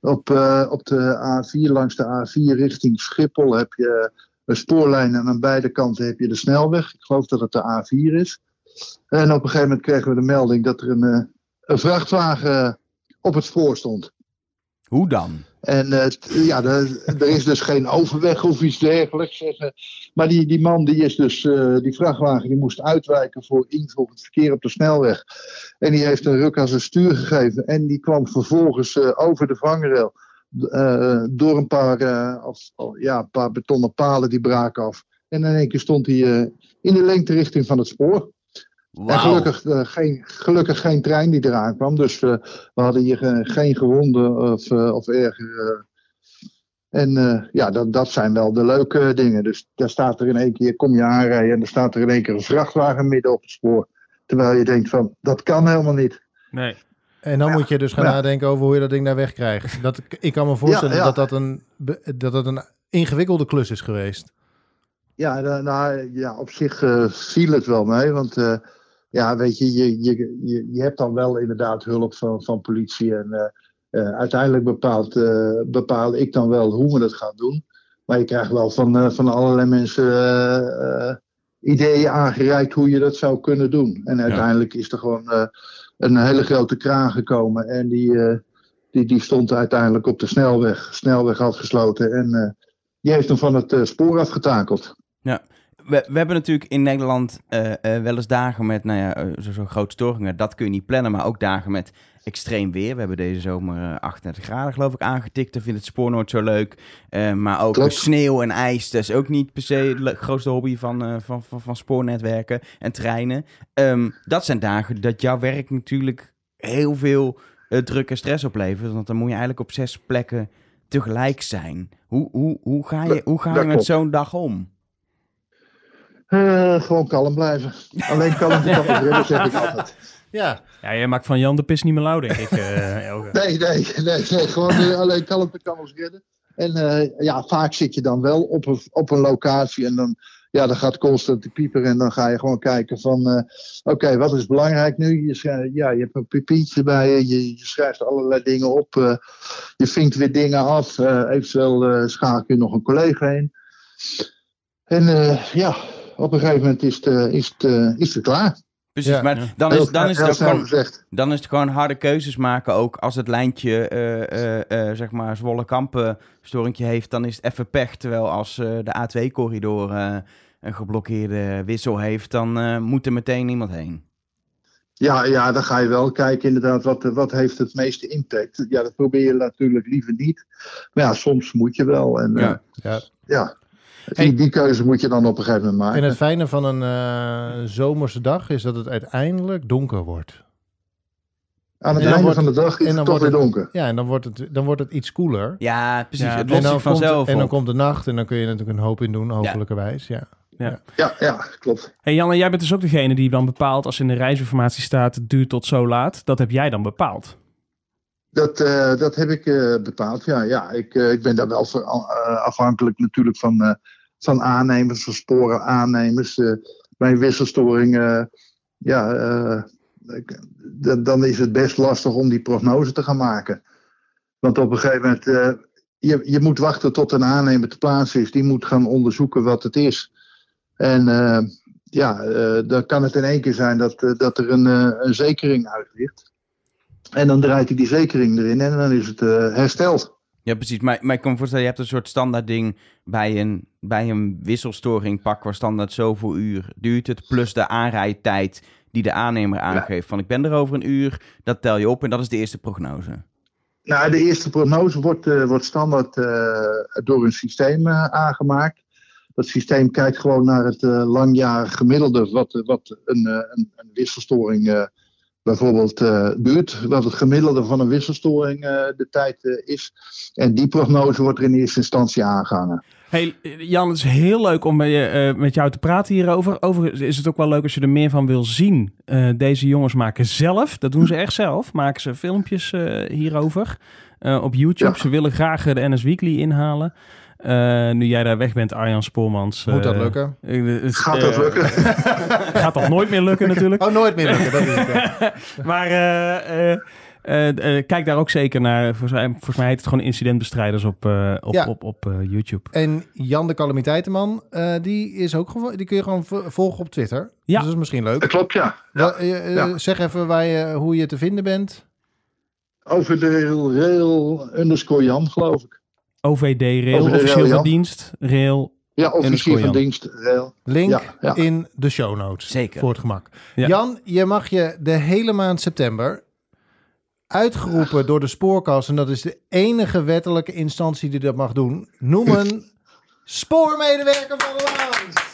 op, eh, op de A4, langs de A4 richting Schiphol heb je een spoorlijn en aan beide kanten heb je de snelweg. Ik geloof dat het de A4 is. En op een gegeven moment kregen we de melding dat er een, eh, een vrachtwagen op het spoor stond. Hoe dan? En eh, ja, er, is dus geen overweg of iets dergelijks. zeggen. Maar die, die man, die is dus, eh, die vrachtwagen, die moest uitwijken voor het verkeer op de snelweg. En die heeft een ruk aan zijn stuur gegeven. En die kwam vervolgens eh, over de vangrail. eh, door een paar, eh, of, ja, een paar betonnen palen die braken af. En in één keer stond hij eh, in de lengterichting van het spoor. En Wauw. gelukkig, eh, geen, gelukkig geen trein die eraan kwam. Dus eh, we hadden hier eh, geen gewonden of, of erger. En eh, ja, dat, dat zijn wel de leuke dingen. Dus daar staat er in één keer, kom je aanrijden en er staat er in één keer een vrachtwagen midden op het spoor. Terwijl je denkt van, dat kan helemaal niet. Nee. En dan Ja. moet je dus gaan Ja. nadenken over hoe je dat ding daar wegkrijgt. Dat, ik kan me voorstellen Ja, ja. dat dat een, dat dat een ingewikkelde klus is geweest. Ja, da- nou, ja op zich viel het wel mee. Want eh, ja, weet je, je, je, je, je hebt dan wel inderdaad hulp van, van politie. En eh, eh, uiteindelijk bepaalt, eh, bepaal ik dan wel hoe we dat gaan doen. Maar je krijgt wel van, van allerlei mensen ideeën aangereikt hoe je dat zou kunnen doen. En uiteindelijk is er gewoon een hele grote kraan gekomen. En die, die, die stond uiteindelijk op de snelweg, snelweg afgesloten. En eh, die heeft hem van het spoor afgetakeld. We, we hebben natuurlijk in Nederland eh, eh, wel eens dagen met, nou ja, eh, zo- zo'n grote storingen. Dat kun je niet plannen, maar ook dagen met extreem weer. We hebben deze zomer eh, 38 graden geloof ik aangetikt. Ik vind het spoor nooit zo leuk. Maar ook Klopt. sneeuw en ijs. Dat is ook niet per se het le- grootste hobby van, eh, van, van, van spoornetwerken en treinen. Ehm, dat zijn dagen dat jouw werk natuurlijk heel veel druk en stress oplevert. Want dan moet je eigenlijk op zes plekken tegelijk zijn. Hoe, hoe, hoe ga je, hoe ga je met zo'n dag om? Eh, gewoon kalm blijven. Alleen kalm kan het redden, zeg ik altijd. Ja, Ja, jij maakt van Jan de Pis niet meer lauw, denk ik. eh, Elge. Nee, nee, nee, nee gewoon eh, alleen kalmte kan ons redden. En eh, ja, vaak zit je dan wel op een, op een locatie en dan, ja, dan gaat constant de pieper en dan ga je gewoon kijken van, eh, oké, wat is belangrijk nu? Je, schrijft, ja, je hebt een papiertje bij je, je, je schrijft allerlei dingen op, eh, je vinkt weer dingen af, eh, eventueel eh schakel je nog een collega in. En eh, ja, op een gegeven moment is het, eh, is het, eh, is het klaar. Precies, Ja. maar dan is, dan, is het gewoon, dan is het gewoon harde keuzes maken. Ook als het lijntje, eh, eh, eh, zeg maar, Zwolle-Kampen storingje heeft, dan is het even pech. Terwijl als eh, de A2-corridor eh, een geblokkeerde wissel heeft, dan eh, moet er meteen iemand heen. Ja, ja, dan ga je wel kijken inderdaad, wat, wat heeft het meeste impact? Ja, dat probeer je natuurlijk liever niet. Maar ja, soms moet je wel. En ja. ja. Hey. Die, die keuze moet je dan op een gegeven moment maken. En het fijne van een eh, zomerse dag is dat het uiteindelijk donker wordt. Aan het en dan einde wordt- van de dag is het toch weer wordt het- donker. Ja, en dan wordt het, dan wordt het iets koeler. Ja, precies. Ja, het en lost en, zich dan komt, vanzelf en dan op. komt de nacht en dan kun je natuurlijk een hoop in doen, hopelijkerwijs. Ja. Ja, ja, klopt. Hey Janne, jij bent dus ook degene die dan bepaalt als in de reisinformatie staat het duurt tot zo laat. Dat heb jij dan bepaald. Dat, eh, dat heb ik eh, bepaald. Ja, ja ik, ik ben daar wel voor, eh, afhankelijk natuurlijk van, eh, van aannemers, van sporen aannemers. eh bij een wisselstoring, eh, ja, eh, dan- is het best lastig om die prognose te gaan maken. Want op een gegeven moment, je, je moet wachten tot een aannemer te plaatsen is. Die moet gaan onderzoeken wat het is. En ja, dan kan het in één keer zijn dat, dat er een, een zekering uit ligt. En dan draait hij die zekering erin en dan is het hersteld. Ja, precies. Maar, maar ik kan me voorstellen, je hebt een soort standaard ding bij een, bij een wisselstoring pak waar standaard zoveel uur duurt het. Plus de aanrijdtijd die de aannemer aangeeft. Van ik ben er over een uur, dat tel je op en dat is de eerste prognose. Nou, de eerste prognose wordt, eh, wordt standaard eh, door een systeem eh, aangemaakt. Dat systeem kijkt gewoon naar het langjarig gemiddelde, wat, wat een, een, een wisselstoring bijvoorbeeld eh, duurt. Wat het gemiddelde van een wisselstoring eh, de tijd eh, is. En die prognose wordt er in eerste instantie aangehangen. Hey, Jan, het is heel leuk om met, je, met jou te praten hierover. Overigens is het ook wel leuk als je er meer van wil zien. Deze jongens maken zelf, dat doen ze echt zelf, maken ze filmpjes hierover op YouTube. Ja. Ze willen graag de NS Weekly inhalen. Eh, nu jij daar weg bent, Arjan Spoormans. Moet dat eh, lukken? het- Gaat dat eh, lukken? Gaat dat nooit meer lukken natuurlijk. Oh, nooit meer lukken. Dat is het, ja. Maar eh, eh, eh, eh, kijk daar ook zeker naar. Volgens mij, volgens mij heet het gewoon incidentbestrijders op, op, Ja. op, op, YouTube. En Jan de Calamiteitenman, eh, die, is ook die kun je gewoon vo- volgen op Twitter. Ja. Dus dat is misschien leuk. Dat klopt, ja. Zeg even waar je, hoe je te vinden bent. Over de rail, rail underscore Jan, geloof ik. OVD Rail, OVD officieel van dienst. Rail. Ja, Underscore van dienst, rail. Link Ja, ja. in de show notes. Zeker. Voor het gemak. Ja. Jan, je mag je de hele maand september uitgeroepen door de spoorkast. En dat is de enige wettelijke instantie die dat mag doen. Noemen spoormedewerker van de maand.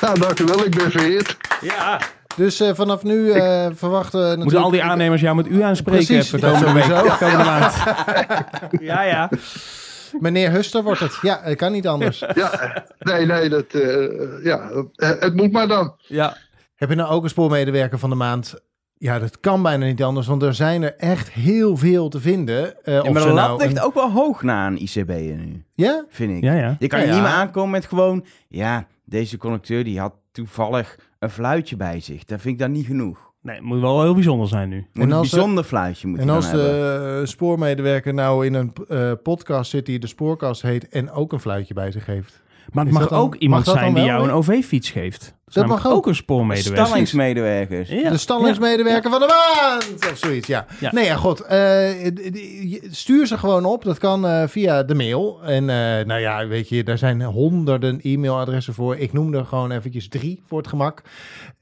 Nou, dank u wel, ik ben vereerd. Ja. Dus eh, vanaf nu eh, verwachten we Moeten natuurlijk... al die aannemers jou met u aanspreken Precies, even ja, komende week. sowieso. Komende maand. ja, ja. Meneer Huster wordt het. Ja, het kan niet anders. Ja, nee, nee, dat, eh, ja, het moet maar dan. ja. Heb je nou ook een spoormedewerker van de maand? Ja, dat kan bijna niet anders, want er zijn er echt heel veel te vinden. Eh, Ja, maar de lat nou ligt een- ook wel hoog na een ICB'er nu, Ja? vind ik. Ja, ja. Je kan Ja, ja. niet meer aankomen met gewoon... Ja, deze conducteur die had toevallig een fluitje bij zich. Dat vind ik dan niet genoeg. Nee, het moet wel heel bijzonder zijn nu. Moet En een als er- bijzonder fluitje moet En je als dan hebben. de spoormedewerker nou in een eh, podcast zit die de spoorkast heet en ook een fluitje bij zich heeft. Maar het mag ook iemand mag zijn die jou een? OV-fiets geeft. Dat, Dat mag ook ook. een spoormedewerker. Stallingsmedewerkers. Ja. De stallingsmedewerker van de maand! Of zoiets, ja. Ja. Nee, ja, goed. eh, stuur ze gewoon op. Dat kan eh, via de mail. En eh, nou ja, weet je, daar zijn honderden e-mailadressen voor. Ik noem er gewoon eventjes drie voor het gemak.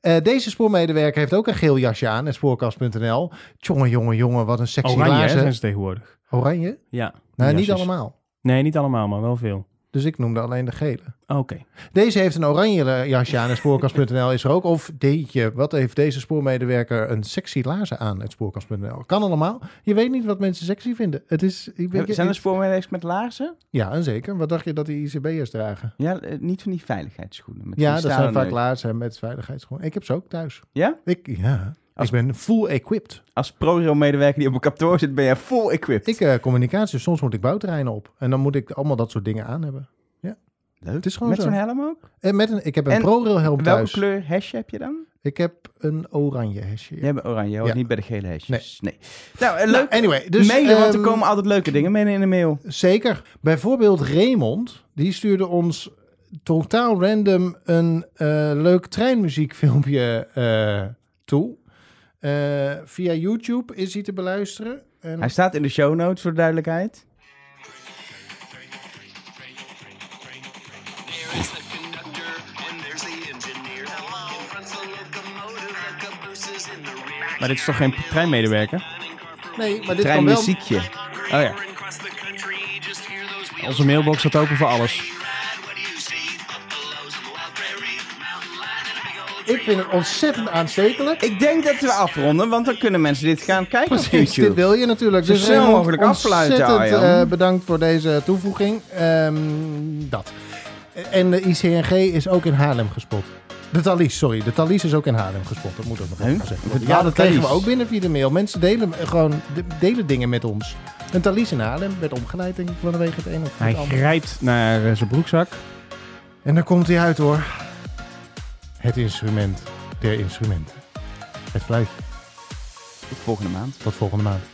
Eh, deze spoormedewerker heeft ook een geel jasje aan, het spoorkast.nl. Jongen, jongen, jongen, wat een sexy Oranje laarzen. zijn ze tegenwoordig. Oranje? Ja. Nou, niet jasjes. allemaal. Nee, niet allemaal, maar wel veel. Dus ik noemde alleen de gele. Oké. Deze heeft een oranje jasje aan. Het spoorkast.nl is er ook. Of deetje, wat heeft deze spoormedewerker een sexy laarzen aan? Het spoorkast.nl. Kan allemaal. Je weet niet wat mensen sexy vinden. Het is... Ik weet, Zijn er spoormedewerkers met laarzen? Ja, en zeker. Wat dacht je dat die ICB'ers dragen? Ja, eh, niet van die veiligheidsschoenen. Met Ja, die dat zijn vaak laarzen met veiligheidsschoenen. Ik heb ze ook thuis. Ja? Ik, ja, Als- ik ben full equipped. Als ProRail-medewerker die op een kantoor zit, ben je full equipped. Ik eh, communicatie, soms moet ik bouwterreinen op. En dan moet ik allemaal dat soort dingen aan hebben. Leuk. Het is gewoon Met zo. zo'n helm ook? En met een, ik heb een En ProRail helm Welke thuis. kleur hesje heb je dan? Ik heb een oranje hesje. ja. Jij bent oranje, hoort Ja. niet bij de gele hesjes. Nee. Nou, eh, leuk. Nou, anyway, dus... Mailen, want er ehm, komen altijd leuke dingen mee in de mail. Zeker. Bijvoorbeeld Raymond, die stuurde ons totaal random een eh, leuk treinmuziekfilmpje eh, toe. Eh, via YouTube is hij te beluisteren. En Hij staat in de show notes, voor de duidelijkheid. Is. Maar dit is toch geen treinmedewerker? nee, maar dit kan wel... Treinmuziekje. Oh ja. Onze mailbox staat open voor alles. Ik vind het ontzettend aanstekelijk. Ik denk dat we afronden, want dan kunnen mensen dit gaan kijken op Precies, YouTube. dit wil je natuurlijk. Zo Dus snel Raymond, mogelijk afsluiten, ontzettend, Arjan. eh, bedankt voor deze toevoeging. Ehm, dat. En de ICNG is ook in Haarlem gespot. De Thalys, sorry. De Thalys is ook in Haarlem gespot. Dat moet ook nog even gezegd worden. Wat Ja, dat kregen we ook binnen via de mail. Mensen delen eh, gewoon de- delen dingen met ons. Een Thalys in Haarlem werd omgeleid, denk ik, vanwege het een of Hij het ander. grijpt naar eh, zijn broekzak. En dan komt hij uit hoor. Het instrument der instrumenten. Het fluitje. Volgende maand. Tot volgende maand.